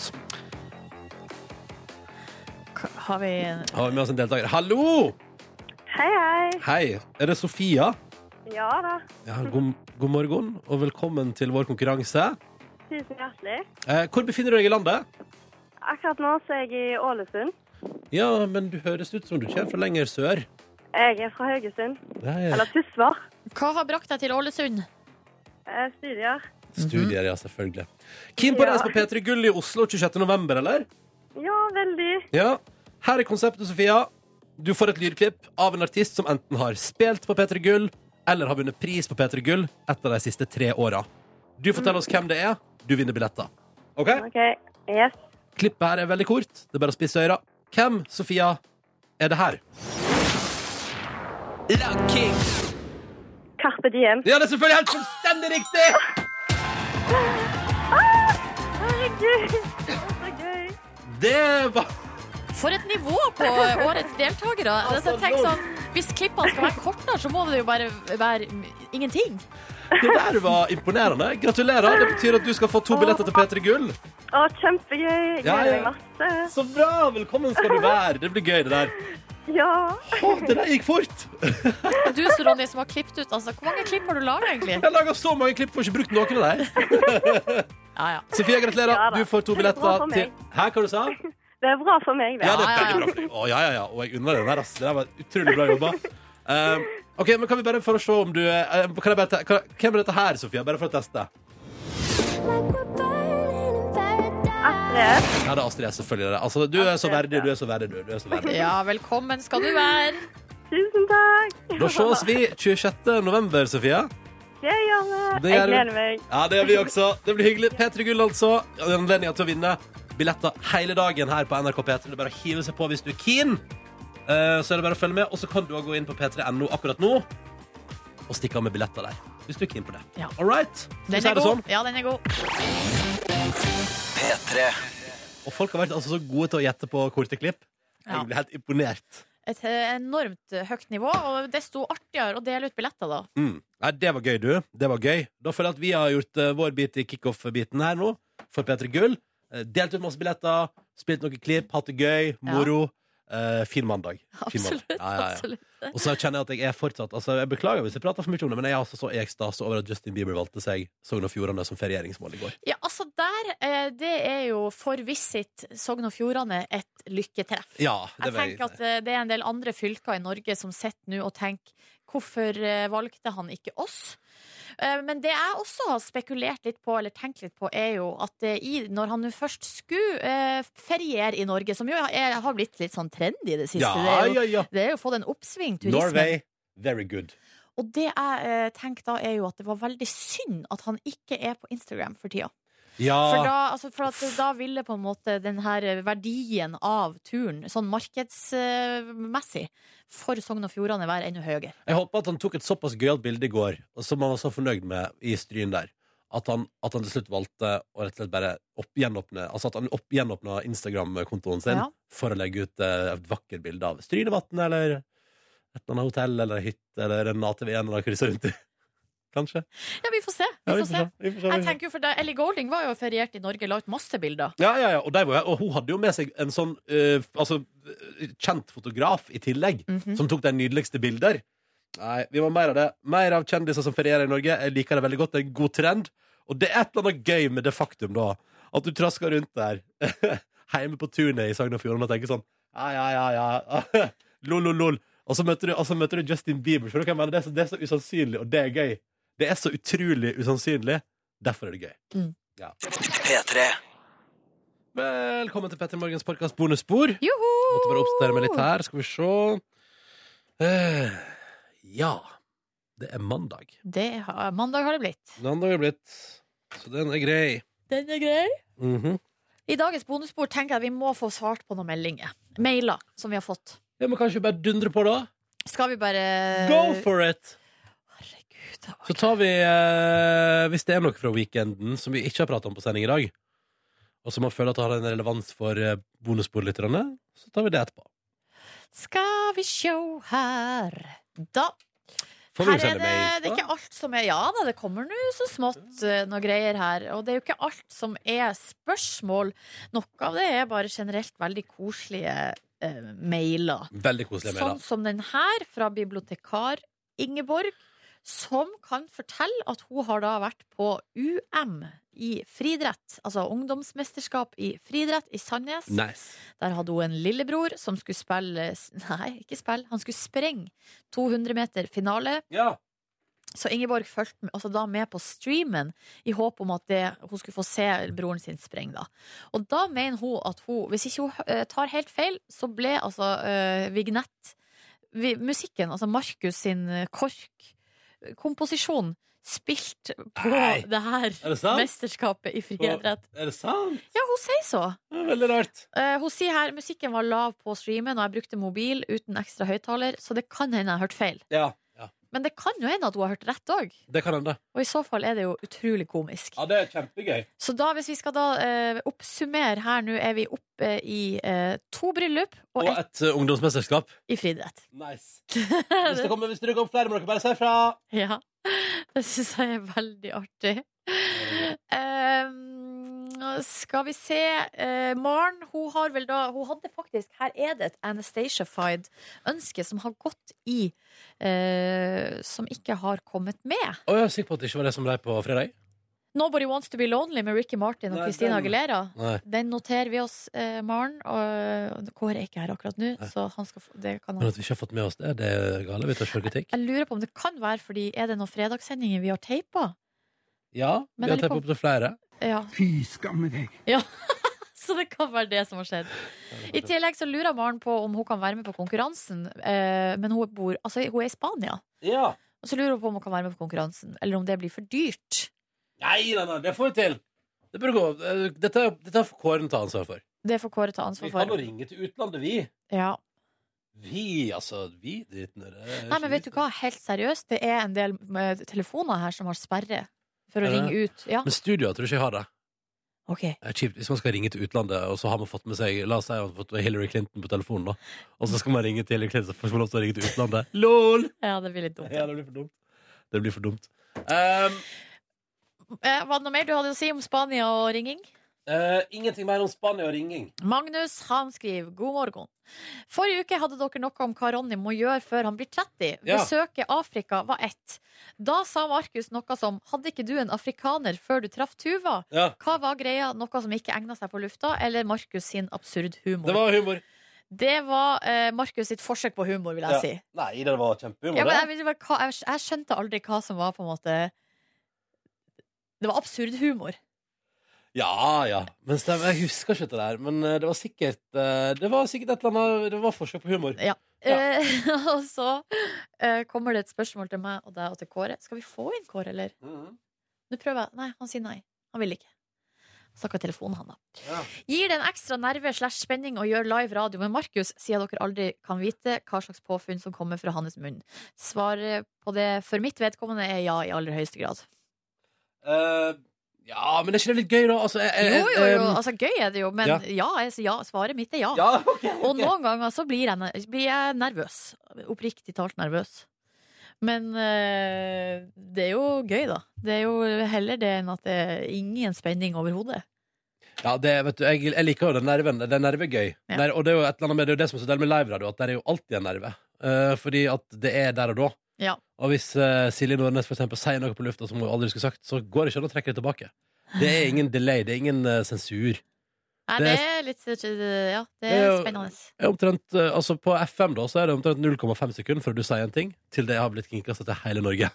[SPEAKER 3] Har vi
[SPEAKER 2] Har vi med oss en deltaker. Hallo!
[SPEAKER 8] Hei, hei.
[SPEAKER 2] Hei. Er det Sofia?
[SPEAKER 8] Ja da.
[SPEAKER 2] Ja, god, god morgen, og velkommen til vår konkurranse.
[SPEAKER 8] Tusen hjertelig.
[SPEAKER 2] Eh, hvor befinner du deg i landet?
[SPEAKER 8] Akkurat nå så er jeg i Ålesund.
[SPEAKER 2] Ja, men du høres ut som du kommer fra lenger sør.
[SPEAKER 8] Jeg er fra Haugesund.
[SPEAKER 2] Ja.
[SPEAKER 8] Eller Tysvær.
[SPEAKER 3] Hva har brakt deg til Ålesund?
[SPEAKER 8] Eh, Studier.
[SPEAKER 2] Studier, ja, selvfølgelig. Keen på å
[SPEAKER 8] Ja.
[SPEAKER 2] reise på P3 Gull i Oslo 26. november, eller?
[SPEAKER 8] Ja, veldig.
[SPEAKER 2] Ja. Her er konseptet, Sofia. Du får et lydklipp av en artist som enten har spilt på P3 Gull, eller har vunnet pris på P3 Gull etter de siste tre åra. Du forteller oss hvem det er. Du vinner billetter. OK?
[SPEAKER 8] okay. Yes.
[SPEAKER 2] Klippet her er veldig kort. Det er bare å spisse øra. Hvem, Sofia, er det her?
[SPEAKER 8] Carpe Diem.
[SPEAKER 2] Ja, det er selvfølgelig helt fullstendig riktig!
[SPEAKER 8] Herregud, det var
[SPEAKER 3] For et nivå på <laughs> årets deltakere. Altså, tenk sånn, hvis klippene skal være kortere, så må det jo bare være ingenting.
[SPEAKER 2] Det der var imponerende. Gratulerer. Det betyr at du skal få to billetter til P3 Gull.
[SPEAKER 8] Å, kjempegøy. Gleder
[SPEAKER 2] ja.
[SPEAKER 8] meg masse.
[SPEAKER 2] Så bra! Velkommen skal du være. Det blir gøy, det der. <laughs>
[SPEAKER 8] Ja.
[SPEAKER 2] Å, det der gikk fort.
[SPEAKER 3] Du så, Ronny, som har klippet ut. Altså, hvor mange klipp har du laga, egentlig?
[SPEAKER 2] Jeg har laga så mange klipp, får ikke brukt noen av dem.
[SPEAKER 3] Ja, ja.
[SPEAKER 2] Sofie, gratulerer.
[SPEAKER 8] Ja.
[SPEAKER 2] Du får to
[SPEAKER 8] er
[SPEAKER 2] billetter til. Hæ, hva du sa <laughs>
[SPEAKER 8] Det er bra for meg, det.
[SPEAKER 2] Ja, det er veldig bra for <laughs> deg. Å, ja, ja, ja. Og jeg unner deg den der, ass. Det der var utrolig bra jobba. Um, OK, men kan vi bare for å se om du eh, kan jeg bare te kan, Hvem er dette her, Sofia? Bare for å teste.
[SPEAKER 8] Astrid.
[SPEAKER 2] Ja, det er Astrid S, selvfølgelig. det. Altså, du er så verdig, du er så verdig, du. du er så verdig.
[SPEAKER 3] ja, velkommen skal du være.
[SPEAKER 8] Tusen takk.
[SPEAKER 2] Da ses vi 26. november, Sofia.
[SPEAKER 8] Det gjør vi.
[SPEAKER 2] Det
[SPEAKER 8] Jeg
[SPEAKER 2] gjør vi.
[SPEAKER 8] gleder meg.
[SPEAKER 2] Ja, det gjør vi også. Det blir hyggelig. P3 Gull, altså. Anledninga til å vinne billetter hele dagen her på NRK P3. Det er bare å hive seg på hvis du er keen. Eh, Så er det bare å følge med. Og så kan du også gå inn på p3.no akkurat nå og stikke av med billetter der. Hvis du er keen på det.
[SPEAKER 3] Ja.
[SPEAKER 2] All right? Skal vi
[SPEAKER 3] Den
[SPEAKER 2] si
[SPEAKER 3] er
[SPEAKER 2] det
[SPEAKER 3] god.
[SPEAKER 2] sånn?
[SPEAKER 3] Ja, den er god.
[SPEAKER 2] Og folk har vært altså så gode til å gjette på korte klipp.
[SPEAKER 3] Ja.
[SPEAKER 2] Jeg blir helt imponert.
[SPEAKER 3] Et eh, enormt eh, høyt nivå, og desto artigere å dele ut billetter, da.
[SPEAKER 2] Mm. Nei, det var gøy, du. Det var gøy. Da føler jeg at vi har gjort eh, vår bit i kickoff-biten her nå, for P3 Gull. Eh, delt ut masse billetter, spilt noen klipp, hatt det gøy, moro. Eh, fin mandag. Fin mandag.
[SPEAKER 3] Absolutt.
[SPEAKER 2] Ja, ja, ja.
[SPEAKER 3] absolutt.
[SPEAKER 2] Og så kjenner jeg at jeg er fortsatt Altså, jeg beklager hvis jeg prater for mye om det, men jeg er altså så i ekstase over at Justin Bieber valgte seg Sogn og Fjordane som ferieringsmål i går.
[SPEAKER 3] Ja, altså der, eh, det er jo for Visit Sogn og Fjordane et lykketreff.
[SPEAKER 2] Ja, det
[SPEAKER 3] jeg tenker at eh, det er en del andre fylker i Norge som sitter nå og tenker hvorfor eh, valgte han ikke oss? Eh, Men det jeg også har spekulert litt på, eller tenkt litt på, er jo at eh, i, når han nå først skulle eh, feriere i Norge, som jo er, har blitt litt sånn trendy i det siste,
[SPEAKER 2] Ja,
[SPEAKER 3] det, er jo,
[SPEAKER 2] ja, ja.
[SPEAKER 3] det er jo fått en oppsving, turismen.
[SPEAKER 2] Norway, very good.
[SPEAKER 3] Og det jeg tenker da, er jo at det var veldig synd at han ikke er på Instagram for tida.
[SPEAKER 2] Ja,
[SPEAKER 3] For, da, altså, for at da ville på en måte den her verdien av turen, sånn markedsmessig, for Sogn og Fjordane være enda høyere.
[SPEAKER 2] jeg håper at han tok et såpass gøyalt bilde i går, som han var så fornøyd med i Stryn der, at han, at han til slutt valgte å rett og slett bare opp, gjenåpne Altså at han opp, gjenåpna Instagram-kontoen sin
[SPEAKER 3] Ja.
[SPEAKER 2] for å legge ut eh, et vakkert bilde av Strynevatn eller et eller annet hotell eller hytte eller en ATV en eller annen krysser rundt i. Kanskje.
[SPEAKER 3] Ja, vi får se. Vi
[SPEAKER 2] Ja,
[SPEAKER 3] får.
[SPEAKER 2] Vi se, vi får se.
[SPEAKER 3] Jeg tenker jo for deg, Ellie Golding var jo feriert i Norge, la ut masse bilder.
[SPEAKER 2] Ja, ja, ja. Og, der var jeg, og hun hadde jo med seg en sånn uh, altså, eh, kjent fotograf i tillegg,
[SPEAKER 3] Mhm.
[SPEAKER 2] som tok de nydeligste bilder. Nei, vi må mer av det. Mer av kjendiser som ferierer i Norge. Jeg liker det veldig godt. Det er en god trend. Og det er et eller annet gøy med det faktum, da, at du trasker rundt der <laughs> hjemme på tunet i Sogn og Fjordane og tenker sånn Ja, ja, ja, ja. <laughs> lol, lol, lol. Og så møter du, og så møter du Justin Bieber. For du jeg mener? Det er, så, det er så usannsynlig, og det er gøy. Det er så utrolig usannsynlig. Derfor er det gøy.
[SPEAKER 3] Mm.
[SPEAKER 2] Ja. Velkommen til Petter Morgens podkast bonusspor.
[SPEAKER 3] Joho!
[SPEAKER 2] Måtte bare oppdatere meg litt her. Skal vi se. Eh, ja. Det er mandag.
[SPEAKER 3] Det har, mandag har det blitt.
[SPEAKER 2] Mandag er blitt. Så den er grei.
[SPEAKER 3] Den er grei.
[SPEAKER 2] Mhm.
[SPEAKER 3] I dagens bonusspor tenker jeg vi må få svart på noen meldinger. Mailer som vi har fått.
[SPEAKER 2] Ja, men kanskje vi bare dundre på, da?
[SPEAKER 3] Skal vi bare
[SPEAKER 2] Go for it! Så tar vi eh, Hvis det er noe fra weekenden som vi ikke har pratet om på sending i dag, og som man føler at det har en relevans for eh, bonussporlytterne, så tar vi det etterpå.
[SPEAKER 3] Skal vi sjå her Da
[SPEAKER 2] Får vi
[SPEAKER 3] Her er
[SPEAKER 2] sende
[SPEAKER 3] det,
[SPEAKER 2] mail,
[SPEAKER 3] det er
[SPEAKER 2] da?
[SPEAKER 3] ikke alt som er Ja da, det kommer nå så smått uh, noe greier her. Og det er jo ikke alt som er spørsmål. Noe av det er bare generelt veldig koselige eh, mailer.
[SPEAKER 2] Veldig koselige
[SPEAKER 3] Sånn
[SPEAKER 2] mailer.
[SPEAKER 3] som den her fra bibliotekar Ingeborg, som kan fortelle at hun har da vært på UM i friidrett, altså ungdomsmesterskap i friidrett i Sandnes.
[SPEAKER 2] Nice.
[SPEAKER 3] Der hadde hun en lillebror som skulle spille Nei, ikke spille, han skulle sprenge 200 meter finale.
[SPEAKER 2] Ja.
[SPEAKER 3] Så Ingeborg fulgte altså da med på streamen i håp om at det, hun skulle få se broren sin sprenge. Da. Og da mener hun at hun, hvis ikke hun eh, tar helt feil, så ble altså uh, Vignett vi, Musikken, altså Markus sin eh, KORK-komposisjon, spilt på
[SPEAKER 2] Nei.
[SPEAKER 3] det her
[SPEAKER 2] Er det
[SPEAKER 3] mesterskapet i friidrett.
[SPEAKER 2] Er det sant?
[SPEAKER 3] Ja, hun sier så.
[SPEAKER 2] Det er veldig rart.
[SPEAKER 3] Uh, hun sier her musikken var lav på streamen, og jeg brukte mobil uten ekstra høyttaler, så det kan hende jeg hørt feil.
[SPEAKER 2] Ja.
[SPEAKER 3] Men det kan jo hende at hun har hørt rett òg.
[SPEAKER 2] Det kan hende.
[SPEAKER 3] Og i så fall er det jo utrolig komisk.
[SPEAKER 2] Ja, det er kjempegøy.
[SPEAKER 3] Så da, hvis vi skal da eh, oppsummere her nå, er vi oppe i eh, to bryllup og
[SPEAKER 2] Og
[SPEAKER 3] et,
[SPEAKER 2] et uh, ungdomsmesterskap.
[SPEAKER 3] i friidrett.
[SPEAKER 2] Nice. <laughs> Hvis det, kommer, hvis det kommer flere, må dere bare si ifra.
[SPEAKER 3] Ja. <laughs> Det syns jeg er veldig artig. Ehm, skal vi se Eh, Maren, hun har vel da Hun hadde faktisk Her er det et Anastacia-fied ønske som har gått i eh, Som ikke har kommet med.
[SPEAKER 2] Og jeg er sikker på at det ikke var det som ble på fredag.
[SPEAKER 3] Nobody Wants To Be Lonely med Ricky Martin og
[SPEAKER 2] Nei,
[SPEAKER 3] Christina Aguilera.
[SPEAKER 2] Nei.
[SPEAKER 3] Den noterer vi oss, eh, Maren. Og Kåre er ikke her akkurat nå, så han skal få, det kan
[SPEAKER 2] Men at vi ikke har fått med oss det, det er gale. Vi tar selvkritikk.
[SPEAKER 3] Jeg lurer på om det kan være fordi Er det noen fredagssendinger vi har teipa?
[SPEAKER 2] Ja, vi har
[SPEAKER 3] teipa
[SPEAKER 2] opp til flere.
[SPEAKER 3] Ja,
[SPEAKER 5] Fy skamme deg. <laughs>
[SPEAKER 3] så det kan være det som har skjedd. I tillegg så lurer Maren på om hun kan være med på konkurransen, eh, men hun, bor, altså, hun er i Spania.
[SPEAKER 2] Ja.
[SPEAKER 3] Og så lurer hun på om hun kan være med på konkurransen, eller om det blir for dyrt.
[SPEAKER 2] Nei, nei, nei, det får vi til. Det burde gå. Eh, Dette, dette får Kåren ta ansvar for.
[SPEAKER 3] Det får Kåre ta ansvar for.
[SPEAKER 2] Vi kan jo ringe til utlandet, vi.
[SPEAKER 3] Ja.
[SPEAKER 2] Vi, altså. Vi.
[SPEAKER 3] Nei, men vet du hva, helt seriøst, det er en del telefoner her som har sperre for å ringe ut. Ja,
[SPEAKER 2] Men studioet tror ikke jeg har det.
[SPEAKER 3] ok.
[SPEAKER 2] Det er kjipt hvis man skal ringe til utlandet, og så har man fått med seg La oss si at man har fått Hillary Clinton på telefonen, da. Og så skal man ringe til Hillary Clinton, så får man lov til å ringe til utlandet. <laughs> LOL!
[SPEAKER 3] Ja, det blir litt dumt.
[SPEAKER 2] Ja, det blir for dumt. Det blir for dumt. Um,
[SPEAKER 3] Eh, Var det noe mer du hadde å si om Spania og ringing?
[SPEAKER 2] Eh, ingenting mer om Spania og ringing.
[SPEAKER 3] Magnus han skriver god morgen. Forrige uke hadde dere noe om hva Ronny må gjøre før han blir 30.
[SPEAKER 2] Ja.
[SPEAKER 3] Besøke Afrika var ett. Da sa Markus noe som Hadde ikke du en afrikaner før du traff Tuva?
[SPEAKER 2] Ja,
[SPEAKER 3] Hva var greia? Noe som ikke egna seg på lufta? Eller Markus sin absurd humor?
[SPEAKER 2] det var humor.
[SPEAKER 3] Det var eh, Markus sitt forsøk på humor, vil jeg
[SPEAKER 2] Ja.
[SPEAKER 3] si.
[SPEAKER 2] Nei, det var kjempehumor.
[SPEAKER 3] Ja, men jeg, jeg, jeg skjønte aldri hva som var på en måte Det var absurd humor.
[SPEAKER 2] Ja, ja. Men stemmer, jeg husker ikke det der. Men eh, det var sikkert eh, Det var sikkert et eller annet Det var forsøk på humor. Ja.
[SPEAKER 3] Eh, <laughs> og så eh, kommer det et spørsmål til meg og deg og til Kåre. Skal vi få inn Kåre, eller?
[SPEAKER 2] Mhm.
[SPEAKER 3] Nå prøver jeg. Nei, han sier nei. Han vil ikke. Snakka i telefonen, han, da.
[SPEAKER 2] Ja.
[SPEAKER 3] Gir det en ekstra nerve slash spenning å gjøre live radio med Markus, siden dere aldri kan vite hva slags påfunn som kommer fra hans munn? Svaret på det for mitt vedkommende er ja, i aller høyeste grad.
[SPEAKER 2] Eh, ja, men er ikke det litt gøy, da? Altså, jeg, jeg,
[SPEAKER 3] Jo, jo, jo. Altså, gøy er det jo, men
[SPEAKER 2] ja.
[SPEAKER 3] ja, jeg, ja svaret mitt er ja.
[SPEAKER 2] ja, ok,
[SPEAKER 3] Og noen ganger så blir jeg, blir jeg nervøs. Oppriktig talt nervøs. Men eh, det er jo gøy, da. Det er jo heller det enn at det er ingen spenning overhodet.
[SPEAKER 2] Ja, det, vet du, jeg, jeg liker jo den nerven. Det er nervegøy.
[SPEAKER 3] Ja.
[SPEAKER 2] Der, og det er jo et eller annet med det, er jo det som er så deilig med liveradio, at det er jo alltid en nerve. Uh, fordi at det er der og da.
[SPEAKER 3] Ja.
[SPEAKER 2] Og hvis eh, Silje Nordnes for eksempel sier noe på lufta som hun aldri skulle sagt, så går det ikke an å trekke det tilbake. Det er ingen delay, det er ingen eh, sensur.
[SPEAKER 3] Nei,
[SPEAKER 2] Det er-
[SPEAKER 3] litt Ja, det
[SPEAKER 2] er jo-
[SPEAKER 3] spennende.
[SPEAKER 2] Det er Omtrent, eh, altså På FM da, så er det omtrent 0,5 sekunder før du sier en ting, til det har blitt kinkast til hele Norge.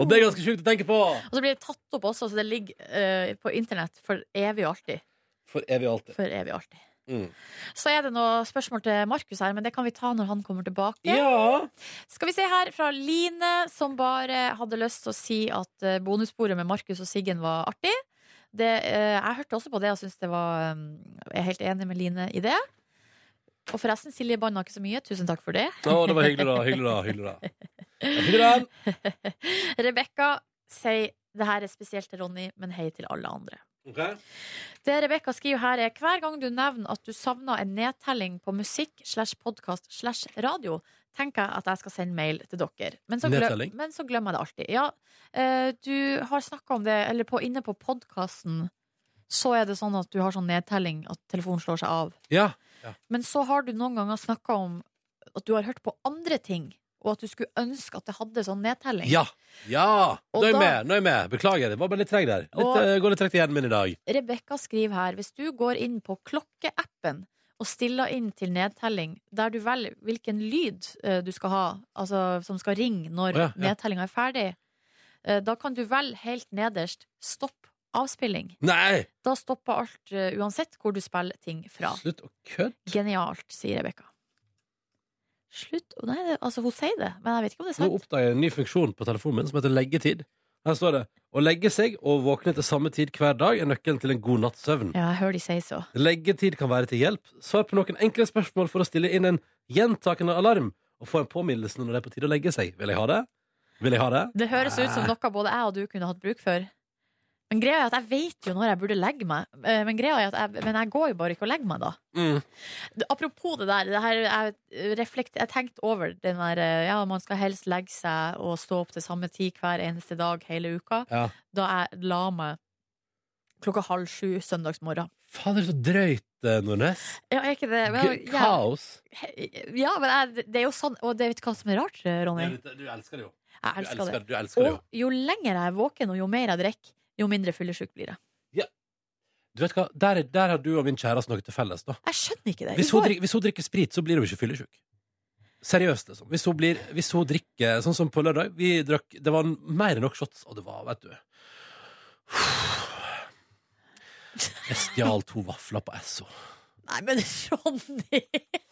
[SPEAKER 2] Og det er ganske sjukt å tenke på!
[SPEAKER 3] Og så blir det tatt opp også, så det ligger eh, på internett for evig og alltid.
[SPEAKER 2] For evig og alltid.
[SPEAKER 3] For evig og alltid.
[SPEAKER 2] Mm.
[SPEAKER 3] Så er det noe spørsmål til Markus her, men det kan vi ta når han kommer tilbake.
[SPEAKER 2] Ja!
[SPEAKER 3] Skal vi se her fra Line, som bare hadde lyst til å si at bonusbordet bonussporet med Markus og Siggen var artig. Det, eh, jeg hørte også på det og syns det var um, Jeg er helt enig med Line i det. Og forresten, Silje banna ikke så mye. Tusen takk for det.
[SPEAKER 2] Å, det var hyggelig, da. Hyggelig, da. Hyggelig, da. Hyggelig, da. <laughs>
[SPEAKER 3] Rebekka sier det her er spesielt til Ronny, men hei til alle andre.
[SPEAKER 2] Ok.
[SPEAKER 3] Det Rebekka skriver her er hver gang du nevner at du savner en nedtelling på musikk slash podkast slash radio, tenker jeg at jeg skal sende mail til dere. Men så, glem, men så glemmer jeg det alltid. Ja, eh, du har snakka om det, eller på, inne på podkasten så er det sånn at du har sånn nedtelling at telefonen slår seg av.
[SPEAKER 2] Ja.
[SPEAKER 3] Men så har du noen ganger snakka om at du har hørt på andre ting, og at du skulle ønske at det hadde sånn nedtelling.
[SPEAKER 2] Ja! ja. Nå er jeg med. nå er jeg med Beklager, det var bare litt treg der. Litt,
[SPEAKER 3] Og-
[SPEAKER 2] eh, går litt tregt i hjernen min i dag.
[SPEAKER 3] Rebekka skriver her Hvis du går inn på klokkeappen og stiller inn til nedtelling, der du velger hvilken lyd eh, du skal ha, altså som skal ringe når
[SPEAKER 2] oh, ja, ja.
[SPEAKER 3] nedtellinga er ferdig, eh, da kan du velge helt nederst stopp avspilling.
[SPEAKER 2] Nei!
[SPEAKER 3] Da stopper alt uansett hvor du spiller ting fra.
[SPEAKER 2] Slutt å kødde.
[SPEAKER 3] Genialt, sier Rebekka. Slutt Nei, det, altså hun sier det, men jeg vet ikke om det er
[SPEAKER 2] Nå oppdager jeg en ny funksjon på telefonen min som heter leggetid. Her står det å legge seg og våkne til samme tid hver dag er nøkkelen til en god natts søvn.
[SPEAKER 3] Ja, jeg hører de sier så.
[SPEAKER 2] Leggetid kan være til hjelp. Svar på noen enkle spørsmål for å stille inn en gjentakende alarm og få en påminnelse når det er på tide å legge seg. Vil jeg ha det? Vil jeg ha det?
[SPEAKER 3] Det høres ut som noe både jeg og du kunne hatt bruk for. Men greia er at jeg vet jo når jeg burde legge meg. Eh, Men greia er at jeg, men jeg går jo bare ikke og legger meg da.
[SPEAKER 2] Mm.
[SPEAKER 3] Apropos det der, det her jeg, reflekt, jeg tenkte over den der eh, Ja, man skal helst legge seg og stå opp til samme tid hver eneste dag hele uka.
[SPEAKER 2] Ja.
[SPEAKER 3] Da jeg la meg klokka halv sju søndagsmorgen.
[SPEAKER 2] Fader, så drøyt, eh, Nordnes.
[SPEAKER 3] Ja, er ikke det men, ja,
[SPEAKER 2] Kaos.
[SPEAKER 3] ja, men jeg, det er jo sånn Og det vet du hva som er rart, Ronny?
[SPEAKER 2] Du elsker det jo.
[SPEAKER 3] Jeg
[SPEAKER 2] Du
[SPEAKER 3] elsker det.
[SPEAKER 2] elsker, du elsker det jo.
[SPEAKER 3] Jo lenger jeg er våken, og jo mer jeg drikker, jo mindre fyllesyk blir jeg.
[SPEAKER 2] Du vet hva, der, der har du og min kjæreste noe til felles. da
[SPEAKER 3] Jeg skjønner ikke det.
[SPEAKER 2] Hvis hun, drikker, hvis hun drikker sprit, så blir hun ikke fyllesyk. Seriøst, liksom. Hvis hun, blir, hvis hun drikker Sånn som på lørdag. Vi drakk, det var mer enn nok shots, og det var, vet du <sighs> Jeg stjal to vafler på Esso.
[SPEAKER 3] Nei, men <laughs> Ronny!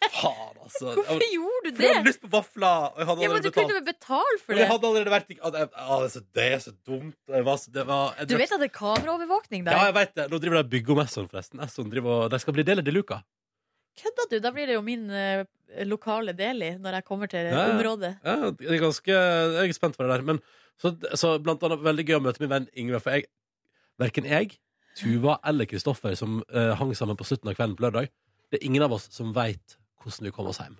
[SPEAKER 2] Faen, altså.
[SPEAKER 3] Hvorfor gjorde du
[SPEAKER 2] For jeg hadde lyst på vafler, og jeg hadde
[SPEAKER 3] Ja, men Du kunne vel betale for
[SPEAKER 2] Men jeg
[SPEAKER 3] det?
[SPEAKER 2] hadde allerede vært i ah, det, det, er så, det dumt. Det var, det var,
[SPEAKER 3] Du vet at det er kameraovervåkning der?
[SPEAKER 2] Ja, jeg vet det. Nå driver de bygger om Esson, forresten. Esson driver de skal bli del av Deluca.
[SPEAKER 3] Kødda du? Da blir det jo min uh, lokale deli når jeg kommer til
[SPEAKER 2] ja.
[SPEAKER 3] området.
[SPEAKER 2] Ja, det er ganske, jeg er spent på det der. Men, så, så blant annet veldig gøy å møte min venn Ingve. For jeg, verken jeg, Tuva eller Kristoffer, som eh, hang sammen på slutten av kvelden på lørdag, det er ingen av oss som veit hvordan vi kom oss hjem.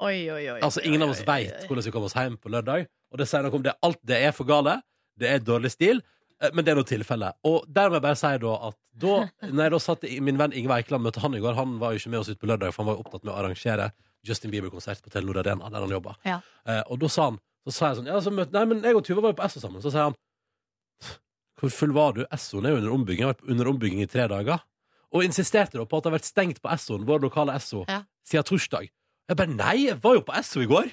[SPEAKER 3] Oi, oi, oi.
[SPEAKER 2] Altså, Ingen av oss veit hvordan vi kom oss hjem på lørdag. Og det sier noe om det. Alt det er for gale. Det er dårlig stil. eh, Men det er nå tilfelle. Og der må jeg bare si da at da <laughs> Når jeg da satt i min venn Ingve Eikeland møtte han i går, han var jo ikke med oss ut på lørdag, for han var jo opptatt med å arrangere Justin Bieber-konsert på Telenor Arena, der han jobba.
[SPEAKER 3] Ja.
[SPEAKER 2] Eh, og da sa han Så sa jeg sånn Ja, så møtte Nei, men jeg og Tuva var jo på Esso sammen. Så sier han Hvor full var du? Essoen er jo under ombygging. Jeg har vært under ombygging i tre dager. Og insisterte da på at det har vært stengt på Essoen, vår lokale Esso,
[SPEAKER 3] Ja.
[SPEAKER 2] siden torsdag. Jeg bare Nei, jeg var jo på Esso i går!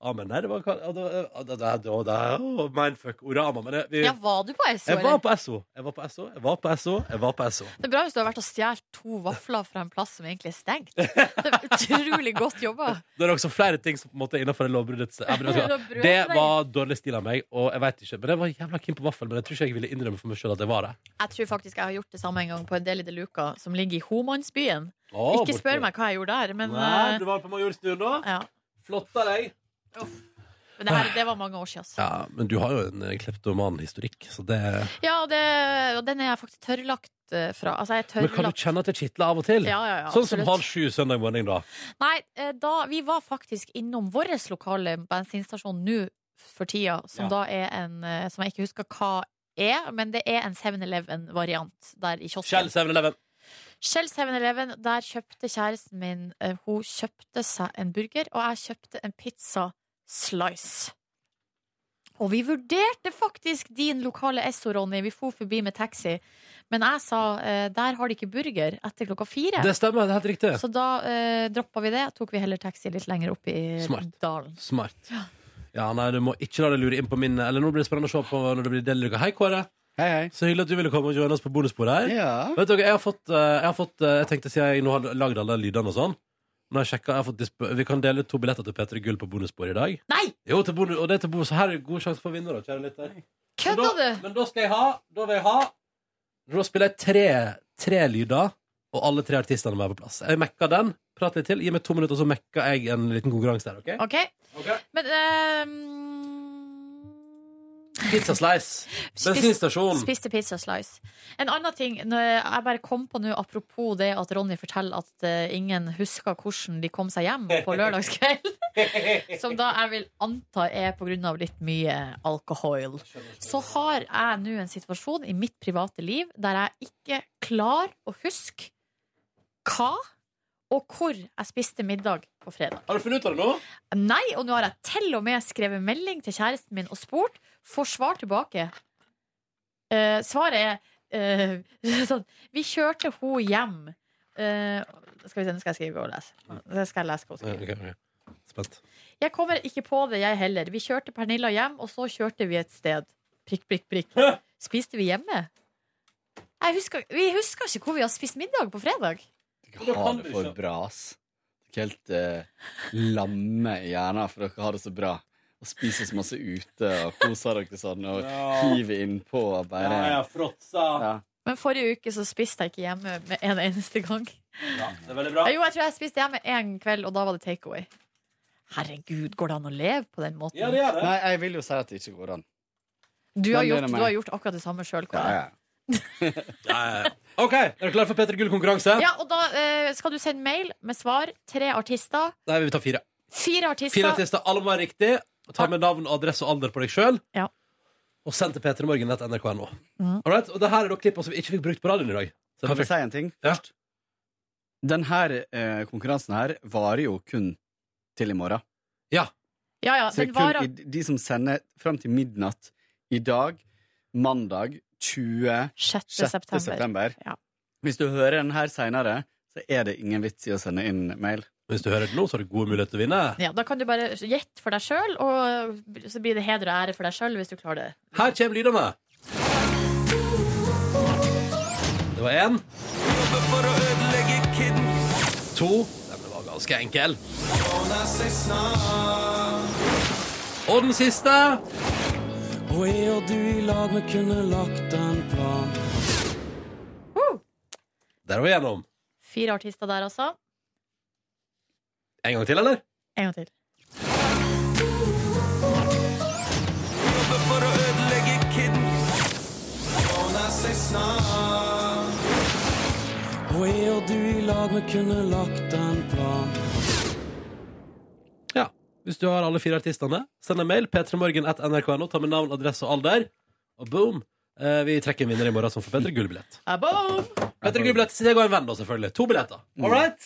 [SPEAKER 2] Ja, men nei, det var det, det, det, det, det, Mindfuck, Orama. Men jeg, vi,
[SPEAKER 3] Ja, var du på SO,
[SPEAKER 2] jeg var på SO, Jeg var på SO. jeg var på SO. jeg var på SO.
[SPEAKER 3] Det er bra hvis du har vært og stjålet to vafler fra en plass som egentlig er stengt. Det er utrolig godt jobba. <laughs>
[SPEAKER 2] Det er også flere ting som på en måte er innenfor det
[SPEAKER 3] lovbruddets <laughs>
[SPEAKER 2] Det var dårlig stil av meg, og jeg vet ikke. Men jeg var jævla keen på vaffel, men jeg tror ikke jeg ville innrømme for meg sjøl at jeg var det.
[SPEAKER 3] Jeg tror faktisk jeg har gjort det samme en gang på en del i De Luca, som ligger i Homansbyen. Ikke
[SPEAKER 2] borte.
[SPEAKER 3] spør meg hva jeg gjorde der, men,
[SPEAKER 2] Nei,
[SPEAKER 3] eh,
[SPEAKER 2] du var på Majorstuen da?
[SPEAKER 3] ja.
[SPEAKER 2] Flott av deg.
[SPEAKER 3] Men det, her, det var mange år siden. altså.
[SPEAKER 2] Ja, men du har jo en eh, kleptoman-historikk, så det
[SPEAKER 3] Ja, og, det, og den er jeg faktisk tørrlagt eh, fra. Altså, jeg er
[SPEAKER 2] Men kan du
[SPEAKER 3] tørrlagt.
[SPEAKER 2] kjenne at det kitler av og til?
[SPEAKER 3] Ja, ja, ja,
[SPEAKER 2] sånn som
[SPEAKER 3] absolutt.
[SPEAKER 2] halv sju søndag morgen, da.
[SPEAKER 3] Nei, eh, da, vi var faktisk innom vår lokale bensinstasjon nå for tida, som
[SPEAKER 2] Ja.
[SPEAKER 3] da er en eh, Som jeg ikke husker hva er, men det er en 7-Eleven-variant der i kiosken.
[SPEAKER 2] Kjell 7-Eleven.
[SPEAKER 3] Shell 7-Eleven, der kjøpte kjæresten min eh, Hun kjøpte seg en burger, og jeg kjøpte en pizza slice. Og vi vurderte faktisk din lokale Esso, Ronny. Vi for forbi med taxi. Men jeg sa eh, der har de ikke burger etter klokka fire.
[SPEAKER 2] Det stemmer, det er helt riktig.
[SPEAKER 3] Så da eh, droppa vi det. Tok vi heller taxi litt lenger opp i
[SPEAKER 2] Smart.
[SPEAKER 3] dalen.
[SPEAKER 2] Smart. Ja, nei, du må ikke la deg lure inn på min Eller nå blir det spennende å se på når det blir deluka. Hei, Kåre.
[SPEAKER 9] Hei, hei.
[SPEAKER 2] Så hyggelig at du ville komme og joine oss på bonusbordet her.
[SPEAKER 9] Ja.
[SPEAKER 2] Vet dere, jeg har fått, eh, jeg, har fått eh, jeg tenkte siden jeg nå har lagd alle lydene og sånn Nå har jeg sjekket, jeg har fått disp Vi kan dele ut to billetter til P3 Gull på bonusbordet i dag.
[SPEAKER 3] Nei!
[SPEAKER 2] Jo, til bonus, og det er til bonus, så her er det god sjanse for å vinne, da, kjære lytter. Men da,
[SPEAKER 3] du?
[SPEAKER 2] men da skal jeg ha Da vil jeg ha Da spiller jeg tre, tre lyder, og alle tre artistene må være på plass. Jeg mekker den. Prat litt til. Gi meg to minutter, så mekker jeg en liten konkurranse der, OK?
[SPEAKER 3] OK.
[SPEAKER 2] Ok.
[SPEAKER 3] Men eh,
[SPEAKER 2] Pizza slice. Bensinstasjon.
[SPEAKER 3] Spiste pizza slice. En annen ting når jeg bare kom på nå, apropos det at Ronny forteller at eh, ingen husker hvordan de kom seg hjem på lørdagskveld, <laughs> som da jeg vil anta er av litt mye alkohol, så har jeg nå en situasjon i mitt private liv der jeg ikke klarer å huske hva og hvor jeg spiste middag på fredag.
[SPEAKER 2] Har du funnet ut av det nå?
[SPEAKER 3] Nei, og nå har jeg til og med skrevet melding til kjæresten min og spurt. Får svar tilbake. Eh, svaret er eh, <laughs> sånn Vi kjørte henne hjem. Eh, skal vi se, nå skal jeg skrive og lese. Det skal jeg lese hva hun skriver.
[SPEAKER 2] Spent.
[SPEAKER 3] Jeg kommer ikke på det, jeg heller. Vi kjørte Pernilla hjem, og så kjørte vi et sted. Prikk, prikk, prikk. Spiste vi hjemme? Jeg husker, vi husker ikke hvor vi har spist middag på fredag.
[SPEAKER 9] Dere har det for bra, ass. Dere er helt uh, lamme i hjernen, for dere har det så bra. Og spiser så masse ute og koser dere sånn og
[SPEAKER 2] Ja.
[SPEAKER 9] hiver innpå og bare
[SPEAKER 2] Ja, ja, fråtsa.
[SPEAKER 9] Ja.
[SPEAKER 3] Men forrige uke så spiste jeg ikke hjemme med en eneste gang.
[SPEAKER 2] Ja, det er veldig bra.
[SPEAKER 3] Jo, jeg tror jeg spiste hjemme en kveld, og da var det takeaway. Herregud, går det an å leve på den måten?
[SPEAKER 2] Ja, det gjør det.
[SPEAKER 9] Nei, jeg vil jo si at det ikke går an.
[SPEAKER 3] Du har, gjort, du har gjort akkurat det samme sjøl,
[SPEAKER 9] Kåre. ja. <laughs>
[SPEAKER 2] Ja, ja, ja. OK, er du klar for Peter Gull-konkurranse?
[SPEAKER 3] Ja, og da eh, skal du sende mail med svar. Tre artister.
[SPEAKER 2] Nei, vi tar fire.
[SPEAKER 3] Fire artister.
[SPEAKER 2] Fire artister, alle må være riktig. Ta med navn, adresse og alder på deg sjøl.
[SPEAKER 3] Ja.
[SPEAKER 2] Og send til p3morgen.nrk.no.
[SPEAKER 3] Mm.
[SPEAKER 2] All right? Og det her er da klippene som vi ikke fikk brukt på radioen i dag. Så
[SPEAKER 9] Kan
[SPEAKER 2] vi
[SPEAKER 9] jeg si en ting
[SPEAKER 2] Ja.
[SPEAKER 9] først? Den her eh, konkurransen her varer jo kun til i morgen.
[SPEAKER 3] Ja, ja,
[SPEAKER 9] Så
[SPEAKER 3] den
[SPEAKER 9] kun i, de som sender fram til midnatt i dag, mandag 26.
[SPEAKER 3] 6. september.
[SPEAKER 9] september.
[SPEAKER 3] Ja.
[SPEAKER 9] Hvis du hører den her seinere, så er det ingen vits i å sende inn mail.
[SPEAKER 2] Hvis du hører det nå, så har du gode muligheter til å vinne.
[SPEAKER 3] Ja, da kan du bare gjette for deg sjøl, og så blir det heder og ære for deg sjøl hvis du klarer det.
[SPEAKER 2] Her kommer lydene. Det var én. To. Den var ganske enkel. Og den siste.
[SPEAKER 10] Og jeg og du i lag, vi kunne lagt en plan.
[SPEAKER 2] Der var vi gjennom.
[SPEAKER 3] Fire artister der, altså.
[SPEAKER 2] En gang til, eller?
[SPEAKER 3] En gang til.
[SPEAKER 10] For å ødelegge kidden. Ordne seg snart. Og jeg og du i lag, vi kunne lagt en plan.
[SPEAKER 2] Ja. Hvis du har alle fire artistene, send en mail. p3morgen.nrk.no. Ta med navn, adresse og alder. Og boom! Eh, vi trekker en vinner i morgen som får Petter Gullbillett.
[SPEAKER 3] Aboom!
[SPEAKER 2] Petter Gullbillett til seg og en venn, da, selvfølgelig. To billetter. All right?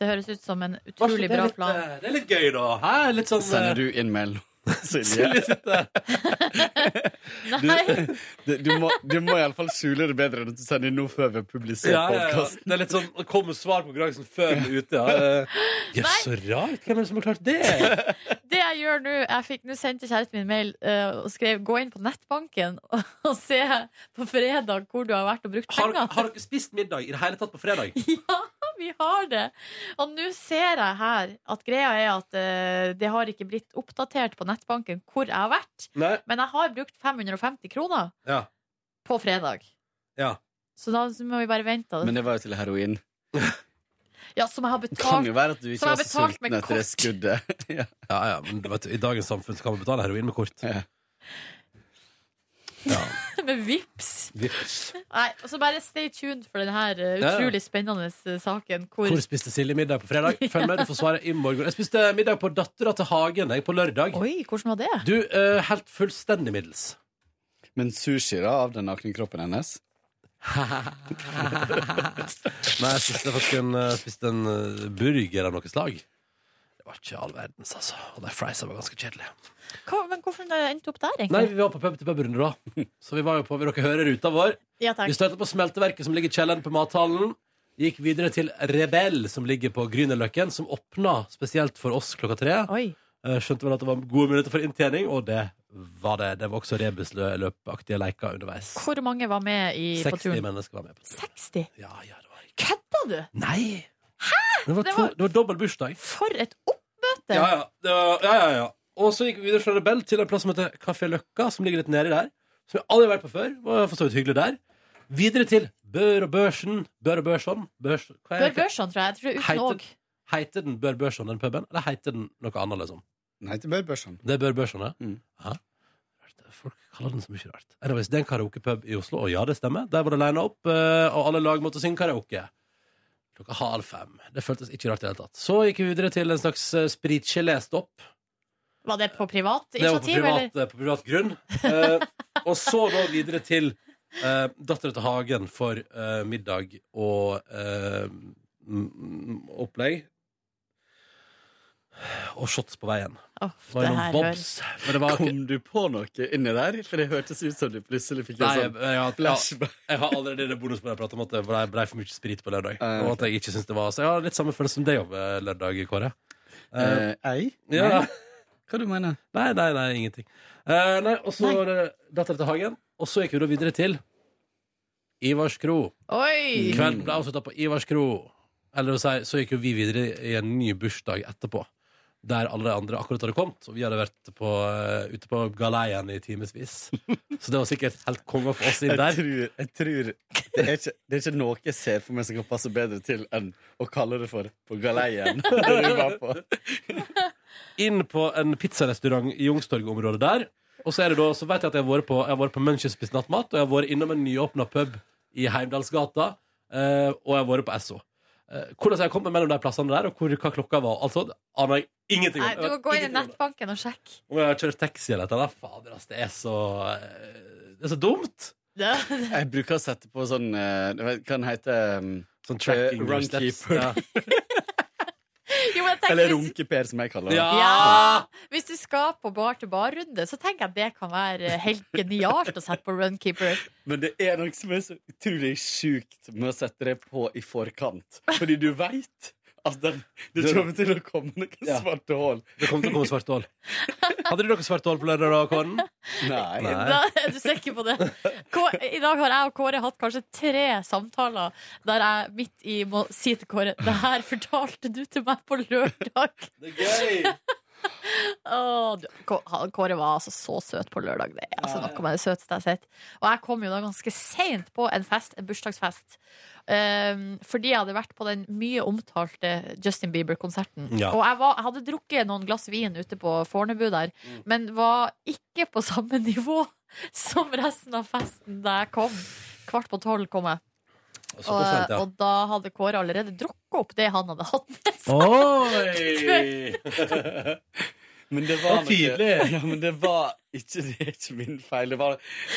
[SPEAKER 3] Det høres ut som en utrolig bra
[SPEAKER 2] litt,
[SPEAKER 3] plan.
[SPEAKER 2] eh, Det er litt gøy, da. Hæ? Litt sånn
[SPEAKER 9] Sender
[SPEAKER 2] eh,
[SPEAKER 9] du inn mail, <laughs> Silje? <laughs>
[SPEAKER 3] du, <laughs>
[SPEAKER 9] Du, du, må, du må iallfall skjule det bedre enn å du sender inn noe før vi har publisert
[SPEAKER 2] ja, ja, ja.
[SPEAKER 9] podkasten.
[SPEAKER 2] Det er litt sånn å kommer svar på konkurransen før vi er ute, ja. Eh, så rart. Hvem er det som har klart det?
[SPEAKER 3] det jeg gjør nå Jeg fikk nå sendte kjæresten min mail uh, og skrev 'gå inn på nettbanken og, og se på fredag hvor du har vært og brukt
[SPEAKER 2] Har,
[SPEAKER 3] penger'.
[SPEAKER 2] har dere spist middag i det hele tatt på fredag?
[SPEAKER 3] Ja, vi har det. Og nå ser jeg her at greia er at uh, det har ikke blitt oppdatert på nettbanken hvor jeg har vært.
[SPEAKER 2] Nei?
[SPEAKER 3] Men jeg har brukt 550 kroner
[SPEAKER 2] Ja.
[SPEAKER 3] på fredag.
[SPEAKER 2] Ja.
[SPEAKER 3] Så da så må vi bare vente.
[SPEAKER 9] Men det var jo til heroin. <laughs>
[SPEAKER 3] Ja, som jeg har
[SPEAKER 9] Det kan jo
[SPEAKER 3] betalt.
[SPEAKER 9] være at du ikke var
[SPEAKER 3] betalt
[SPEAKER 9] sulten etter det skuddet. <laughs> ja.
[SPEAKER 2] Ja, ja, men du vet, I dagens samfunn kan man betale heroin med kort.
[SPEAKER 9] Ja.
[SPEAKER 2] Ja. <laughs>
[SPEAKER 3] Med vips.
[SPEAKER 2] Vips.
[SPEAKER 3] Nei, og så bare stay tuned for denne uh, utrolig spennende eh, saken. Hvor,
[SPEAKER 2] Hvor spiste Silje middag på fredag? <laughs> Følg med, du får svaret i morgen. Jeg spiste middag på Dattera til Hagen jeg, på lørdag.
[SPEAKER 3] Oi, hvordan var det?
[SPEAKER 2] Du, uh, helt fullstendig middels.
[SPEAKER 9] Men sushi da, av den nakne kroppen hennes? <laughs>
[SPEAKER 2] Nei, jeg spiste faktisk en, eh, spiste en eh, burger av noe slag. Var ikke all verdens, altså. Og de friesa var ganske kjedelige.
[SPEAKER 3] Hva, men hvorfor det endte opp der, egentlig?
[SPEAKER 2] Nei, vi var på pub til pub-runde da. <laughs> Så vi var jo på, vil dere høre ruta vår?
[SPEAKER 3] Ja,
[SPEAKER 2] Vi støtte på smelteverket som ligger i kjelleren på mathallen. Gikk videre til Rebell, som ligger på Grünerløkken, som åpna spesielt for oss klokka tre.
[SPEAKER 3] Oi.
[SPEAKER 2] Eh, Skjønte vel at det var gode muligheter for inntjening, og det var det. Det var også rebusløpaktige leker underveis.
[SPEAKER 3] Hvor mange var med i, på
[SPEAKER 2] 60 mennesker var med. på turen.
[SPEAKER 3] 60?
[SPEAKER 2] Ja, ja, det var
[SPEAKER 3] Kødda du?
[SPEAKER 2] Nei! Det var,
[SPEAKER 3] Det var-
[SPEAKER 2] det var dobbel bursdag.
[SPEAKER 3] For et oppmøte!
[SPEAKER 2] Ja, ja. Det var, ja, ja, ja. Og så gikk vi videre fra Rebell til en plass som heter Kafé Løkka, som ligger litt nedi der. Som jeg aldri har vært på før. Var for så vidt hyggelig der. Videre til Bør og Børsen. Bør og Børson. Børs, hva er
[SPEAKER 3] Bør
[SPEAKER 2] det?
[SPEAKER 3] Børson, tror jeg. jeg tror det er uten
[SPEAKER 2] Heiter-
[SPEAKER 3] åg.
[SPEAKER 2] Heiter den Bør Børson, den puben? Eller heiter den noe annet, liksom?
[SPEAKER 9] Nei, det bør Børson.
[SPEAKER 2] Det er Bør Børson, ja.
[SPEAKER 9] Mm.
[SPEAKER 2] ja. Folk kaller den så mye rart. Anyways, det er en karaokepub i Oslo, og ja, det stemmer. Der var det lina opp, eh, og alle lag måtte synge karaoke. Klokka halv fem. Det føltes ikke rart i det hele tatt. Så gikk vi videre til en slags eh, spritgeléstopp.
[SPEAKER 3] Var det på privat initiativ?
[SPEAKER 2] Det var på privat,
[SPEAKER 3] eller?
[SPEAKER 2] på privat grunn. Eh, og så da videre til uh, Dattera til Hagen for eh, middag og eh, opplegg. Og shots på veien.
[SPEAKER 3] Oh,
[SPEAKER 2] Det var
[SPEAKER 3] det
[SPEAKER 2] noen
[SPEAKER 3] her
[SPEAKER 2] bobs. Men det var
[SPEAKER 9] Kom du på noe inni der? For det hørtes ut som du plutselig fikk
[SPEAKER 2] Nei,
[SPEAKER 9] en sånn
[SPEAKER 2] jeg, jeg,
[SPEAKER 9] jeg,
[SPEAKER 2] jeg har allerede det bonusbordet jeg pratet om at det ble, ble for mye sprit på lørdag.
[SPEAKER 9] Eh,
[SPEAKER 2] Og at jeg ikke synes det var Så jeg har litt samme følelse som deg om lørdag, Kåre. Uh,
[SPEAKER 9] Eh, ei?
[SPEAKER 2] ja.
[SPEAKER 9] Hva du mener
[SPEAKER 2] Nei, nei, nei, ingenting. Uh, nei, og så var det Dattera til Hagen. Og så gikk vi da videre til Ivars kro.
[SPEAKER 3] Oi!
[SPEAKER 2] Kvelden ble avslutta på Ivars kro. Eller å si, så gikk jo vi videre i en ny bursdag etterpå. Der alle de andre akkurat hadde kommet. Og vi hadde vært på, eh, ute på galeien i timevis. Så det var sikkert helt konge for oss inn
[SPEAKER 9] Jeg
[SPEAKER 2] der.
[SPEAKER 9] tror, jeg tror det, er ikke, det er ikke noe jeg ser for meg som kan passe bedre til enn å kalle det for på galeien. <laughs> det du var på.
[SPEAKER 2] inn på en pizzarestaurant i Youngstorget-området der. Og så er det da, så vet jeg at jeg har vært på, jeg har vært på Munch og spist nattmat, og jeg har vært innom en nyåpna pub i Heimdalsgata, eh, og jeg har vært på Esso. Eh, hvordan jeg kom meg mellom de plassene der, og hvor, hva klokka var, altså, aner jeg ingenting om.
[SPEAKER 3] Nei, du må gå inn i nettbanken og sjekke.
[SPEAKER 2] Om jeg har kjørt taxi eller noe. Fader, ass, det er så eh, Det er så dumt.
[SPEAKER 9] Jeg bruker å sette på sånn eh, Hva den heter um,
[SPEAKER 2] Sånn tracking uh.
[SPEAKER 9] Runkeeper.
[SPEAKER 2] Ja. <laughs> <laughs>
[SPEAKER 3] Jo, men jeg tenker,
[SPEAKER 9] Eller
[SPEAKER 3] hvis-
[SPEAKER 9] runkeper, som jeg kaller det.
[SPEAKER 2] Ja!
[SPEAKER 3] Ja! Hvis du skal på bar-til-bar-runde, så tenker jeg at det kan være helt genialt å sette på Runkeeper.
[SPEAKER 9] Men det er noe som er så utrolig sjukt med å sette det på i forkant. Fordi du veit at det,
[SPEAKER 2] det
[SPEAKER 9] kommer til å komme noen
[SPEAKER 2] Ja.
[SPEAKER 9] svarte hull.
[SPEAKER 2] Det kommer til å komme svarte hull. Hadde du noe svarte hull på lørdag, da, Kåren?
[SPEAKER 9] Nei.
[SPEAKER 2] Nei.
[SPEAKER 3] Da er du sikker på det? I dag har jeg og Kåre hatt kanskje tre samtaler der jeg midt i må si til Kåre Det her fortalte du til meg på lørdag.
[SPEAKER 2] Det er gøy! <laughs>
[SPEAKER 3] Åh, du, Kåre var altså så søt på lørdag. Det er altså noe med det søteste jeg har sett. Og jeg kom jo da ganske seint på en fest, en bursdagsfest. Um, fordi jeg hadde vært på den mye omtalte Justin Bieber-konserten.
[SPEAKER 2] Ja.
[SPEAKER 3] Og jeg, var, jeg hadde drukket noen glass vin ute på Fornebu der, men var ikke på samme <laughs> nivå som resten av festen da jeg kom. Kvart på tolv kom jeg.
[SPEAKER 2] Og
[SPEAKER 3] Og,
[SPEAKER 2] sent, ja.
[SPEAKER 3] og da hadde Kåre allerede drukket opp det han hadde hatt med seg. <laughs>
[SPEAKER 9] Men det
[SPEAKER 2] Det
[SPEAKER 9] var
[SPEAKER 2] tydelig.
[SPEAKER 9] Noe, <laughs> ja, men det var ikke, det er ikke min feil. Det var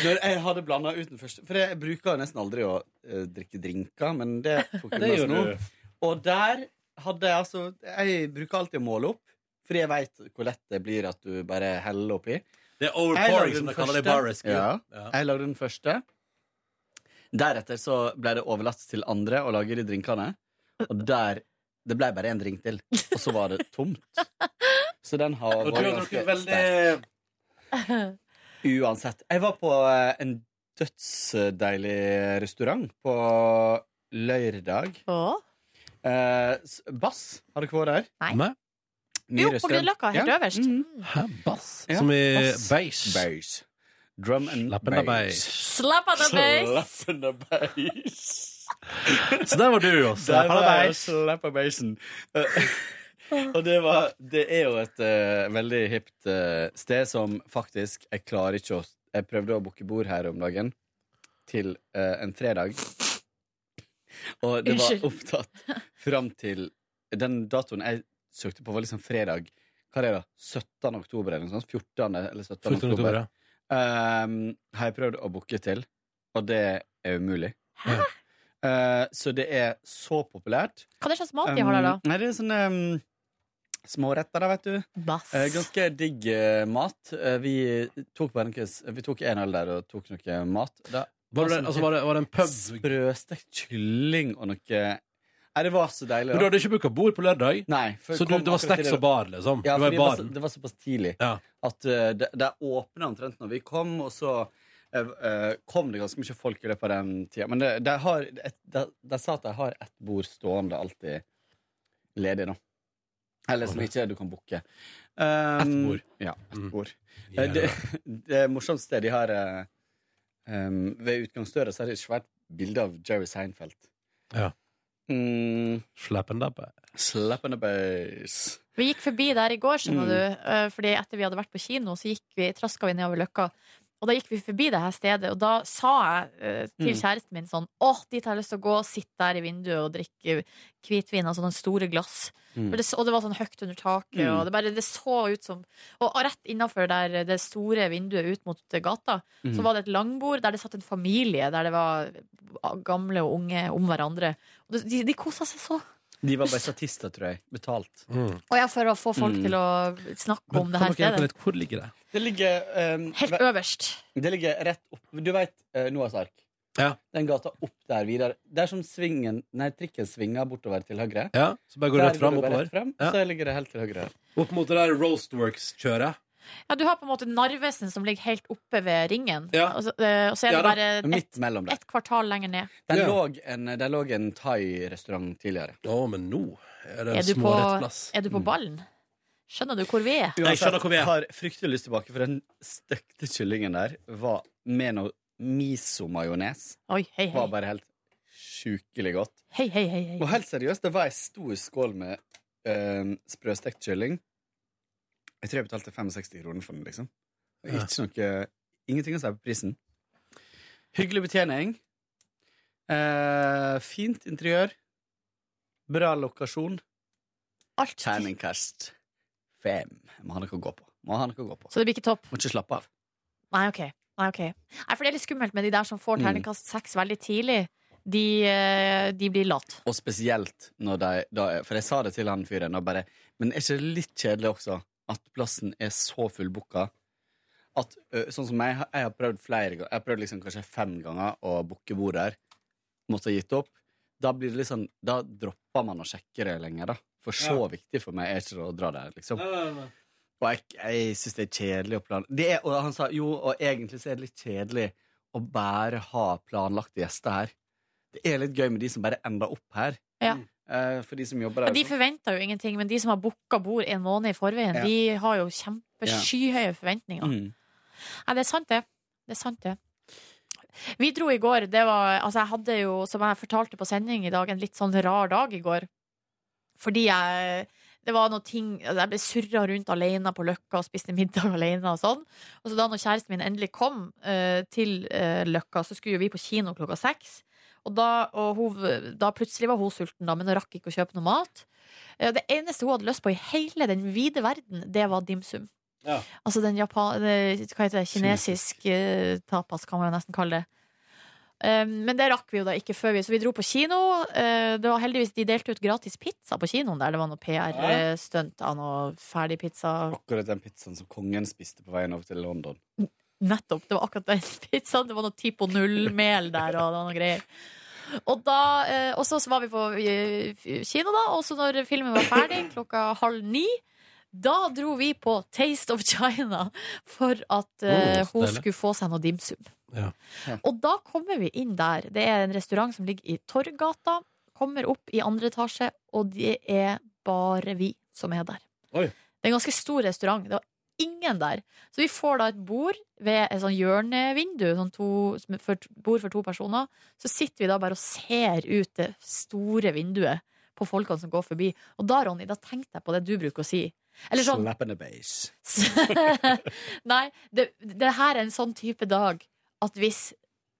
[SPEAKER 9] når jeg hadde blanda ut den første For jeg bruker nesten aldri å uh, drikke drinker, men det tok <laughs>
[SPEAKER 2] jeg
[SPEAKER 9] med nå. Og der hadde jeg altså Jeg bruker alltid å måle opp, fordi jeg veit hvor lett det blir at du bare heller oppi.
[SPEAKER 2] Det er overpouring, som de kaller det i
[SPEAKER 9] første.
[SPEAKER 2] bar rescue.
[SPEAKER 9] Ja.
[SPEAKER 2] Ja.
[SPEAKER 9] Jeg lagde den første. Deretter så ble det overlatt til andre å lage de drinkene. Og der Det ble bare én drink til, og så var det tomt. Så den har vært ganske sterk. Uansett. Jeg var på eh, en dødsdeilig restaurant på lørdag.
[SPEAKER 3] Åh.
[SPEAKER 9] Eh, Bass, har dere vært der?
[SPEAKER 3] Nei.
[SPEAKER 9] Ny
[SPEAKER 3] Jo, på
[SPEAKER 9] restaurant.
[SPEAKER 3] Grünerløkka, helt
[SPEAKER 9] Ja.
[SPEAKER 3] øverst. Mm.
[SPEAKER 2] Hæ, bass?
[SPEAKER 9] Ja,
[SPEAKER 2] Som i
[SPEAKER 9] bass.
[SPEAKER 2] beige.
[SPEAKER 9] Beige. Drum and
[SPEAKER 2] Slapp
[SPEAKER 9] bass.
[SPEAKER 3] Slapp av the bass.
[SPEAKER 9] Slap and the bass.
[SPEAKER 2] Så der var du også.
[SPEAKER 9] Der var bass
[SPEAKER 2] beige.
[SPEAKER 9] slap bassen. <laughs> Og det var Det er jo et uh, veldig hipt uh, sted som faktisk Jeg klarer ikke å Jeg prøvde å booke bord her om dagen til uh, en fredag. Og det var opptatt fram til Den datoen jeg søkte på, var liksom fredag. Hva er det da? 17. oktober eller noe sånt? 14. eller 17.
[SPEAKER 2] 14.
[SPEAKER 9] oktober.
[SPEAKER 2] oktober, ja.
[SPEAKER 9] Um, har jeg prøvd å booke til, og det er umulig.
[SPEAKER 3] Hæ?
[SPEAKER 9] Uh, så det er så populært.
[SPEAKER 3] Hva er det slags mat de har der, da?
[SPEAKER 9] Um, Nei, det er sånne um, småretter, da, vet du.
[SPEAKER 3] Bass.
[SPEAKER 9] Uh, ganske digg uh, mat. Vi tok bare noe, vi tok en øl der og tok noe mat. Da,
[SPEAKER 2] Var det, altså, var, det, var det en pub
[SPEAKER 9] Sprøstekt kylling og noe Nei, det var så deilig.
[SPEAKER 2] Men du hadde ikke booka bord på lørdag?
[SPEAKER 9] Nei, for
[SPEAKER 2] Så du,
[SPEAKER 9] kom
[SPEAKER 2] det var
[SPEAKER 9] akkurat
[SPEAKER 2] snacks og bar, liksom?
[SPEAKER 9] Ja,
[SPEAKER 2] du var
[SPEAKER 9] fordi
[SPEAKER 2] i
[SPEAKER 9] det var, så,
[SPEAKER 2] baren?
[SPEAKER 9] det var såpass tidlig
[SPEAKER 2] Ja.
[SPEAKER 9] at eh, det, det åpna omtrent når vi kom, og så eh, eh, kom det ganske mye folk i løpet av den tida. Men det, de, har et, de, de sa at de har ett bord stående alltid ledig, da. Eller som ikke du kan booke. Um,
[SPEAKER 2] Ett bord?
[SPEAKER 9] Ja, ett
[SPEAKER 2] Mm.
[SPEAKER 9] bord. Eh, Det, <laughs> det morsomste de har eh, um, Ved utgangsdøra så er det et svært bilde av Jerry Seinfeld.
[SPEAKER 2] Ja.
[SPEAKER 9] Mm,
[SPEAKER 2] Slap and up.
[SPEAKER 9] slap in the base.
[SPEAKER 3] Vi gikk forbi der i går, skjønner
[SPEAKER 9] Mm.
[SPEAKER 3] du. eh, Fordi etter vi hadde vært på kino, så gikk vi, traska vi nedover Løkka. Og da gikk vi forbi det her stedet, og da sa jeg eh, til
[SPEAKER 9] Mm.
[SPEAKER 3] kjæresten min sånn Å, dit har jeg lyst til å gå, sitte der i vinduet og drikke hvitvin av sånne store glass.
[SPEAKER 9] Mm.
[SPEAKER 3] For det, og det var sånn høyt under taket,
[SPEAKER 9] Mm.
[SPEAKER 3] og det, bare, det så ut som Og rett innafor det store vinduet ut mot gata,
[SPEAKER 9] Mm.
[SPEAKER 3] så var det et langbord der det satt en familie, der det var gamle og unge om hverandre. De, de kosa seg så.
[SPEAKER 9] De var bare statister, tror jeg. Betalt.
[SPEAKER 2] Mm.
[SPEAKER 3] Og ja, for å få folk
[SPEAKER 9] Mm.
[SPEAKER 3] til å snakke om det her stedet.
[SPEAKER 2] litt? Hvor ligger det?
[SPEAKER 9] Det ligger um,
[SPEAKER 3] Helt øverst.
[SPEAKER 9] Det ligger rett opp Du vet uh, Noahs ark?
[SPEAKER 2] Ja.
[SPEAKER 9] Den gata opp der videre. Det er som svingen Nei, trikken svinger bortover til høyre.
[SPEAKER 2] Ja, så bare går du rett fram oppover?
[SPEAKER 9] rett frem,
[SPEAKER 2] Ja.
[SPEAKER 9] Så ligger det helt til høyre.
[SPEAKER 2] Opp mot det der Roastworks-kjøret?
[SPEAKER 3] Ja, du har på en måte Narvesen som ligger helt oppe ved ringen.
[SPEAKER 2] Ja.
[SPEAKER 3] Og, så, eh, og så er
[SPEAKER 2] Ja
[SPEAKER 3] det
[SPEAKER 2] da,
[SPEAKER 3] bare
[SPEAKER 9] Midt
[SPEAKER 3] ett
[SPEAKER 9] mellom der.
[SPEAKER 3] et kvartal lenger ned.
[SPEAKER 9] Der
[SPEAKER 2] Ja.
[SPEAKER 9] lå en, der lå en thai-restaurant tidligere.
[SPEAKER 2] Å, men nå er det
[SPEAKER 3] Er
[SPEAKER 2] en
[SPEAKER 3] du, på,
[SPEAKER 2] smårettplass.
[SPEAKER 3] er du på ballen? Skjønner du hvor vi er?
[SPEAKER 2] Jeg skjønner hvor vi er.
[SPEAKER 9] Jeg har fryktelig lyst tilbake, for den stekte kyllingen der var med noe miso-majones.
[SPEAKER 3] Oi, hei, hei.
[SPEAKER 9] Var bare helt sjukelig godt.
[SPEAKER 3] Hei, hei, hei,
[SPEAKER 9] Og helt seriøst, det var ei stor skål med eh, sprøstekt kylling. Jeg tror jeg betalte 65 kroner for den, liksom. Og
[SPEAKER 2] Ja.
[SPEAKER 9] Ikke noe Ingenting å si på prisen. Hyggelig betjening. Eh, fint interiør. Bra lokasjon.
[SPEAKER 3] Alt.
[SPEAKER 9] Terningkast fem. Må ha noe å gå på. Må ha noe å gå på.
[SPEAKER 3] Så det blir ikke topp?
[SPEAKER 9] Må ikke slappe av.
[SPEAKER 3] Nei, ok. Nei, okay. Nei, for det er litt skummelt med de der som får
[SPEAKER 9] Mm.
[SPEAKER 3] terningkast seks veldig tidlig. De, eh, de blir late.
[SPEAKER 9] Og spesielt når de da, For jeg sa det til han fyren, og bare Men er ikke det litt kjedelig også at plassen er så fullbooka? At, sånn som meg, jeg har prøvd flere ganger Jeg har prøvd liksom kanskje fem ganger å booke bord her. Måtte ha gitt opp. Da blir det litt sånn Da dropper man å sjekke det lenger, da. For så
[SPEAKER 2] Ja.
[SPEAKER 9] viktig for meg er ikke det å dra der, liksom.
[SPEAKER 2] Nei, nei, nei.
[SPEAKER 9] Og jeg, jeg syns det er kjedelig å plan... Er, og han sa jo, og egentlig så er det litt kjedelig å bare ha planlagte gjester her. Det er litt gøy med de som bare ender opp her.
[SPEAKER 3] Ja.
[SPEAKER 9] Eh, for de som jobber der.
[SPEAKER 3] de forventer jo ingenting, men de som har booka bord en måned i forveien,
[SPEAKER 9] Ja.
[SPEAKER 3] de har jo kjempeskyhøye forventninger.
[SPEAKER 9] Mm.
[SPEAKER 3] Nei, det er sant, det. Det er sant, det. Vi dro i går. Det var Altså, jeg hadde jo, som jeg fortalte på sending i dag, en litt sånn rar dag i går. Fordi jeg det var noe ting Jeg ble surra rundt alene på Løkka og spiste middag <laughs> alene og sånn. Og så da når kjæresten min endelig kom uh, til uh, Løkka, så skulle jo vi på kino klokka seks. Og da, og hun, da plutselig var hun sulten, da, men hun rakk ikke å kjøpe noe mat. Eh, Det eneste hun hadde lyst på i hele den vide verden, det var dimsum.
[SPEAKER 2] Ja.
[SPEAKER 3] Altså den Japan, eh, hva heter det, kinesisk eh, tapas, kan man jo nesten kalle det. Eh, Men det rakk vi jo da ikke før vi Så vi dro på kino. Det var heldigvis De delte ut gratis pizza på kinoen der. Det var noe PR-stunt av noe ferdigpizza.
[SPEAKER 9] Akkurat den pizzaen som kongen spiste på veien over til London.
[SPEAKER 3] Nettopp. Det var akkurat den pizzaen. Det var noe Tipo Null-mel der, og noe greier. Og, da, eh, og så var vi på eh, kino, da, og så når filmen var ferdig, <clears throat> klokka halv ni, da dro vi på Taste of China for at eh,
[SPEAKER 2] Oh,
[SPEAKER 3] hun skulle få seg noe dimsum.
[SPEAKER 2] Ja.
[SPEAKER 3] Og da kommer vi inn der. Det er en restaurant som ligger i Torgata. Kommer opp i andre etasje, og det er bare vi som er der.
[SPEAKER 2] Oi.
[SPEAKER 3] Det er en ganske stor restaurant. Det var ingen der. Så vi får da et bord ved et sånn hjørnevindu, sånn to, for, bord for to personer. Så sitter vi da bare og ser ut det store vinduet på folkene som går forbi. Og da, Ronny, da tenkte jeg på det du bruker å si. Eller sånn
[SPEAKER 9] Slap in the base. <laughs>
[SPEAKER 3] Nei, det, det her er en sånn type dag at hvis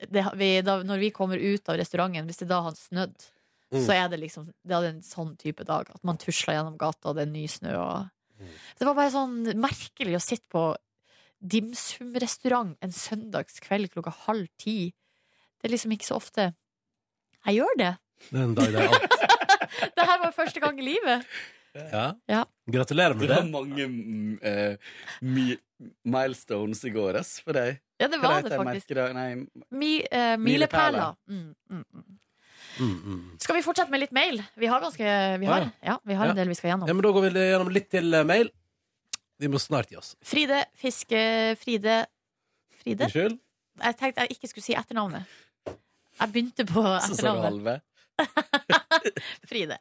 [SPEAKER 3] det, vi, da, Når vi kommer ut av restauranten, hvis det da har snødd,
[SPEAKER 2] Mm.
[SPEAKER 3] så er det liksom Det er en sånn type dag. At man tusler gjennom gata, og det er ny snø og Det var bare sånn merkelig å sitte på dimsum-restaurant en søndagskveld klokka halv ti. Det er liksom ikke så ofte jeg gjør det.
[SPEAKER 2] Det er en dag det er alt. <laughs>
[SPEAKER 3] Det her var første gang i livet.
[SPEAKER 2] Ja.
[SPEAKER 3] Ja.
[SPEAKER 2] Gratulerer med
[SPEAKER 9] Det
[SPEAKER 2] det.
[SPEAKER 9] var mange mm, eh, mi milestones i går, ass, for deg.
[SPEAKER 3] Ja, det var det faktisk.
[SPEAKER 9] Nei,
[SPEAKER 3] Mi, uh, milepæler. Mm, mm, mm. Skal vi fortsette med litt mail? Vi har, ganske, vi har, ja, vi har en del vi skal gjennom.
[SPEAKER 2] Ja, men da går vi gjennom litt til eh, mail. Vi må snart gi oss.
[SPEAKER 3] Fride Fiske Fride Fride?
[SPEAKER 2] Unnskyld?
[SPEAKER 3] Jeg tenkte jeg ikke skulle si etternavnet. Jeg begynte på
[SPEAKER 9] så sa du
[SPEAKER 3] etternavnet.
[SPEAKER 9] halve. <laughs>
[SPEAKER 3] Fride.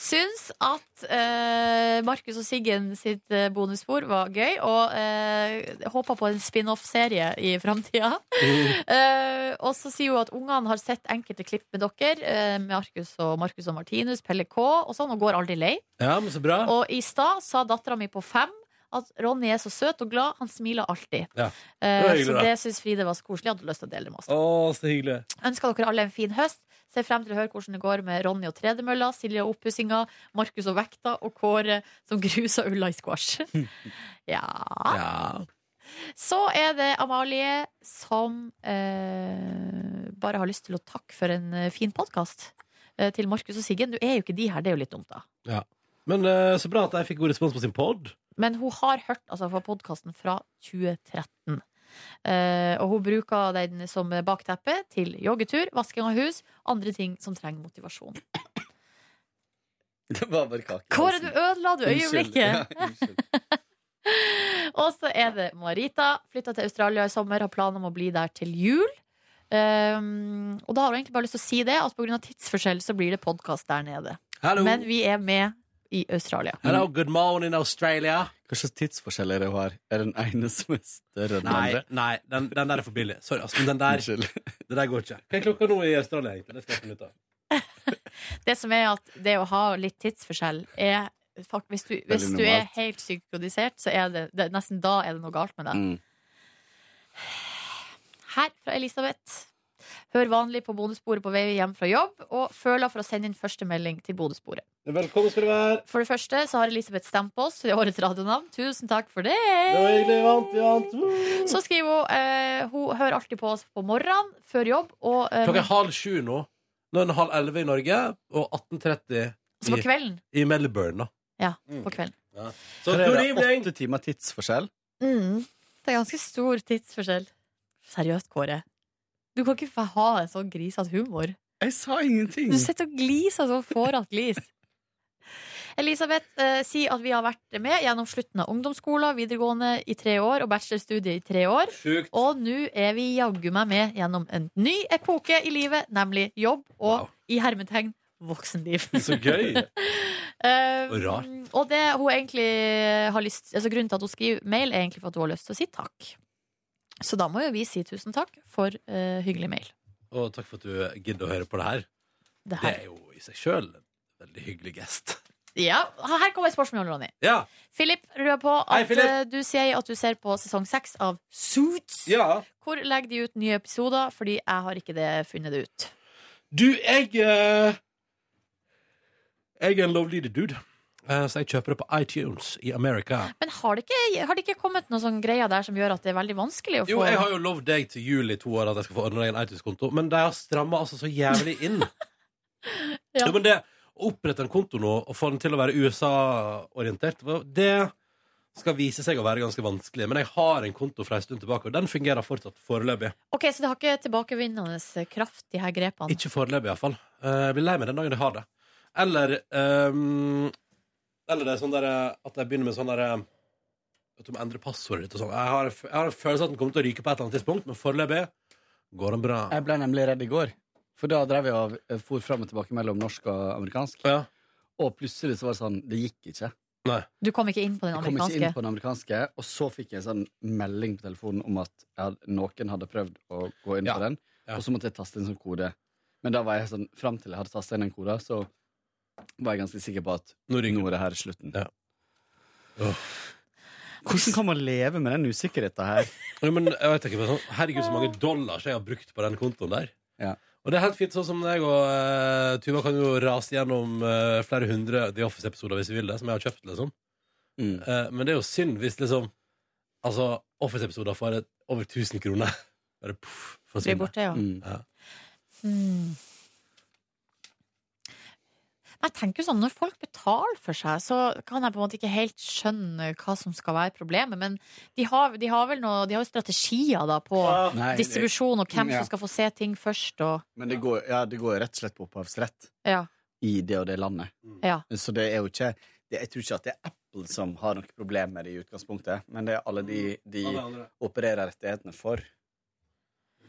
[SPEAKER 3] Syns at eh, Markus og Siggen sitt eh, bonusspor var gøy, og uh, håper på en spin-off-serie i framtida. <laughs> Eh, og så sier hun at ungene har sett enkelte klipp med dere, eh, med Markus og Markus og Martinus, Pelle K og sånn, og går aldri lei.
[SPEAKER 2] Ja, men så bra.
[SPEAKER 3] Og i stad sa dattera mi på fem at Ronny er så søt og glad, han smiler alltid.
[SPEAKER 2] Ja.
[SPEAKER 3] Eh,
[SPEAKER 2] Det hyggelig,
[SPEAKER 3] så det syns Fride var så koselig. Jeg hadde lyst til å dele det med oss.
[SPEAKER 2] Å, så hyggelig.
[SPEAKER 3] Ønsker dere alle en fin høst. Ser frem til å høre hvordan det går med Ronny og tredemølla, Silje og oppussinga, Markus og vekta og Kåre som <laughs> grusa ulla i squash. <laughs> ja.
[SPEAKER 2] Ja.
[SPEAKER 3] Så er det Amalie som eh, bare har lyst til å takke for en eh, fin podkast. Eh, til Markus og Siggen. Du er jo ikke de her, det er jo litt dumt, da.
[SPEAKER 2] ja. Men eh, så bra at jeg fikk god respons på sin pod.
[SPEAKER 3] Men hun har hørt altså, podkasten fra 2013. Eh, og hun bruker den som bakteppe til joggetur, vasking av hus, andre ting som trenger motivasjon.
[SPEAKER 9] Det var bare kake.
[SPEAKER 3] Kåre, du ødela du
[SPEAKER 9] Unnskyld. Ja. <laughs>
[SPEAKER 3] Og så er det Marita. Flytta til Australia i sommer, har planer om å bli der til jul. Um, og da har hun egentlig bare lyst til å si det, at pga. tidsforskjell så blir det podkast der nede.
[SPEAKER 2] Hallo.
[SPEAKER 3] Men vi er med i Australia.
[SPEAKER 2] Hello, good morning, Australia.
[SPEAKER 9] Hva slags tidsforskjell er det hun har? Er den ene som er større enn den
[SPEAKER 2] Nei,
[SPEAKER 9] andre?
[SPEAKER 2] nei den, den der er for billig. Sorry, altså, men den der, <laughs> det der går ikke. Hva er klokka nå i Australia, egentlig? Det skal jeg finne ut av. <laughs>
[SPEAKER 3] Det som er at det å ha litt tidsforskjell er faktisk, hvis du, hvis du er helt synkronisert, så er det, det nesten da er det noe galt med deg.
[SPEAKER 9] Mm.
[SPEAKER 3] Her fra Elisabeth. Hør vanlig på bonussporet på vei hjem fra jobb, og føler for å sende inn første melding til bonussporet.
[SPEAKER 2] Velkommen skal du være.
[SPEAKER 3] For det første så har Elisabeth stemt på oss til årets radionavn. Tusen takk for det!
[SPEAKER 2] Det var hyggelig. Vant, vant.
[SPEAKER 3] Så skriver hun eh, Hun hører alltid på oss på morgenen før jobb. Og, eh,
[SPEAKER 2] Klokka er halv sju nå. Nå er det halv elleve i Norge, og 18.30
[SPEAKER 3] så på
[SPEAKER 2] i,
[SPEAKER 3] kvelden.
[SPEAKER 2] i Melbourne. da.
[SPEAKER 3] Ja,
[SPEAKER 2] Mm.
[SPEAKER 3] på kvelden.
[SPEAKER 2] Så
[SPEAKER 9] det er det åtte timer tidsforskjell.
[SPEAKER 3] Mm. Det er ganske stor tidsforskjell. Seriøst, Kåre. Du kan ikke ha en sånn grisete humor.
[SPEAKER 9] Jeg sa ingenting.
[SPEAKER 3] Du sitter og gliser sånn fårete glis. Elisabeth eh, sier at vi har vært med gjennom slutten av ungdomsskolen, videregående i tre år og bachelorstudiet i tre år.
[SPEAKER 2] Sjukt.
[SPEAKER 3] Og nå er vi jaggu meg med gjennom en ny epoke i livet, nemlig jobb og
[SPEAKER 2] Wow.
[SPEAKER 3] i hermetegn voksenliv.
[SPEAKER 2] Så gøy. <laughs>
[SPEAKER 3] Eh,
[SPEAKER 2] Og rart.
[SPEAKER 3] og det hun egentlig har lyst altså Grunnen til at hun skriver mail, er egentlig for at hun har lyst til å si takk. Så da må jo vi si tusen takk for eh, hyggelig mail.
[SPEAKER 2] Og takk for at du gidder å høre på det her.
[SPEAKER 3] Det
[SPEAKER 2] Det er jo i seg sjøl en veldig hyggelig gest.
[SPEAKER 3] Ja, her kommer et spørsmål, Ronny.
[SPEAKER 2] Ja.
[SPEAKER 3] Philip rød på at
[SPEAKER 2] Philip.
[SPEAKER 3] eh, du sier at du ser på sesong seks av Suits.
[SPEAKER 2] ja.
[SPEAKER 3] Hvor legger de ut nye episoder? Fordi jeg har ikke det funnet det ut.
[SPEAKER 2] Du, jeg eh, Jeg er en lovlydig dude. Eh, Så jeg kjøper det på iTunes i Amerika.
[SPEAKER 3] Men har det ikke, har det ikke kommet noen sånn greier der som gjør at det er veldig vanskelig å få
[SPEAKER 2] Jo, jeg har jo lovd deg til jul i to år at jeg skal få ordna deg en iTunes-konto, men de har stramma altså så jævlig inn. <laughs>
[SPEAKER 3] Ja.
[SPEAKER 2] Jo, men det å opprette en konto nå og få den til å være USA-orientert, det skal vise seg å være ganske vanskelig. Men jeg har en konto fra en stund tilbake, og den fungerer fortsatt foreløpig.
[SPEAKER 3] Ok, Så det har ikke tilbakevinnende kraft, de her grepene?
[SPEAKER 2] Ikke foreløpig, iallfall. Uh, jeg blir lei meg den dagen jeg har det. Eller ehm, Eller det er sånn der, at jeg begynner med sånn derre At du må endre passordet ditt og sånn. Jeg har, jeg har en følelse at den kommer til å ryke på et eller annet tidspunkt, men foreløpig går den bra.
[SPEAKER 9] Jeg ble nemlig redd i går. For da drev jeg og eh, for fram og tilbake mellom norsk og amerikansk.
[SPEAKER 2] Ja.
[SPEAKER 9] Og plutselig så var det sånn Det gikk ikke.
[SPEAKER 2] Nei.
[SPEAKER 3] Du kom ikke inn på den
[SPEAKER 9] Jeg kom ikke
[SPEAKER 3] amerikanske?
[SPEAKER 9] inn på den amerikanske, og så fikk jeg en sånn melding på telefonen om at jeg hadde, noen hadde prøvd å gå inn
[SPEAKER 2] Ja.
[SPEAKER 9] på den,
[SPEAKER 2] Ja.
[SPEAKER 9] og så måtte jeg taste inn som kode. Men da var jeg sånn, fram til jeg hadde tastet inn den koden, så var jeg ganske sikker på at
[SPEAKER 2] Nå
[SPEAKER 9] nå er det her slutten.
[SPEAKER 2] Ja.
[SPEAKER 9] Hvordan kan man leve med den usikkerheten her?
[SPEAKER 2] Ja, men jeg vet ikke, men sånn, Herregud, så mange dollars jeg har brukt på den kontoen der.
[SPEAKER 9] Ja.
[SPEAKER 2] Og det er helt fint, sånn som jeg og uh, Tuva kan jo rase gjennom uh, flere hundre The Office-episoder hvis vi vil det, som jeg har kjøpt, liksom.
[SPEAKER 9] Mm.
[SPEAKER 2] Uh, men det er jo synd hvis liksom Altså, Office-episoder får over 1000 kroner. Bare poff,
[SPEAKER 3] Blir borte, ja.
[SPEAKER 9] Mm.
[SPEAKER 2] Ja.
[SPEAKER 3] Hmm. Jeg tenker sånn, Når folk betaler for seg, så kan jeg på en måte ikke helt skjønne hva som skal være problemet. Men de har, de har vel noe, de har jo strategier da på
[SPEAKER 9] Nei, det-
[SPEAKER 3] distribusjon og hvem
[SPEAKER 9] Ja.
[SPEAKER 3] som skal få se ting først. Og,
[SPEAKER 9] Men det går, ja, det går rett og slett på opphavsrett
[SPEAKER 3] ja,
[SPEAKER 9] i det og det landet.
[SPEAKER 3] ja.
[SPEAKER 9] Så det er jo ikke det, Jeg tror ikke at det er Apple som har noe problem med det i utgangspunktet, men det er alle de de
[SPEAKER 2] Alle
[SPEAKER 9] opererer rettighetene for.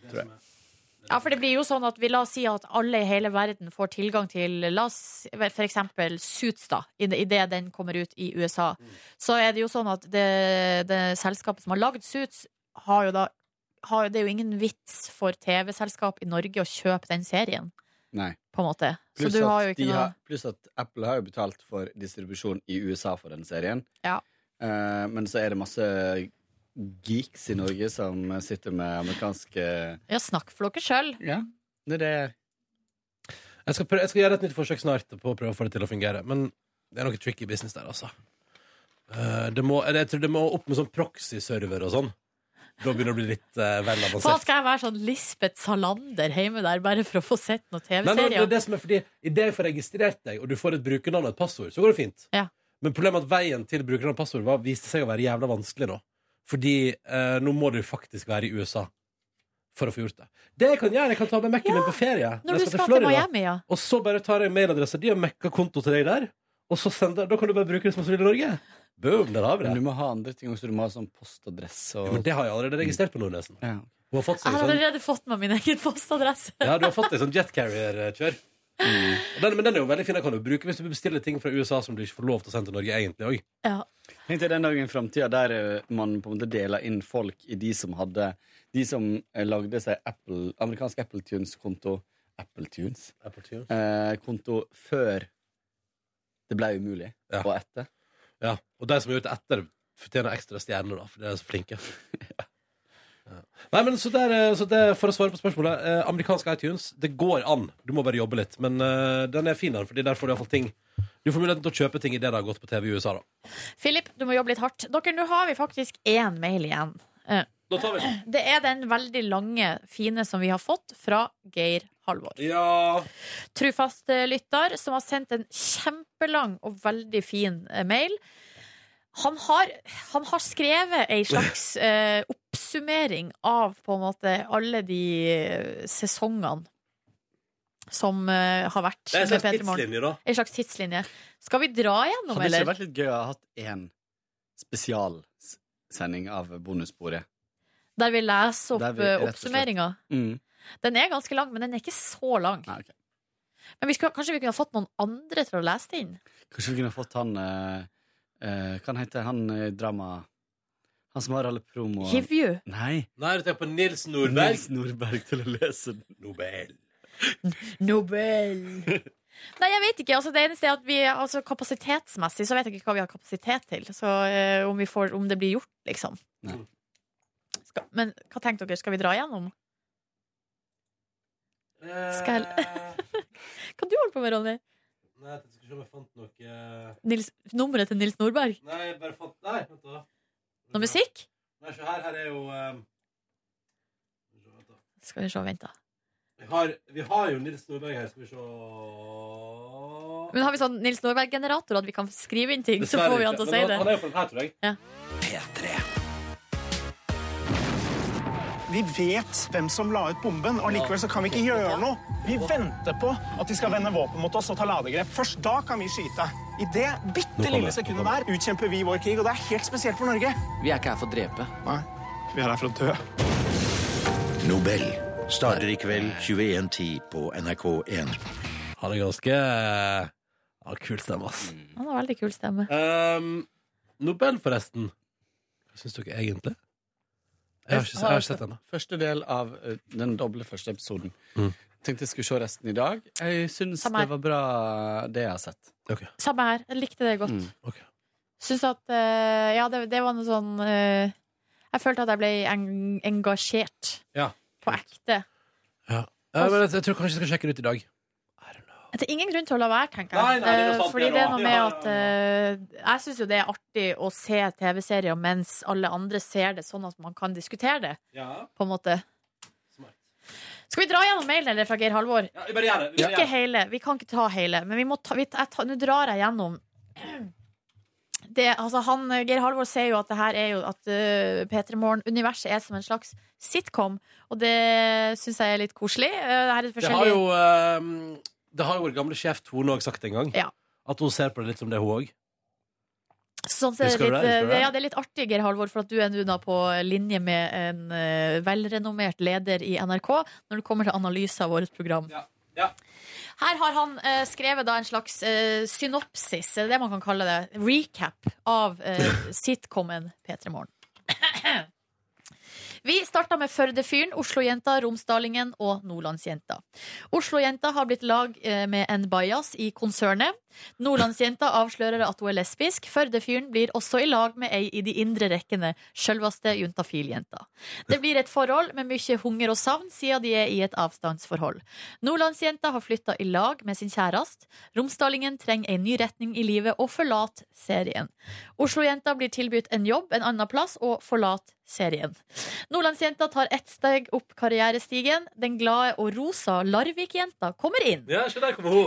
[SPEAKER 9] Tror jeg.
[SPEAKER 3] Ja, for det blir jo sånn at vi la oss si at alle i hele verden får tilgang til La oss for eksempel Suits, da, idet den kommer ut i USA. Så er det jo sånn at det, det selskapet som har lagd Suits, har jo da har, Det er jo ingen vits for TV-selskap i Norge å kjøpe den serien,
[SPEAKER 9] Nei.
[SPEAKER 3] på en måte. Så
[SPEAKER 9] Pluss
[SPEAKER 3] du har jo
[SPEAKER 9] at,
[SPEAKER 3] noe
[SPEAKER 9] har, pluss at Apple har jo betalt for distribusjon i USA for den serien.
[SPEAKER 3] Ja.
[SPEAKER 9] Uh, men så er det masse geeks i Norge som sitter med amerikanske
[SPEAKER 3] Ja, snakk for dere sjøl.
[SPEAKER 9] Ja, det er det
[SPEAKER 2] Jeg skal, prøve, jeg skal gjøre et nytt forsøk snart på å prøve å få det til å fungere. Men det er noe tricky business der, altså. Eh, det må, jeg tror det må opp med sånn proxy-server og sånn. Da begynner det å bli litt uh, vel
[SPEAKER 3] Faen,
[SPEAKER 2] avansert.
[SPEAKER 3] skal jeg være sånn Lisbeth Salander hjemme der bare for å få sett noen
[SPEAKER 2] TV-serier? det er det som er fordi Idet jeg får registrert deg, og du får et brukernavn og et passord, så går det fint.
[SPEAKER 3] Ja.
[SPEAKER 2] Men problemet er at veien til brukernavn og passord var, viste seg å være jævla vanskelig nå. Fordi eh, nå må du faktisk være i USA for å få gjort det. Det jeg kan gjøre, jeg kan ta med Mac-en min på ferie.
[SPEAKER 3] Når du skal til Miami, ja.
[SPEAKER 2] Og så bare tar jeg mailadressa di og mekka konto til deg der. Og så sender, da kan du bare bruke det som du vil i Norge. Boom, der har vi
[SPEAKER 9] Men
[SPEAKER 2] det.
[SPEAKER 9] du må ha andre ting også. Du må ha sånn postadresse og
[SPEAKER 2] Ja, men det har jeg allerede registrert på Nordnesen.
[SPEAKER 9] ja.
[SPEAKER 2] Hun har fått
[SPEAKER 3] Jeg
[SPEAKER 2] seg
[SPEAKER 3] har
[SPEAKER 2] sånn
[SPEAKER 3] fått meg min egen postadresse.
[SPEAKER 2] Ja, du har fått deg sånn jet carrier-kjør. Den, men den er jo veldig fin. Den kan du bruke hvis du bestiller ting fra USA som du ikke får lov til å sende til Norge egentlig òg.
[SPEAKER 3] Ja.
[SPEAKER 9] Tenk deg den dagen i framtida der eh, man på en måte deler inn folk i de som hadde De som eh, lagde seg Apple, amerikansk Apple Tunes-konto Apple Tunes? Eh, konto før Det ble umulig.
[SPEAKER 2] Ja.
[SPEAKER 9] Og etter.
[SPEAKER 2] Ja, og de som har gjort det etter, fortjener ekstra stjerner, da, for de er så flinke. <laughs> <laughs> Ja. Nei, men så, der, eh, så der, For å svare på spørsmålet eh, Amerikansk iTunes, det går an. Du må bare jobbe litt. Men eh, den er fin, den, Fordi der får du iallfall ting Du får muligheten til å kjøpe ting i det det har gått på TV i USA. da
[SPEAKER 3] Philip, du må jobbe litt hardt. Dere, nå har vi faktisk én mail igjen. Eh,
[SPEAKER 2] Da tar vi den. <clears throat>
[SPEAKER 3] Det er den veldig lange, fine som vi har fått fra Geir Halvor.
[SPEAKER 2] Ja
[SPEAKER 3] Trufast eh, lytter som har sendt en kjempelang og veldig fin eh, mail. Han har, han har skrevet ei slags <laughs> eh, oppsummering av på en måte alle de eh, sesongene som uh, har vært.
[SPEAKER 2] Det er en slags tidslinje, da.
[SPEAKER 3] En slags tidslinje. Skal vi dra gjennom,
[SPEAKER 9] Hadde det
[SPEAKER 3] eller?
[SPEAKER 9] ikke vært litt gøy å ha hatt én spesialsending av bonussporet?
[SPEAKER 3] Der vi leser opp
[SPEAKER 9] vi
[SPEAKER 3] oppsummeringa.
[SPEAKER 9] Mm.
[SPEAKER 3] Den er ganske lang, men den er ikke så lang.
[SPEAKER 9] Nei, okay.
[SPEAKER 3] Men vi skulle, kanskje vi kunne ha fått noen andre til å lese det inn?
[SPEAKER 9] Kanskje vi kunne ha fått han uh, uh, Hva heter han i drama Han som har alle promoene.
[SPEAKER 3] Hivju.
[SPEAKER 9] Nei.
[SPEAKER 2] Nei, du tenker på Nils Nordberg.
[SPEAKER 9] Nils Nordberg til å lese den.
[SPEAKER 2] Nobel. <laughs>
[SPEAKER 3] Nobel. Nei, jeg vet ikke. Altså, det eneste er at vi altså, Kapasitetsmessig så vet jeg ikke hva vi har kapasitet til. Så eh, om, vi får, om det blir gjort, liksom. Skal, men hva tenker dere? Skal vi dra igjennom? Skal <laughs> Hva du holder på med, Ronny?
[SPEAKER 2] Nei, jeg skal se om jeg fant noe eh,
[SPEAKER 3] Nils, nummeret til Nils Nordberg?
[SPEAKER 2] Nei, jeg bare fant Nei, vent da.
[SPEAKER 3] Noe musikk?
[SPEAKER 2] Nei, se her. Her er jo um...
[SPEAKER 3] Skal vi se, vent, da.
[SPEAKER 2] vi har, vi har jo Nils Nordberg her. Skal vi se
[SPEAKER 3] Men har vi sånn Nils Nordberg-generator at vi kan skrive inn ting, så får vi han til å si det?
[SPEAKER 2] Han er jo på den her, tror jeg.
[SPEAKER 3] Ja.
[SPEAKER 11] Vi vet hvem som la ut bomben, og likevel så kan vi ikke gjøre noe. Vi venter på at de skal vende våpen mot oss og ta ladegrep. Først da kan vi skyte. I det bitte lille sekundet der utkjemper vi vår krig, og det er helt spesielt for Norge.
[SPEAKER 12] Vi er ikke her for å drepe.
[SPEAKER 11] Nei, vi er her for å dø.
[SPEAKER 13] Nobel starter i kveld 21.10 på NRK1.
[SPEAKER 2] Han er ganske ja, Kul stemme, ass.
[SPEAKER 3] Han har veldig kul stemme.
[SPEAKER 2] Um, Nobel, forresten. Hva syns dere egentlig? Jeg har ikke, jeg har ikke sett den.
[SPEAKER 9] Første del av eh, den doble første episoden.
[SPEAKER 2] Mm.
[SPEAKER 9] Tenkte jeg skulle se resten i dag. Jeg syns
[SPEAKER 3] Samme her.
[SPEAKER 9] det var bra, det jeg har sett.
[SPEAKER 3] Samme her. Jeg likte det godt.
[SPEAKER 9] Mm.
[SPEAKER 3] Syns at eh, Ja, det, det var noe sånn eh, Jeg følte at jeg ble eng engasjert
[SPEAKER 2] Ja.
[SPEAKER 3] på ekte.
[SPEAKER 2] Ja. Men jeg, jeg tror kanskje jeg skal sjekke det ut i dag.
[SPEAKER 3] Det er ingen grunn til å la være, tenker jeg.
[SPEAKER 2] Nei, nei, det er
[SPEAKER 3] Eh,
[SPEAKER 2] sant,
[SPEAKER 3] Fordi
[SPEAKER 2] det er noe-
[SPEAKER 3] med at eh, Jeg syns jo det er artig å se TV-serier mens alle andre ser det, sånn at man kan diskutere det,
[SPEAKER 2] Ja.
[SPEAKER 3] på en måte. Skal vi dra gjennom mailen eller fra Geir Halvor?
[SPEAKER 2] Ja, vi bare gjør det. Vi bare
[SPEAKER 3] Ikke
[SPEAKER 2] gjør det.
[SPEAKER 3] hele. Vi kan ikke ta hele. Men vi må ta, vi, jeg ta- nå drar jeg gjennom det, altså han, Geir Halvor sier jo at det her er jo at uh, P3 Morgen-universet er som en slags sitcom, og det syns jeg er litt koselig. Uh, det her er
[SPEAKER 2] Det har
[SPEAKER 3] forskjellige
[SPEAKER 2] jo ehm, Det har jo vår gamle sjef Tone òg sagt en gang.
[SPEAKER 3] Ja.
[SPEAKER 2] At hun ser på det litt som det, hun òg.
[SPEAKER 3] Sånn så det, litt,
[SPEAKER 2] det? Det?
[SPEAKER 3] ja, det er litt artig, Geir Halvor, for at du er nå på linje med en eh, velrenommert leder i NRK når det kommer til analyse av vårt program. Her har han eh, skrevet da en slags eh, synopsis, det det man kan kalle det? Recap av eh, <laughs> sitcomen P3 Morgen. Vi starta med Førdefyren, Oslo-jenta, Romsdalingen og Nordlandsjenta. Oslo-jenta har blitt lag eh, med en bajas i konsernet. Nordlandsjenta avslører at hun er lesbisk. Førdefyren blir også i lag med ei i de indre rekkene, sjølveste juntafil-jenta. Det blir et forhold med mye hunger og savn, siden de er i et avstandsforhold. Nordlandsjenta har flytta i lag med sin kjæreste. Romsdalingen trenger en ny retning i livet og forlater serien. Oslo-jenta blir tilbudt en jobb en annen plass og forlater serien. Nordlandsjenta tar ett steg opp karrierestigen. Den glade og rosa Larvik-jenta kommer inn.
[SPEAKER 2] Ja.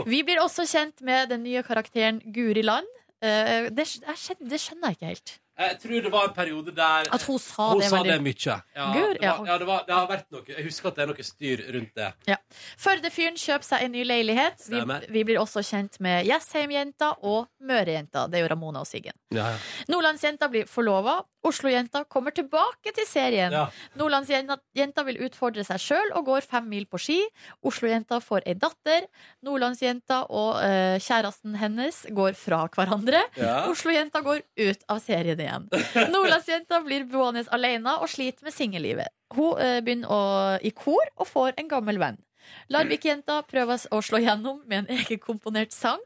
[SPEAKER 3] Vi blir også kjent med den nye karakteren Guri Land. Eh, det, det skjønner jeg ikke helt.
[SPEAKER 2] Jeg tror det var en periode der
[SPEAKER 3] At hun sa
[SPEAKER 2] hun
[SPEAKER 3] det
[SPEAKER 2] sa
[SPEAKER 3] veldig-
[SPEAKER 2] det mye. Ja,
[SPEAKER 3] Gud,
[SPEAKER 2] det, var, ja, det, var, det har vært noe Jeg husker at det er noe styr rundt det.
[SPEAKER 3] Ja. Førdefyren kjøper seg en ny leilighet. Vi, vi blir også kjent med Jessheim-jenta og Møre-jenta. Det er jo Ramona og Siggen.
[SPEAKER 2] Ja,
[SPEAKER 3] Nordlandsjenta blir forlova. Oslo-jenta kommer tilbake til serien.
[SPEAKER 2] Ja.
[SPEAKER 3] Nordlandsjenta vil utfordre seg sjøl og går fem mil på ski. Oslo-jenta får ei datter. Nordlandsjenta og eh, kjæresten hennes går fra hverandre.
[SPEAKER 14] Ja.
[SPEAKER 3] Oslo-jenta går ut av serien igjen. Nordlandsjenta blir boende alene og sliter med singellivet. Hun eh, begynner å, i kor og får en gammel venn. Larvik-jenta prøver å slå gjennom med en egenkomponert sang.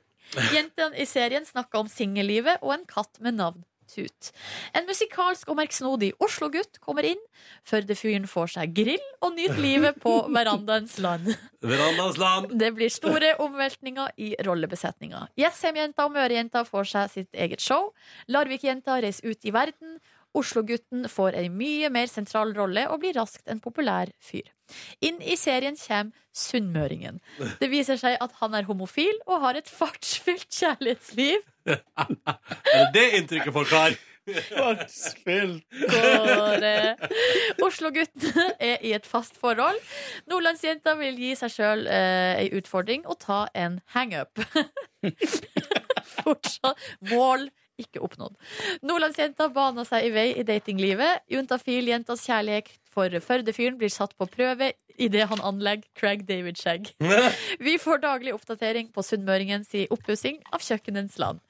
[SPEAKER 3] Jentene i serien snakker om singellivet og en katt med navn Tut. En musikalsk og merksnodig Oslo-gutt kommer inn. Førdefyren får seg grill og nyter livet på <laughs> verandaens land.
[SPEAKER 2] Verandaens land. <laughs>
[SPEAKER 3] Det blir store omveltninger i rollebesetninga. Jessheim-jenta og Møre-jenta får seg sitt eget show. Larvik-jenta reiser ut i verden. Oslo-gutten får ei mye mer sentral rolle og blir raskt en populær fyr. Inn i serien kommer sunnmøringen. Det viser seg at han er homofil og har et fartsfylt kjærlighetsliv.
[SPEAKER 2] Er det det inntrykket folk har?
[SPEAKER 9] Fartsfylt.
[SPEAKER 3] Oslo-gutten er i et fast forhold. Nordlandsjenta vil gi seg sjøl eh, ei utfordring og ta en hangup. <laughs> Fortsatt mål ikke oppnådd. Nordlandsjenta baner seg i vei i datinglivet. Juntafil-jentas kjærlighet for Førdefyren blir satt på prøve idet han anlegger Craig David-skjegg. <laughs> Vi får daglig oppdatering på sunnmøringens oppussing av kjøkkenens land.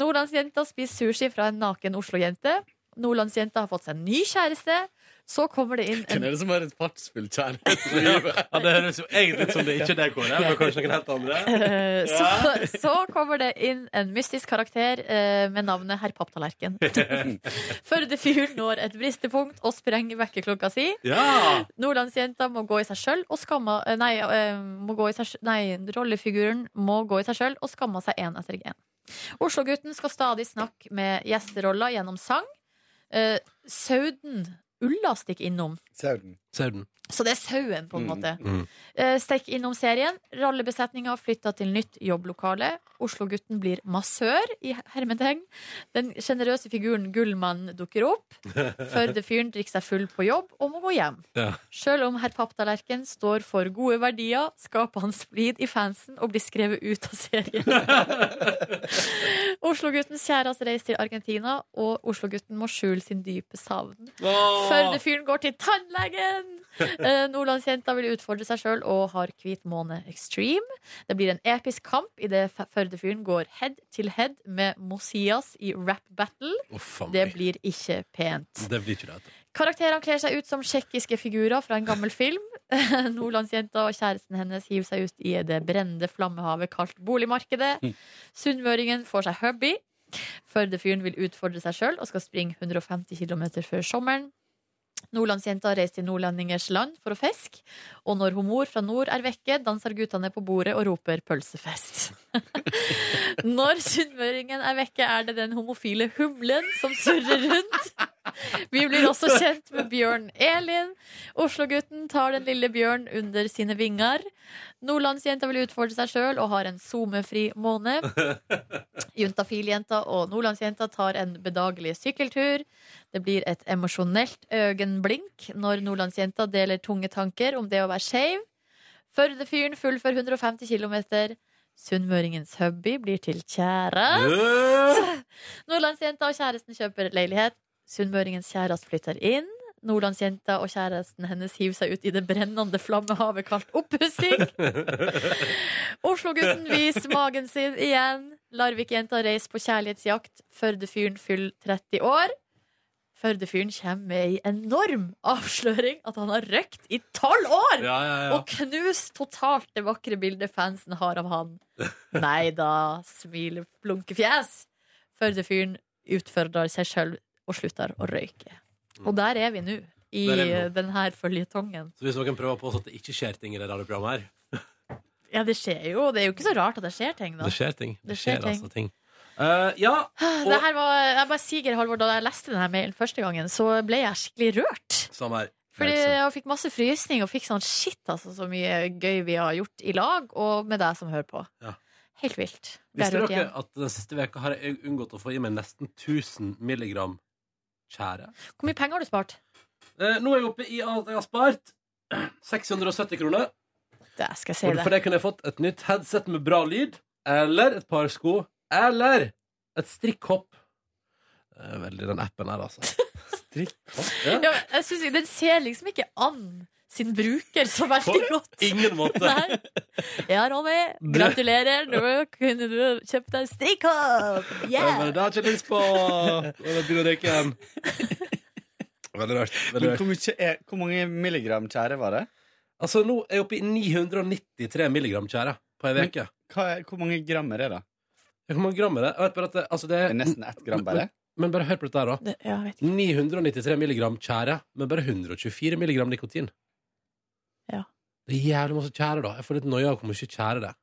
[SPEAKER 3] Nordlandsjenta spiser sushi fra en naken Oslo-jente. Nordlandsjenta har fått seg en ny kjæreste. Så kommer det inn
[SPEAKER 9] Hvem
[SPEAKER 3] en
[SPEAKER 9] er det som har et fartsfullt kjærlighetsliv? <laughs>
[SPEAKER 2] Ja, det høres jo egentlig ut som det ikke er det, Kåre. Men kanskje noen helt andre. <laughs>
[SPEAKER 3] Ja. så, <laughs> så kommer det inn en mystisk karakter eh, med navnet Herr Papptallerken. Førdefyren når et bristepunkt og sprenger vekkerklokka si.
[SPEAKER 2] Ja!
[SPEAKER 3] Nordlandsjenta må gå i seg sjøl og skamma eh, Nei, eh, må gå i seg, nei rollefiguren må gå i seg sjøl og skamme seg én etter én. Oslo-gutten skal stadig snakke med gjesteroller gjennom sang. Eh, Sauden Ulla stikker innom.
[SPEAKER 9] Sauden.
[SPEAKER 2] Sauden.
[SPEAKER 3] Så det er sauen, på en
[SPEAKER 9] Mm,
[SPEAKER 3] måte.
[SPEAKER 2] mm.
[SPEAKER 3] Uh, Stikk innom serien. Rollebesetninga flytta til nytt jobblokale. Oslo-gutten blir massør, i hermetegn. Den sjenerøse figuren Gullmann dukker opp. <laughs> Førde-fyren drikker seg full på jobb og må gå hjem.
[SPEAKER 2] Ja.
[SPEAKER 3] Sjøl om herr Papptallerken står for gode verdier, skaper han splid i fansen og blir skrevet ut av serien. <laughs> Oslo-guttens kjæreste reiser til Argentina, og Oslo-gutten må skjule sin dype savn. Førde-fyren går til tannlegen! <laughs> Eh, Nordlandsjenta vil utfordre seg sjøl og har Hvit måne Extreme. Det blir en episk kamp idet Førdefyren går head til head med Mosias i rap battle.
[SPEAKER 2] Oh,
[SPEAKER 3] Det blir ikke pent.
[SPEAKER 2] Det blir ikke det.
[SPEAKER 3] Karakterene kler seg ut som tsjekkiske figurer fra en gammel film. <laughs> Nordlandsjenta og kjæresten hennes hiver seg ut i det brennende flammehavet kalt boligmarkedet. Sunnmøringen får seg hubby. Førdefyren vil utfordre seg sjøl og skal springe 150 km før sommeren. Nordlandsjenta reiser til nordlendingers land for å fiske. Og når hun mor fra nord er vekke, danser guttene på bordet og roper 'pølsefest'. <laughs> Når sunnmøringen er vekke, er det den homofile humlen som surrer rundt. Vi blir også kjent med Bjørn Elin. Oslo-gutten tar den lille Bjørn under sine vinger. Nordlandsjenta vil utfordre seg sjøl og har en SoMe-fri måned. <laughs> Juntafil-jenta og Nordlandsjenta tar en bedagelig sykkeltur. Det blir et emosjonelt øyenblink når Nordlandsjenta deler tunge tanker om det å være skeiv. Førdefyren fullfører 150 km. Sunnmøringens hubby blir til kjæreste. <laughs> Nordlandsjenta og kjæresten kjøper leilighet. Sunnmøringens kjæreste flytter inn. Nordlandsjenta og kjæresten hennes hiver seg ut i det brennende flammehavet kalt oppussing. <laughs> Oslo-gutten viser magen sin igjen. Larvik-jenta reiser på kjærlighetsjakt. Førdefyren fyller 30 år. Førdefyren kommer med ei enorm avsløring at han har røkt i tolv år!
[SPEAKER 2] Ja, ja, ja.
[SPEAKER 3] Og knust totalt det vakre bildet fansen har av han. Nei da, smiler blunkefjes. Førdefyren utfordrer seg sjøl og slutter å røyke. Og der er vi nå, i
[SPEAKER 2] vi
[SPEAKER 3] denne føljetongen.
[SPEAKER 2] Så hvis noen prøver på at det ikke skjer ting i det radioprogrammet her <laughs>
[SPEAKER 3] Ja, det skjer jo. Det er jo ikke så rart at det skjer ting, da.
[SPEAKER 2] Det skjer ting. Det,
[SPEAKER 3] Det skjer
[SPEAKER 2] skjer,
[SPEAKER 3] ting.
[SPEAKER 2] altså ting. Uh, ja, <sighs>
[SPEAKER 3] Det her var, jeg bare sier, Halvor, Da jeg leste denne mailen første gangen, så ble jeg skikkelig rørt.
[SPEAKER 2] samme her.
[SPEAKER 3] Fordi jeg fikk masse frysning og fikk sånn shit, altså, så mye gøy vi har gjort i lag, og med deg som hører på.
[SPEAKER 2] Ja.
[SPEAKER 3] Helt vilt.
[SPEAKER 2] Visste dere at den siste veka har jeg unngått å få i meg nesten 1000 milligram tjære?
[SPEAKER 3] Hvor mye penger har du spart?
[SPEAKER 2] Eh, nå er jeg oppe i alt jeg har spart <clears throat> 670 kroner.
[SPEAKER 3] Det skal jeg si
[SPEAKER 2] Og for
[SPEAKER 3] det.
[SPEAKER 2] det kunne jeg fått et nytt headset med bra lyd, eller et par sko, eller et strikkhopp. Eh, Veldig den appen her, altså. <laughs> Strikkhopp? Ja.
[SPEAKER 3] Ja, jeg synes, den ser liksom ikke an sin bruker så veldig
[SPEAKER 2] På
[SPEAKER 3] godt.
[SPEAKER 2] ingen måte. <laughs>
[SPEAKER 3] Nei. Ja, Ronny, gratulerer. Nå kunne du kjøpt deg strikkhopp.
[SPEAKER 2] Ja, men
[SPEAKER 3] Yeah.
[SPEAKER 2] det har jeg ikke lyst på. Nå begynner å røyke igjen. Veldig rart. Veldig
[SPEAKER 9] Men
[SPEAKER 2] rart.
[SPEAKER 9] hvor, mye er, hvor mange milligram tjære var det?
[SPEAKER 2] Altså, nå er jeg oppe i 993 milligram tjære på ei uke.
[SPEAKER 9] Hvor mange grammer er det.
[SPEAKER 2] Hvor mange gram er det? Jeg vet bare at det, altså det er
[SPEAKER 9] Nesten ett gram bare.
[SPEAKER 2] Men, bare hør på dette her, da.
[SPEAKER 3] Det, ja, jeg vet ikke.
[SPEAKER 2] 993 milligram tjære, men bare 124 milligram nikotin.
[SPEAKER 3] Ja.
[SPEAKER 2] Det er jævlig masse tjære, da. Jeg får litt noia av hvor mye tjære det er.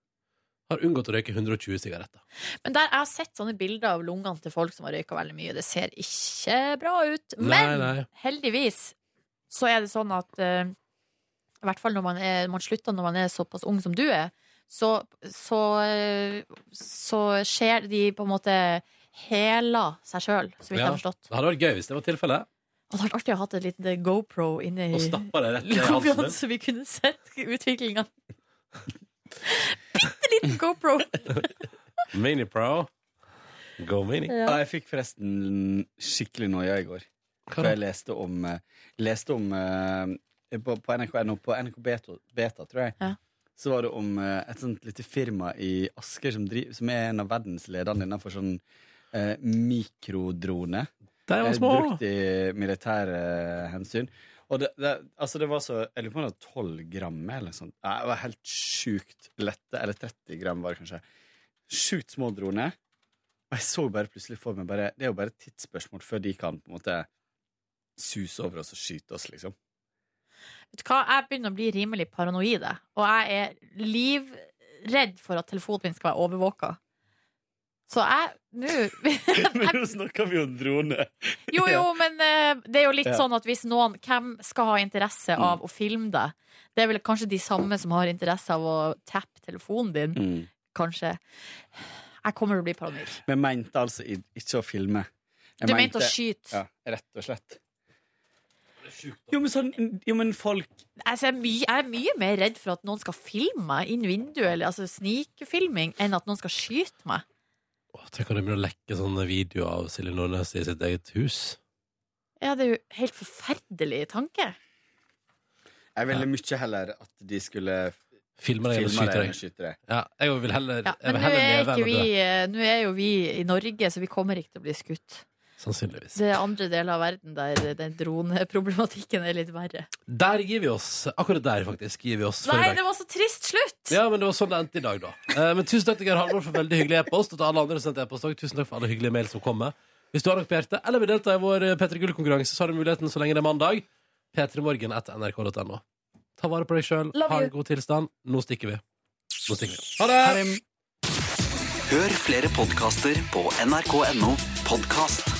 [SPEAKER 2] Har unngått å røyke 120 sigaretter.
[SPEAKER 3] Men der, jeg har sett sånne bilder av lungene til folk som har røyka veldig mye. Det ser ikke bra ut. Men
[SPEAKER 2] nei.
[SPEAKER 3] heldigvis så er det sånn at uh, I hvert fall når man, er, man slutter når man er såpass ung som du er, så, så, eh, så skjer de på en måte Hela seg sjøl, så vidt jeg har forstått.
[SPEAKER 2] Det hadde vært gøy hvis det var tilfellet.
[SPEAKER 3] Og det hadde vært artig å ha hatt et lite GoPro inni
[SPEAKER 2] Og stappa det rett i <laughs> halsen din.
[SPEAKER 3] så vi kunne sett utviklinga. Bitte liten GoPro! <laughs>
[SPEAKER 2] Mini-pro. Go mini.
[SPEAKER 9] Ja. jeg fikk forresten skikkelig noia i går. For jeg leste om, eh, leste om eh, på, på NRK.no, på NRK Beta, Beta tror jeg,
[SPEAKER 3] Ja.
[SPEAKER 9] så var det om eh, et sånt lite firma i Asker som, driv, som er en av verdenslederne innenfor sånn eh, mikrodrone.
[SPEAKER 2] De var
[SPEAKER 9] Eh,
[SPEAKER 2] små.
[SPEAKER 9] Brukt i militære eh, hensyn. Og det, det, altså det var så Jeg lurer på om det var 12 gram eller noe sånt. Det var helt sjukt lette. Eller 30 gram, var det kanskje. Sjukt små droner. Og jeg så bare plutselig for meg bare, Det er jo bare et tidsspørsmål før de kan på en måte suse over oss og skyte oss, liksom.
[SPEAKER 3] Vet du hva, jeg begynner å bli rimelig paranoide, og jeg er livredd for at telefonen min skal være overvåka. Så jeg nå <laughs> <laughs>
[SPEAKER 9] Men nå snakker vi om drone.
[SPEAKER 3] Jo, jo, men eh, det er jo litt
[SPEAKER 9] Ja.
[SPEAKER 3] sånn at hvis noen Hvem skal ha interesse av å filme deg? Det er vel kanskje de samme som har interesse av å tappe telefonen din,
[SPEAKER 9] Mm.
[SPEAKER 3] kanskje. Jeg kommer til å bli paranoid.
[SPEAKER 9] Men mente altså i- ikke å filme. Jeg
[SPEAKER 3] Du mente å skyte.
[SPEAKER 9] Ja, rett og slett. Jo, men sånn Jo, men folk
[SPEAKER 3] Altså, jeg, er mye, jeg er mye mer redd for at noen skal filme meg inn vinduet, eller altså snikfilming, enn at noen skal skyte meg.
[SPEAKER 2] Åh, Tenk om det begynner å lekke sånne videoer av Silje Nordnes i sitt eget hus.
[SPEAKER 3] Ja, det er jo helt forferdelig tanke.
[SPEAKER 9] Jeg ville mye heller at de skulle
[SPEAKER 2] Filme deg eller skyte
[SPEAKER 9] deg
[SPEAKER 2] deg. Ja, jeg vil heller,
[SPEAKER 3] Ja,
[SPEAKER 2] jeg vil heller
[SPEAKER 3] er,
[SPEAKER 2] leve enn å dø.
[SPEAKER 3] nå er jo vi i Norge, så vi kommer ikke til å bli skutt.
[SPEAKER 2] Sannsynligvis.
[SPEAKER 3] Det er andre deler av verden der den droneproblematikken er litt verre.
[SPEAKER 2] Der gir vi oss. Akkurat der, faktisk, gir vi oss
[SPEAKER 3] Nei, det var så trist slutt!
[SPEAKER 2] Ja, men det var sånn det endte i dag, da. Eh, men tusen takk til Geir Halvor for veldig hyggelig e-post, og til alle andre som sendte e-post òg. Tusen takk for alle hyggelige mail som kommer. Hvis du har noe på hjertet, eller vil delta i vår eh, P3 Gull-konkurranse, så har du muligheten så lenge det er mandag. P3morgen etter nrk.no. Ta vare på deg sjøl, ha en god tilstand. Nå stikker vi. Nå stikker vi. Ha det!
[SPEAKER 12] Hør flere podkaster på nrk.no podkast.